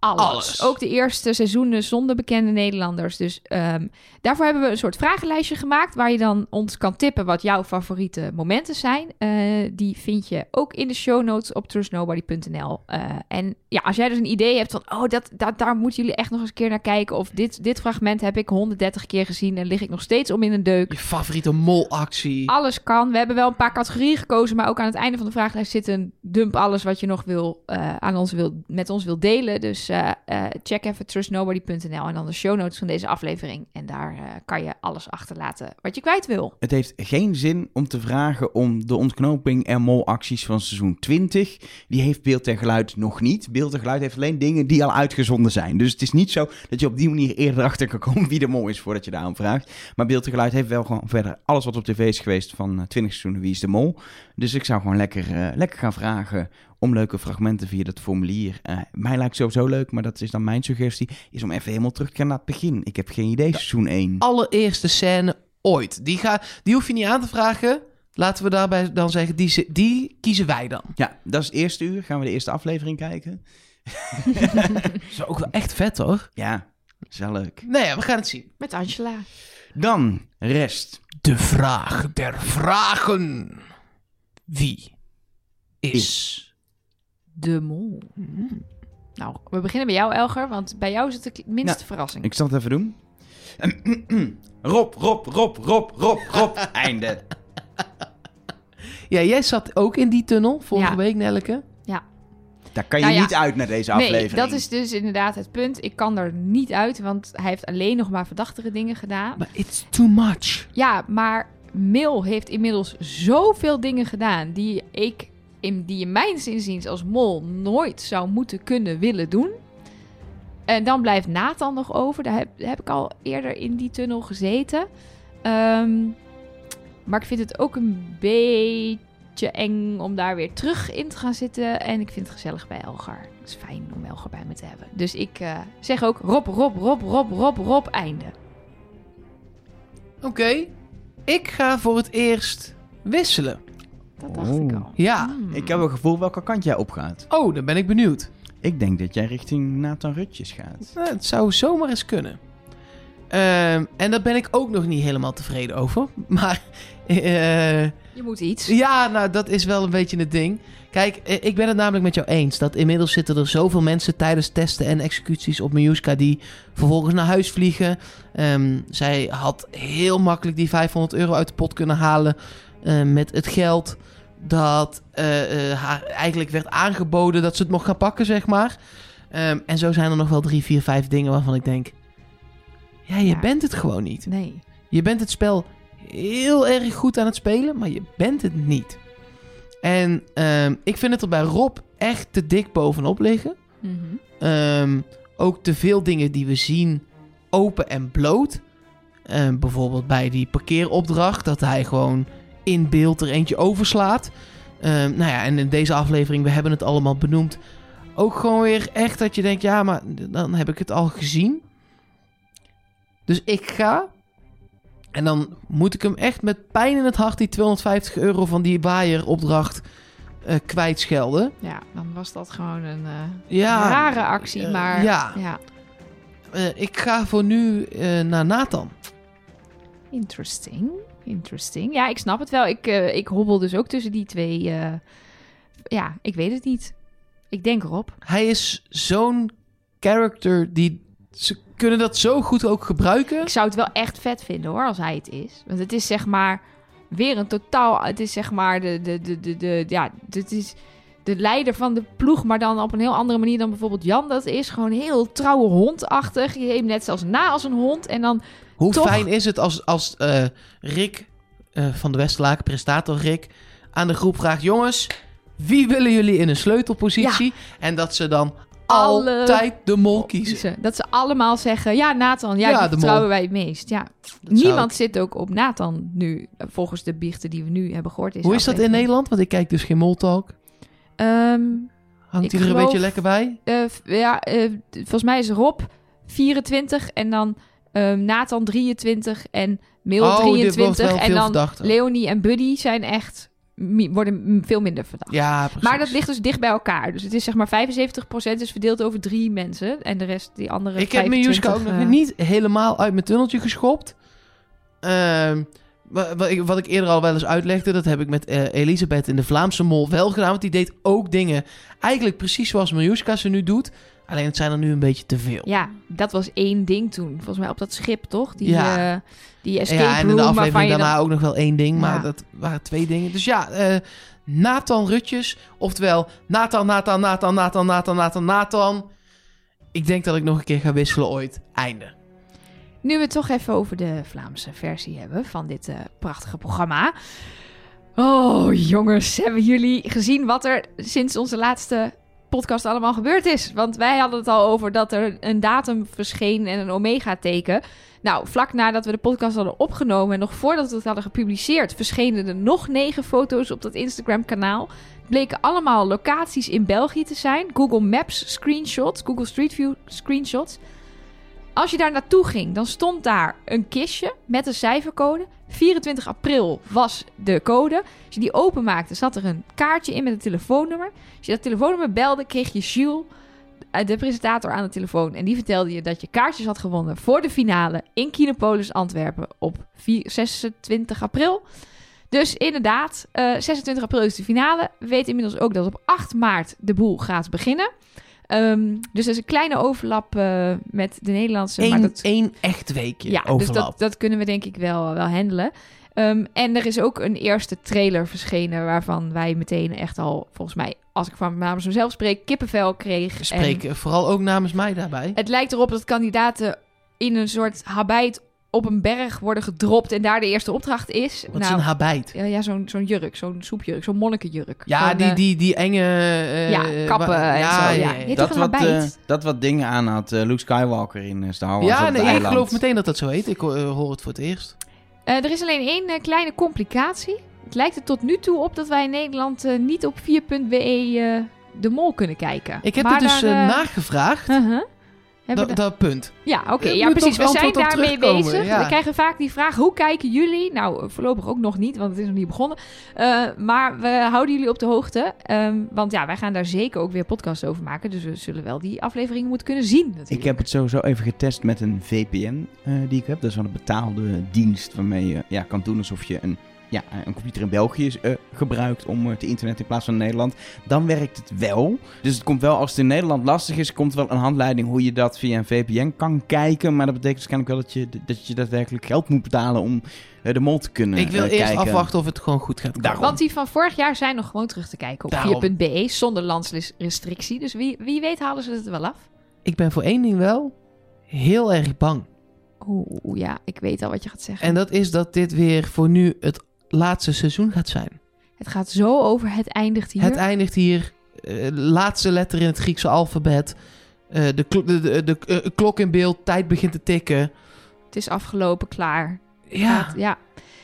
Alles. Alles. Ook de eerste seizoenen zonder bekende Nederlanders. Dus ehm, daarvoor hebben we een soort vragenlijstje gemaakt... waar je dan ons kan tippen wat jouw favoriete momenten zijn. Eh, die vind je ook in de show notes op trustnobody.nl. Eh, en ja, als jij dus een idee hebt van... oh, dat, dat, daar moeten jullie echt nog eens een keer naar kijken... of dit, dit fragment heb ik 130 keer gezien... en lig ik nog steeds om in een deuk. je favoriete molactie. Alles kan. We hebben wel een paar categorieën gekozen, maar ook aan het einde van de vragenlijst zit een dump alles wat je nog wil, eh, aan ons wil, met ons wil delen. Dus eh, eh, check even trustnobody.nl en dan de show notes van deze aflevering. En daar eh, kan je alles achterlaten wat je kwijt wil. Het heeft geen zin om te vragen om de ontknoping en molacties van seizoen 20. Die heeft beeld en geluid nog niet. Beeld en geluid heeft alleen dingen die al uitgezonden zijn. Dus het is niet zo dat je op die manier eerder achter kan komen wie de mol is voordat je daar aan vraagt. Maar beeld en geluid heeft wel gewoon verder alles wat op tv is geweest van eh, 20 seizoenen wie is de mol. Dus ik zou gewoon lekker, lekker gaan vragen om leuke fragmenten via dat formulier. Eh, mij lijkt sowieso leuk, maar dat is dan mijn suggestie, is om even helemaal terug te gaan naar het begin. Ik heb geen idee, seizoen 1. Allereerste scène ooit. Die, ga, die hoef je niet aan te vragen. Laten we daarbij dan zeggen, die, ze- die kiezen wij dan. Ja, dat is het eerste uur. Gaan we de eerste aflevering kijken? Dat is ook wel echt vet hoor. Ja, is wel leuk. Nee, ja, we gaan het zien. Met Angela. Dan, rest. De vraag der vragen. Wie is... De mol. Nou, we beginnen bij jou, Elger, want bij jou zit de minste Nou, verrassing. Ik zal het even doen. Rob, Rob, Rob, Rob, Rob, Rob. Einde. Ja, jij zat ook in die tunnel vorige Ja. week, Nelke. Daar kan je Nou ja. niet uit naar deze Nee, aflevering. dat is dus inderdaad het punt. Ik kan er niet uit, want hij heeft alleen nog maar verdachtige dingen gedaan. Maar it's too much. Ja, maar Mil heeft inmiddels zoveel dingen gedaan die ik, in, die in mijn zinziens als mol nooit zou moeten kunnen willen doen. En dan blijft Nathan nog over. Daar heb, heb ik al eerder in die tunnel gezeten. Ehm, maar ik vind het ook een beetje eng om daar weer terug in te gaan zitten. En ik vind het gezellig bij Elgar. Het is fijn om Elgar bij me te hebben. Dus ik eh, zeg ook Rob, Rob, Rob, Rob, Rob, Rob, einde. Oké. Ik ga voor het eerst wisselen. Dat dacht ik Oh. al. Ja. Hmm. Ik heb een gevoel welke kant jij opgaat. Oh, dan ben ik benieuwd. Ik denk dat jij richting Nathan Rutjes gaat. Nou, het zou zomaar eens kunnen. Ehm, en daar ben ik ook nog niet helemaal tevreden over. Maar eh, Je moet iets. ja, nou, dat is wel een beetje het ding. Kijk, eh, ik ben het namelijk met jou eens. Dat inmiddels zitten er zoveel mensen tijdens testen en executies op Miuska die vervolgens naar huis vliegen. Ehm, zij had heel makkelijk die 500 euro uit de pot kunnen halen eh, met het geld dat eh, eh, haar eigenlijk werd aangeboden dat ze het mocht gaan pakken, zeg maar. Ehm, en zo zijn er nog wel drie, vier, vijf dingen waarvan ik denk... Ja, je Ja. bent het gewoon niet. Nee. Je bent het spel heel erg goed aan het spelen, maar je bent het niet. En ehm, ik vind het er bij Rob echt te dik bovenop liggen. Mhm. Ehm, ook te veel dingen die we zien open en bloot. Bijvoorbeeld bij die parkeeropdracht, dat hij gewoon in beeld er eentje overslaat. Ehm, nou ja, en in deze aflevering, we hebben het allemaal benoemd. Ook gewoon weer echt dat je denkt, ja, maar dan heb ik het al gezien. Dus ik ga. En dan moet ik hem echt met pijn in het hart die 250 euro van die waaieropdracht eh kwijtschelden. Ja, dan was dat gewoon een eh, Ja, rare actie, eh, maar ja. ja. Ik ga voor nu naar Nathan. Interesting. Interesting. Ja, ik snap het wel. Ik, eh, ik hobbel dus ook tussen die twee. eh, ja, ik weet het niet. Ik denk erop. Hij is zo'n character die... Ze kunnen dat zo goed ook gebruiken. Ik zou het wel echt vet vinden hoor, als hij het is. Want het is zeg maar weer een totaal. Het is zeg maar de. de, de, de, de ja, het is de leider van de ploeg, maar dan op een heel andere manier dan bijvoorbeeld Jan dat is. Gewoon heel trouwe hondachtig. Je neemt net zelfs na als een hond. En dan Hoe Toch- fijn is het als, als eh, Rick eh, van de Westerlaken, presentator Rick, aan de groep vraagt: Jongens, wie willen jullie in een sleutelpositie? En dat ze dan Alle- altijd de mol kiezen. kiezen. Dat ze allemaal zeggen, ja Nathan, ja, Ja, vertrouwen wij het meest. Ja. Dat Niemand ik- zit ook op Nathan nu, eh, volgens de biechten die we nu hebben gehoord. Hoe is dat in. Nederland? Want ik kijk dus geen Moltalk. Ehm, Hangt hij er een beetje lekker bij? eh, ja, eh, volgens mij is Rob 24 en dan ehm, Nathan 23 en Mil oh, dit wordt 23. wel En dan. Leonie en Buddy zijn echt, worden veel minder verdacht. Ja, precies. Maar dat ligt dus dicht bij elkaar. Dus het is zeg maar 75% is verdeeld over drie mensen. En de rest, die andere Ik heb Miljuska ook 25, nog eh, niet helemaal uit mijn tunneltje geschopt. Ehm, wat, ik, wat ik eerder al wel eens uitlegde, dat heb ik met eh, Elisabeth in de Vlaamse Mol wel gedaan. Want die deed ook dingen eigenlijk precies zoals Miljuska ze nu doet. Alleen het zijn er nu een beetje te veel. Ja, dat was één ding toen. Volgens mij op dat schip, toch? Die, Ja. eh, die escape Ja, en in room de aflevering daarna dan... ook nog wel één ding. Maar Ja. dat waren twee dingen. Dus ja, eh, Nathan Rutjes. Oftewel, Nathan, Nathan, Nathan, Nathan, Nathan, Nathan, Nathan. Ik denk dat ik nog een keer ga wisselen ooit. Einde. Nu we het toch even over de Vlaamse versie hebben van dit eh, prachtige programma. Oh, jongens, hebben jullie gezien wat er sinds onze laatste podcast allemaal gebeurd is? Want wij hadden het al over dat er een datum verscheen en een Omega-teken. Nou, vlak nadat we de podcast hadden opgenomen en nog voordat we het hadden gepubliceerd, verschenen er nog negen foto's op dat Instagram-kanaal. Bleken allemaal locaties in België te zijn. Google Maps screenshots, Google Street View screenshots. Als je daar naartoe ging, dan stond daar een kistje met een cijfercode. 24 april was de code. Als je die openmaakte, zat er een kaartje in met een telefoonnummer. Als je dat telefoonnummer belde, kreeg je Jules, eh, de presentator, aan de telefoon. En die vertelde je dat je kaartjes had gewonnen voor de finale in Kinopolis Antwerpen op 4 26 april. Dus inderdaad, eh, 26 april is de finale. We weten inmiddels ook dat op 8 maart de boel gaat beginnen. Ehm, dus er is een kleine overlap eh, met de Nederlandse. maar Eén dat, één echt weekje ja, dus overlap. dat, dat kunnen we denk ik wel, wel handelen. Ehm, en er is ook een eerste trailer verschenen waarvan wij meteen echt al, volgens mij, als ik van namens mezelf spreek, kippenvel kreeg. En Spreek vooral ook namens mij daarbij. het lijkt erop dat kandidaten in een soort habijt op een berg worden gedropt en daar de eerste opdracht is. Wat is een habijt? ja, ja zo'n zo'n jurk, zo'n soepjurk, zo'n monnikenjurk. Ja, die, eh, die, die enge... eh, Ja, kappen en zo, ja. Heet toch Dat wat, eh, dat wat dingen aan had Luke Skywalker in eh, Star Wars Ja, nee, ik geloof meteen dat dat zo heet. Ik ho- hoor het voor het eerst. Eh, er is alleen één kleine complicatie. Het lijkt er tot nu toe op dat wij in Nederland niet op 4.be eh, de mol kunnen kijken. Ik heb Maar het dus daar, nagevraagd. uh-huh. Hebben Dat, punt. Ja, oké. Er ja, precies. We zijn daarmee bezig. ja. We krijgen vaak die vraag, hoe kijken jullie? Nou, eh, voorlopig ook nog niet, want het is nog niet begonnen. Eh, maar we houden jullie op de hoogte. Ehm, want ja, wij gaan daar zeker ook weer podcasts over maken. Dus we zullen wel die afleveringen moeten kunnen zien natuurlijk. Ik heb het sowieso even getest met een VPN eh, die ik heb. Dat is wel een betaalde dienst waarmee je ja, kan doen alsof je een, ja, een computer in België eh, gebruikt om eh, te internet in plaats van in Nederland. Dan werkt het wel. Dus het komt wel, als het in Nederland lastig is, komt wel een handleiding hoe je dat via een VPN kan kijken. Maar dat betekent waarschijnlijk wel dat je, dat je daadwerkelijk geld moet betalen om eh, de mol te kunnen ik wil eh, eerst kijken. afwachten of het gewoon goed gaat komen. Daarom. Want die van vorig jaar zijn nog gewoon terug te kijken op Daarom. 4.be zonder landsrestrictie. Dus wie, wie weet halen ze het er wel af. Ik ben voor één ding wel heel erg bang. Oeh, ja, ik weet al wat je gaat zeggen. En dat is dat dit weer voor nu het laatste seizoen gaat zijn. Het gaat zo over, het eindigt hier. Het eindigt hier. eh, laatste letter in het Griekse alfabet. Eh, de, de, de, eh, klok in beeld. Tijd begint te tikken. Het is afgelopen, klaar. Ja. Gaat- ja.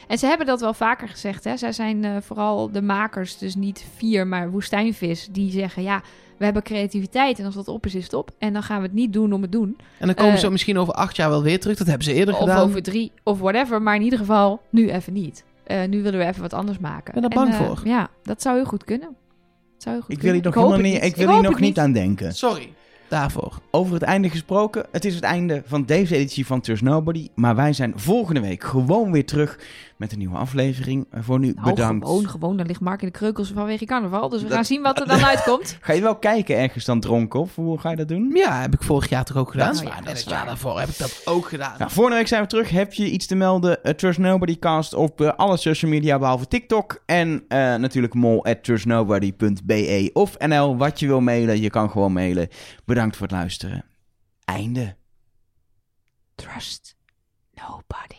En ze hebben dat wel vaker gezegd. Hè? Zij zijn vooral de makers, dus niet vier, maar woestijnvis. Die zeggen, ja, we hebben creativiteit. En als dat op is, is het op. En dan gaan we het niet doen om het doen. En dan komen ze misschien over acht jaar wel weer terug. Dat hebben ze eerder Of gedaan. over drie, of whatever. Maar in ieder geval, nu even niet. Eh, nu willen we even wat anders maken. ben er En, bang eh, voor. Ja, dat zou heel goed kunnen. Dat zou heel goed Ik wil hier nog helemaal niet, ik wil hier nog niet aan denken. Sorry. Daarvoor. Over het einde gesproken. Het is het einde van deze editie van Trust Nobody. Maar wij zijn volgende week gewoon weer terug met een nieuwe aflevering. Eh, voor nu Nou, bedankt. gewoon, gewoon. Dan ligt Mark in de kreukels vanwege carnaval. Dus we gaan zien wat er dan uitkomt. Ga je wel kijken ergens dan dronken of hoe ga je dat doen? Ja, heb ik vorig jaar toch ook gedaan? Dat is waar, En dat is het jaar waar. daarvoor heb ik dat ook gedaan. Nou, volgende week zijn we terug. Heb je iets te melden? Eh, Trust Nobody Cast op eh, alle social media behalve TikTok. En eh, natuurlijk mol at trustnobody.be of nl. Wat je wil mailen, je kan gewoon mailen. Bedankt voor het luisteren. Einde. Trust nobody.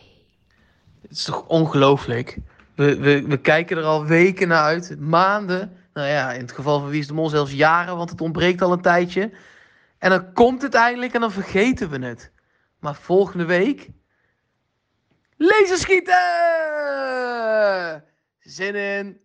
Het is toch ongelooflijk? We, we, we kijken er al weken naar uit, maanden. Nou ja, in het geval van Wie is de Mol zelfs jaren, want het ontbreekt al een tijdje. En dan komt het eindelijk en dan vergeten we het. Maar volgende week... Laserschieten! Zin in!